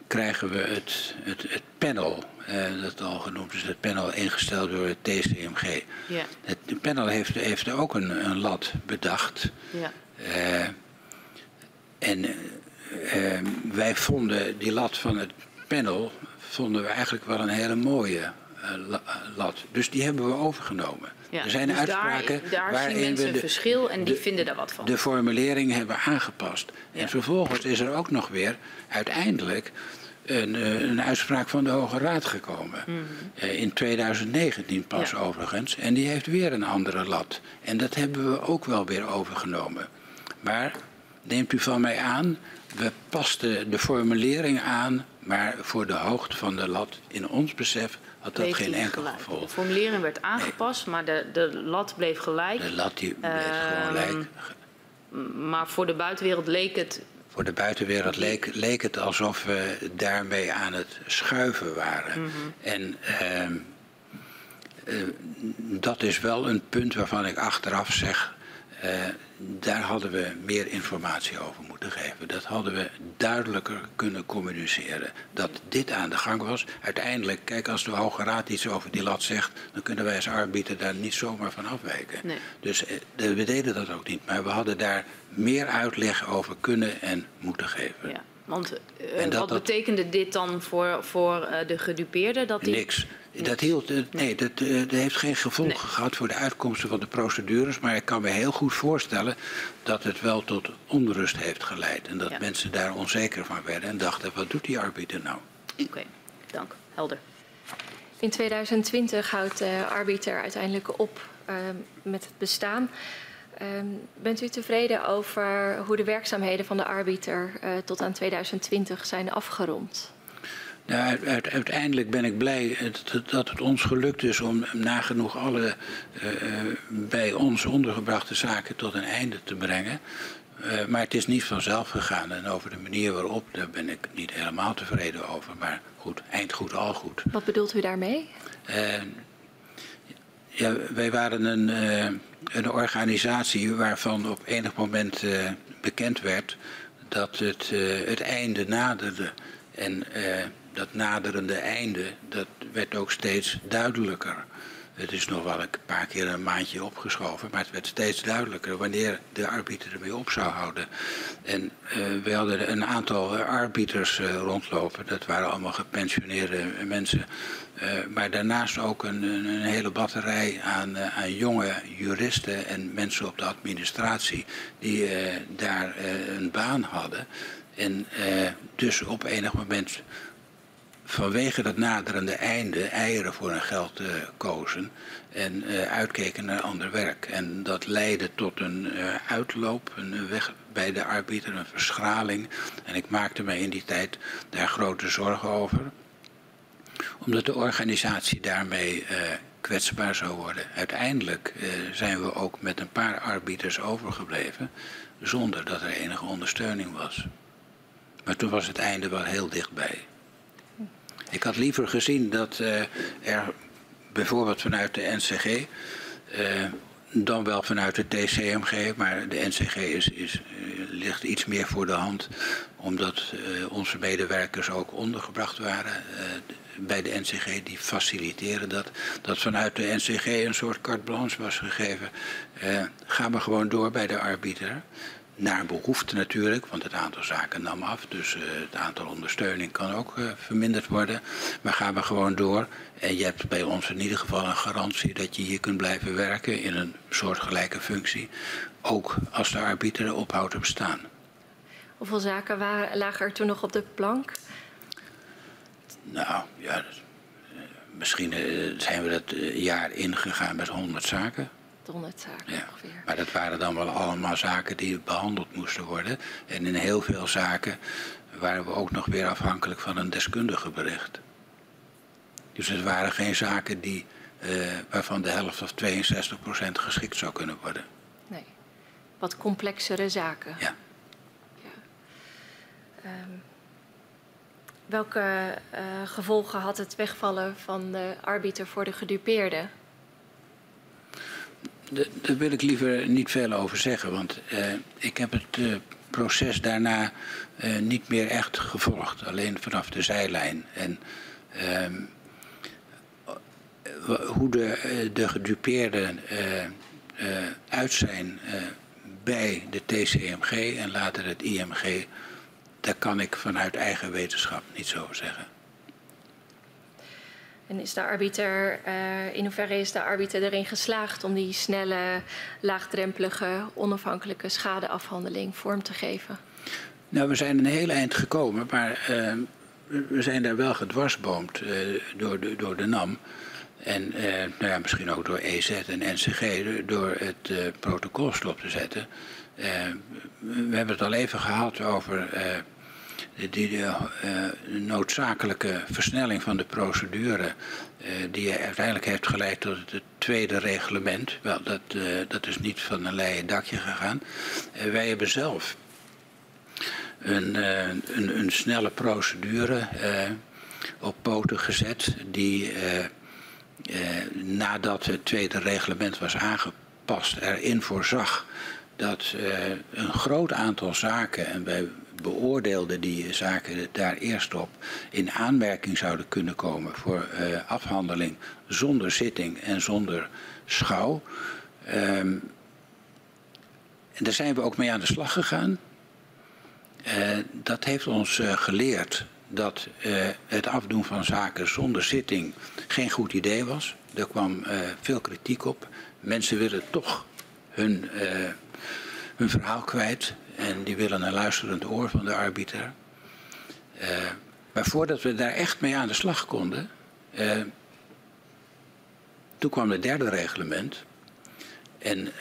[SPEAKER 2] krijgen we het, het, het panel, dat al genoemd is, het panel ingesteld door het TCMG.
[SPEAKER 4] Ja.
[SPEAKER 2] Het panel heeft, heeft ook een, een lat bedacht.
[SPEAKER 4] Ja.
[SPEAKER 2] en wij vonden die lat van het panel vonden we eigenlijk wel een hele mooie lat. Dus die hebben we overgenomen.
[SPEAKER 4] Ja,
[SPEAKER 2] er zijn
[SPEAKER 4] dus
[SPEAKER 2] uitspraken
[SPEAKER 4] daar, daar
[SPEAKER 2] waarin
[SPEAKER 4] zien mensen
[SPEAKER 2] we
[SPEAKER 4] een
[SPEAKER 2] de,
[SPEAKER 4] verschil en die
[SPEAKER 2] de-
[SPEAKER 4] vinden daar wat van.
[SPEAKER 2] de formulering hebben aangepast.
[SPEAKER 4] Ja.
[SPEAKER 2] En vervolgens is er ook nog weer uiteindelijk een, eh, een uitspraak van de Hoge Raad gekomen. Eh, In 2019 pas
[SPEAKER 4] Mhm. Ja.
[SPEAKER 2] overigens. En die heeft weer een andere lat. En dat hebben we ook wel weer overgenomen. Maar neemt u van mij aan, we pasten de formulering aan, maar voor de hoogte van de lat in ons besef had dat geen enkel
[SPEAKER 4] gelijk. De formulering werd aangepast, maar de, de lat bleef gelijk.
[SPEAKER 2] De lat die bleef gewoon
[SPEAKER 4] Ehm,
[SPEAKER 2] lijk.
[SPEAKER 4] Maar voor de buitenwereld leek het
[SPEAKER 2] Voor de buitenwereld leek, leek het alsof we daarmee aan het schuiven waren.
[SPEAKER 4] Mhm.
[SPEAKER 2] En ehm, eh, dat is wel een punt waarvan ik achteraf zeg. eh, daar hadden we meer informatie over moeten geven. Dat hadden we duidelijker kunnen communiceren. Dat dit aan de gang was. Uiteindelijk, kijk, als de Hoge Raad iets over die lat zegt, dan kunnen wij als arbiter daar niet zomaar van afwijken.
[SPEAKER 4] Nee.
[SPEAKER 2] Dus eh, we deden dat ook niet. Maar we hadden daar meer uitleg over kunnen en moeten geven.
[SPEAKER 4] Ja, want eh,
[SPEAKER 2] En dat-
[SPEAKER 4] wat betekende dit dan voor, voor eh, de gedupeerde? Dat die...
[SPEAKER 2] Niks. Dat, hield, eh, nee, dat, eh, dat heeft geen gevolgen
[SPEAKER 4] Nee.
[SPEAKER 2] gehad voor de uitkomsten van de procedures. Maar ik kan me heel goed voorstellen dat het wel tot onrust heeft geleid. En dat
[SPEAKER 4] Ja.
[SPEAKER 2] mensen daar onzeker van werden en dachten, wat doet die arbiter nou?
[SPEAKER 4] Oké, dank. Helder.
[SPEAKER 3] In 2020 houdt de arbiter uiteindelijk op ehm, met het bestaan. Ehm, bent u tevreden over hoe de werkzaamheden van de arbiter eh, tot aan 2020 zijn afgerond?
[SPEAKER 2] Nou, uit- uit- uiteindelijk ben ik blij dat, het ons gelukt is om nagenoeg alle eh, eh, bij ons ondergebrachte zaken tot een einde te brengen. Maar het is niet vanzelf gegaan en over de manier waarop, daar ben ik niet helemaal tevreden over. Maar goed, eind goed, al goed.
[SPEAKER 3] Wat bedoelt u daarmee?
[SPEAKER 2] Ja, wij waren een, een organisatie waarvan op enig moment eh, bekend werd dat het, eh, het einde naderde. En eh, dat naderende einde, dat werd ook steeds duidelijker. Het is nog wel een paar keer een maandje opgeschoven, maar het werd steeds duidelijker wanneer de arbiter ermee op zou houden. En eh, we hadden een aantal eh, arbiters eh, rondlopen, dat waren allemaal gepensioneerde mensen. Maar daarnaast ook een, een, hele batterij aan, aan jonge juristen en mensen op de administratie die daar een baan hadden. En dus op enig moment vanwege dat naderende einde eieren voor hun geld eh, kozen en eh, uitkeken naar ander werk. En dat leidde tot een eh, uitloop, een weg bij de arbiter, een verschraling. En ik maakte mij in die tijd daar grote zorgen over, omdat de organisatie daarmee kwetsbaar zou worden. Uiteindelijk zijn we ook met een paar arbiters overgebleven, zonder dat er enige ondersteuning was. Maar toen was het einde wel heel dichtbij. Ik had liever gezien dat eh, er bijvoorbeeld vanuit de NCG, eh, dan wel vanuit de TCMG, maar de NCG is, is, eh, ligt iets meer voor de hand, omdat onze medewerkers ook ondergebracht waren bij de NCG, die faciliteren dat. Dat vanuit de NCG een soort carte blanche was gegeven. Ga maar gewoon door bij de arbiter. Naar behoefte natuurlijk, want het aantal zaken nam af. Dus eh, het aantal ondersteuning kan ook eh, verminderd worden. Maar ga maar gewoon door. En je hebt bij ons in ieder geval een garantie dat je hier kunt blijven werken in een soortgelijke functie. Ook als de arbiter ophoudt te bestaan.
[SPEAKER 3] Hoeveel zaken waren, lagen er toen nog op de plank?
[SPEAKER 2] Nou ja, eh, misschien zijn we dat jaar ingegaan met 100 zaken.
[SPEAKER 3] 100 zaken
[SPEAKER 2] Ja.
[SPEAKER 3] ongeveer.
[SPEAKER 2] Maar dat waren dan wel allemaal zaken die behandeld moesten worden. En in heel veel zaken waren we ook nog weer afhankelijk van een deskundige bericht. Dus het waren geen zaken die, eh, waarvan de helft of 62 procent geschikt zou kunnen worden.
[SPEAKER 3] Nee. Wat complexere zaken.
[SPEAKER 2] Ja.
[SPEAKER 3] Ehm, welke eh, gevolgen had het wegvallen van de arbiter voor de gedupeerde?
[SPEAKER 2] Daar wil ik liever niet veel over zeggen, want eh, ik heb het eh, proces daarna niet meer echt gevolgd, alleen vanaf de zijlijn. En ehm, hoe de, de gedupeerden uit zijn bij de TCMG en later het IMG, daar kan ik vanuit eigen wetenschap niet zo zeggen.
[SPEAKER 3] En is de arbiter, uh, in hoeverre is de arbiter erin geslaagd om die snelle, laagdrempelige, onafhankelijke schadeafhandeling vorm te geven?
[SPEAKER 2] Nou, we zijn een heel eind gekomen, maar uh, we zijn daar wel gedwarsboomd uh, door, de, door de NAM. En nou ja, misschien ook door EZ en NCG, door het protocol stop te zetten. we hebben het al even gehad over die de, uh, noodzakelijke versnelling van de procedure, uh, die uiteindelijk heeft geleid tot het tweede reglement. Wel, dat, dat is niet van een leien dakje gegaan. wij hebben zelf een, een, een, snelle procedure op poten gezet, die nadat het tweede reglement was aangepast, erin voorzag dat een groot aantal zaken, en wij beoordeelde die zaken daar eerst op in aanmerking zouden kunnen komen voor uh, afhandeling zonder zitting en zonder schouw. Um, en daar zijn we ook mee aan de slag gegaan. Uh, dat heeft ons uh, geleerd dat het afdoen van zaken zonder zitting geen goed idee was. Er kwam veel kritiek op. Mensen willen toch hun, hun verhaal kwijt. En die willen een luisterend oor van de arbiter. Uh, maar voordat we daar echt mee aan de slag konden, uh, toen kwam het derde reglement. En uh,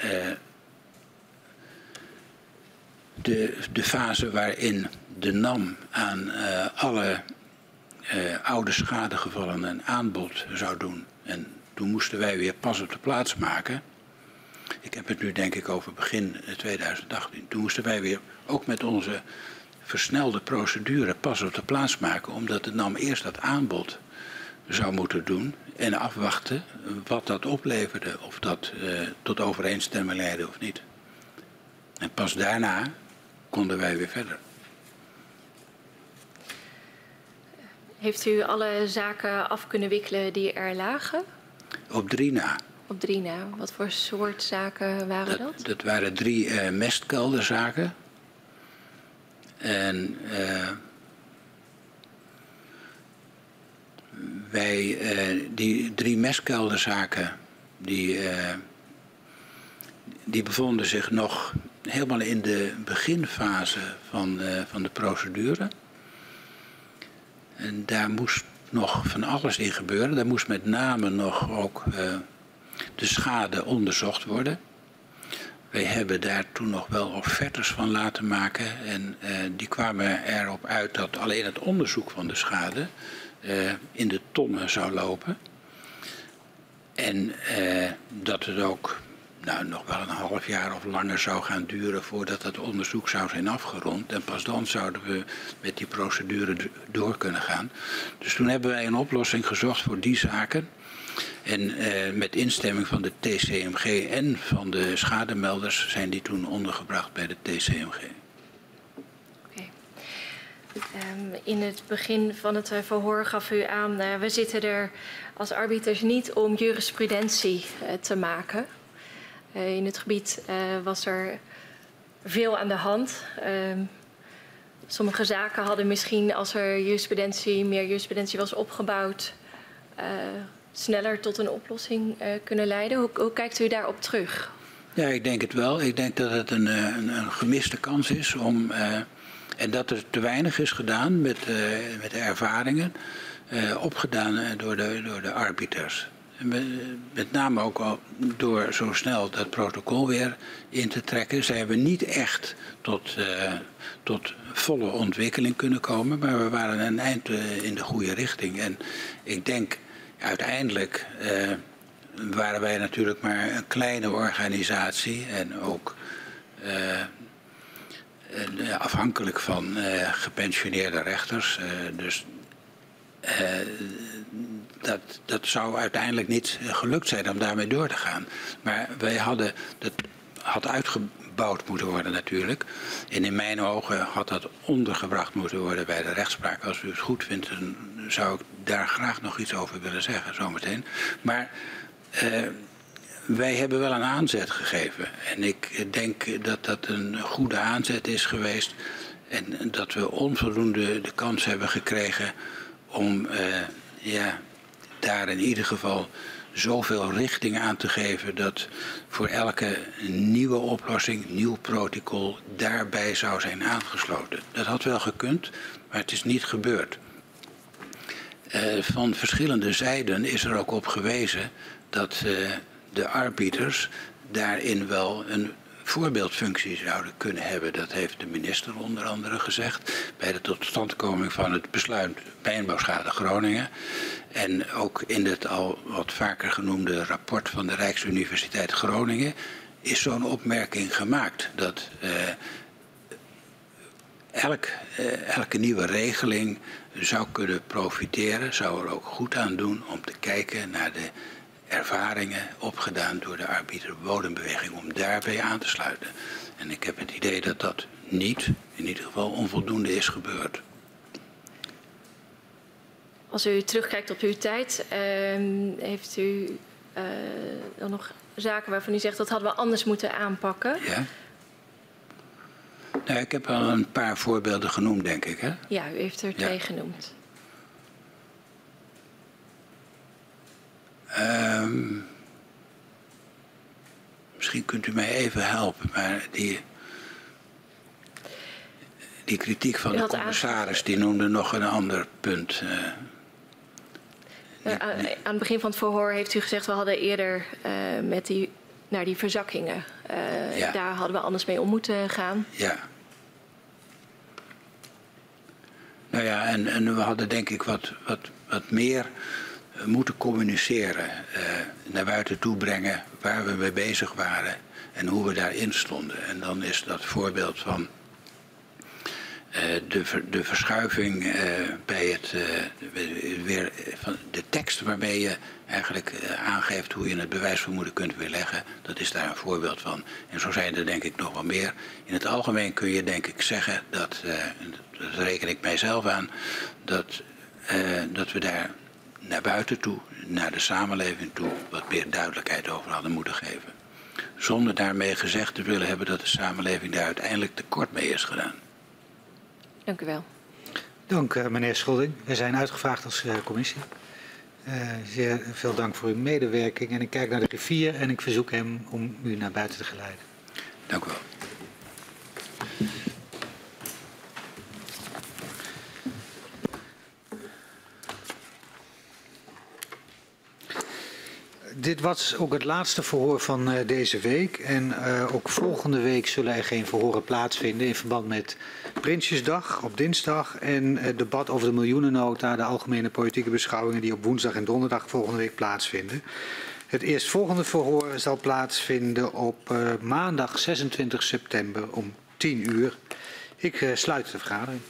[SPEAKER 2] de, de fase waarin de NAM aan alle oude schadegevallen een aanbod zou doen. En toen moesten wij weer pas op de plaats maken. Ik heb het nu denk ik over begin 2018. Toen moesten wij weer ook met onze versnelde procedure pas op de plaats maken. Omdat de NAM eerst dat aanbod zou moeten doen. En afwachten wat dat opleverde. Of dat eh, tot overeenstemming leidde of niet. En pas daarna konden wij weer verder.
[SPEAKER 3] Heeft u alle zaken af kunnen wikkelen die er lagen?
[SPEAKER 2] Op drie na
[SPEAKER 3] op drie na. Wat voor soort zaken waren dat?
[SPEAKER 2] Dat, waren drie uh, mestkelderzaken. En uh, wij, uh, die drie mestkelderzaken, die, die bevonden zich nog helemaal in de beginfase van, van de procedure. En daar moest nog van alles in gebeuren. Daar moest met name nog ook de schade onderzocht worden. Wij hebben daar toen nog wel offertes van laten maken. En uh, die kwamen erop uit dat alleen het onderzoek van de schade uh, in de tonnen zou lopen. En uh, dat het ook nou, nog wel een half jaar of langer zou gaan duren voordat het onderzoek zou zijn afgerond. En pas dan zouden we met die procedure door kunnen gaan. Dus toen hebben wij een oplossing gezocht voor die zaken. En eh, met instemming van de TCMG en van de schademelders zijn die toen ondergebracht bij de TCMG.
[SPEAKER 3] Um, in het begin van het eh, verhoor gaf u aan, uh, we zitten er als arbiters niet om jurisprudentie uh, te maken. in het gebied was er veel aan de hand. Ehm, sommige zaken hadden misschien, als er jurisprudentie, meer jurisprudentie was opgebouwd, sneller tot een oplossing uh, kunnen leiden. Hoe, hoe, kijkt u daarop terug?
[SPEAKER 2] Ja, ik denk het wel. Ik denk dat het een, eh, een, gemiste kans is om. Uh, en dat er te weinig is gedaan met, met de ervaringen. opgedaan door de, door de arbiters. Met, name ook door zo snel dat protocol weer in te trekken. Ze hebben niet echt tot, tot volle ontwikkeling kunnen komen. Maar we waren een eind in de goede richting. En ik denk uiteindelijk uh, waren wij natuurlijk maar een kleine organisatie en ook uh, afhankelijk van gepensioneerde rechters. dus dat, dat zou uiteindelijk niet gelukt zijn om daarmee door te gaan. Maar wij hadden, dat had uitge gebouwd moeten worden natuurlijk. En in mijn ogen had dat ondergebracht moeten worden bij de rechtspraak. Als u het goed vindt, zou ik daar graag nog iets over willen zeggen, zometeen. Maar uh, wij hebben wel een aanzet gegeven. En ik denk dat dat een goede aanzet is geweest. En dat we onvoldoende de kans hebben gekregen om uh, ja, daar in ieder geval zoveel richting aan te geven dat voor elke nieuwe oplossing, nieuw protocol, daarbij zou zijn aangesloten. Dat had wel gekund, maar het is niet gebeurd. Uh, van verschillende zijden is er ook op gewezen dat uh, de arbiters daarin wel een voorbeeldfunctie zouden kunnen hebben. Dat heeft de minister onder andere gezegd bij de totstandkoming van het besluit Mijnbouwschade Groningen. En ook in het al wat vaker genoemde rapport van de Rijksuniversiteit Groningen is zo'n opmerking gemaakt dat uh, elk, elke nieuwe regeling zou kunnen profiteren, zou er ook goed aan doen om te kijken naar de ervaringen opgedaan door de arbiter bodembeweging om daarbij aan te sluiten. En ik heb het idee dat dat niet, in ieder geval onvoldoende is gebeurd.
[SPEAKER 3] Als u terugkijkt op uw tijd, uh, heeft u uh, dan nog zaken waarvan u zegt dat hadden we anders moeten aanpakken?
[SPEAKER 2] Ja. Nou, ik heb al een paar voorbeelden genoemd, denk ik. Hè?
[SPEAKER 3] Ja, u heeft er twee genoemd.
[SPEAKER 2] Um, misschien kunt u mij even helpen, maar die, die kritiek van de commissaris die noemde nog een ander punt. Uh,
[SPEAKER 3] uh, aan, aan het begin van het verhoor heeft u gezegd we hadden eerder uh, met die, naar die verzakkingen. Ja. Daar hadden we anders mee om moeten gaan.
[SPEAKER 2] Ja. Nou ja, en, en we hadden denk ik wat, wat, wat meer moeten communiceren, uh, naar buiten toe brengen waar we mee bezig waren en hoe we daarin stonden. En dan is dat voorbeeld van uh, de, de verschuiving uh, bij het, weer, van de tekst waarmee je eigenlijk aangeeft hoe je het bewijsvermoeden kunt weerleggen. Dat is daar een voorbeeld van. En zo zijn er denk ik nog wel meer. In het algemeen kun je denk ik zeggen dat, dat reken ik mijzelf aan, dat, dat we daar naar buiten toe, naar de samenleving toe, wat meer duidelijkheid over hadden moeten geven. Zonder daarmee gezegd te willen hebben dat de samenleving daar uiteindelijk tekort mee is gedaan.
[SPEAKER 3] Dank u wel.
[SPEAKER 1] Dank uh, meneer Schulding. We zijn uitgevraagd als uh, commissie. Uh, zeer veel dank voor uw medewerking. En ik kijk naar de rivier en ik verzoek hem om u naar buiten te geleiden.
[SPEAKER 2] Dank u wel.
[SPEAKER 1] dit was ook het laatste verhoor van uh, deze week. En uh, ook volgende week zullen er geen verhoren plaatsvinden in verband met Prinsjesdag op dinsdag. En het debat over de miljoenennota, de algemene politieke beschouwingen die op woensdag en donderdag volgende week plaatsvinden. Het eerstvolgende verhoor zal plaatsvinden op uh, maandag 26 september om 10 uur. Ik sluit de vergadering.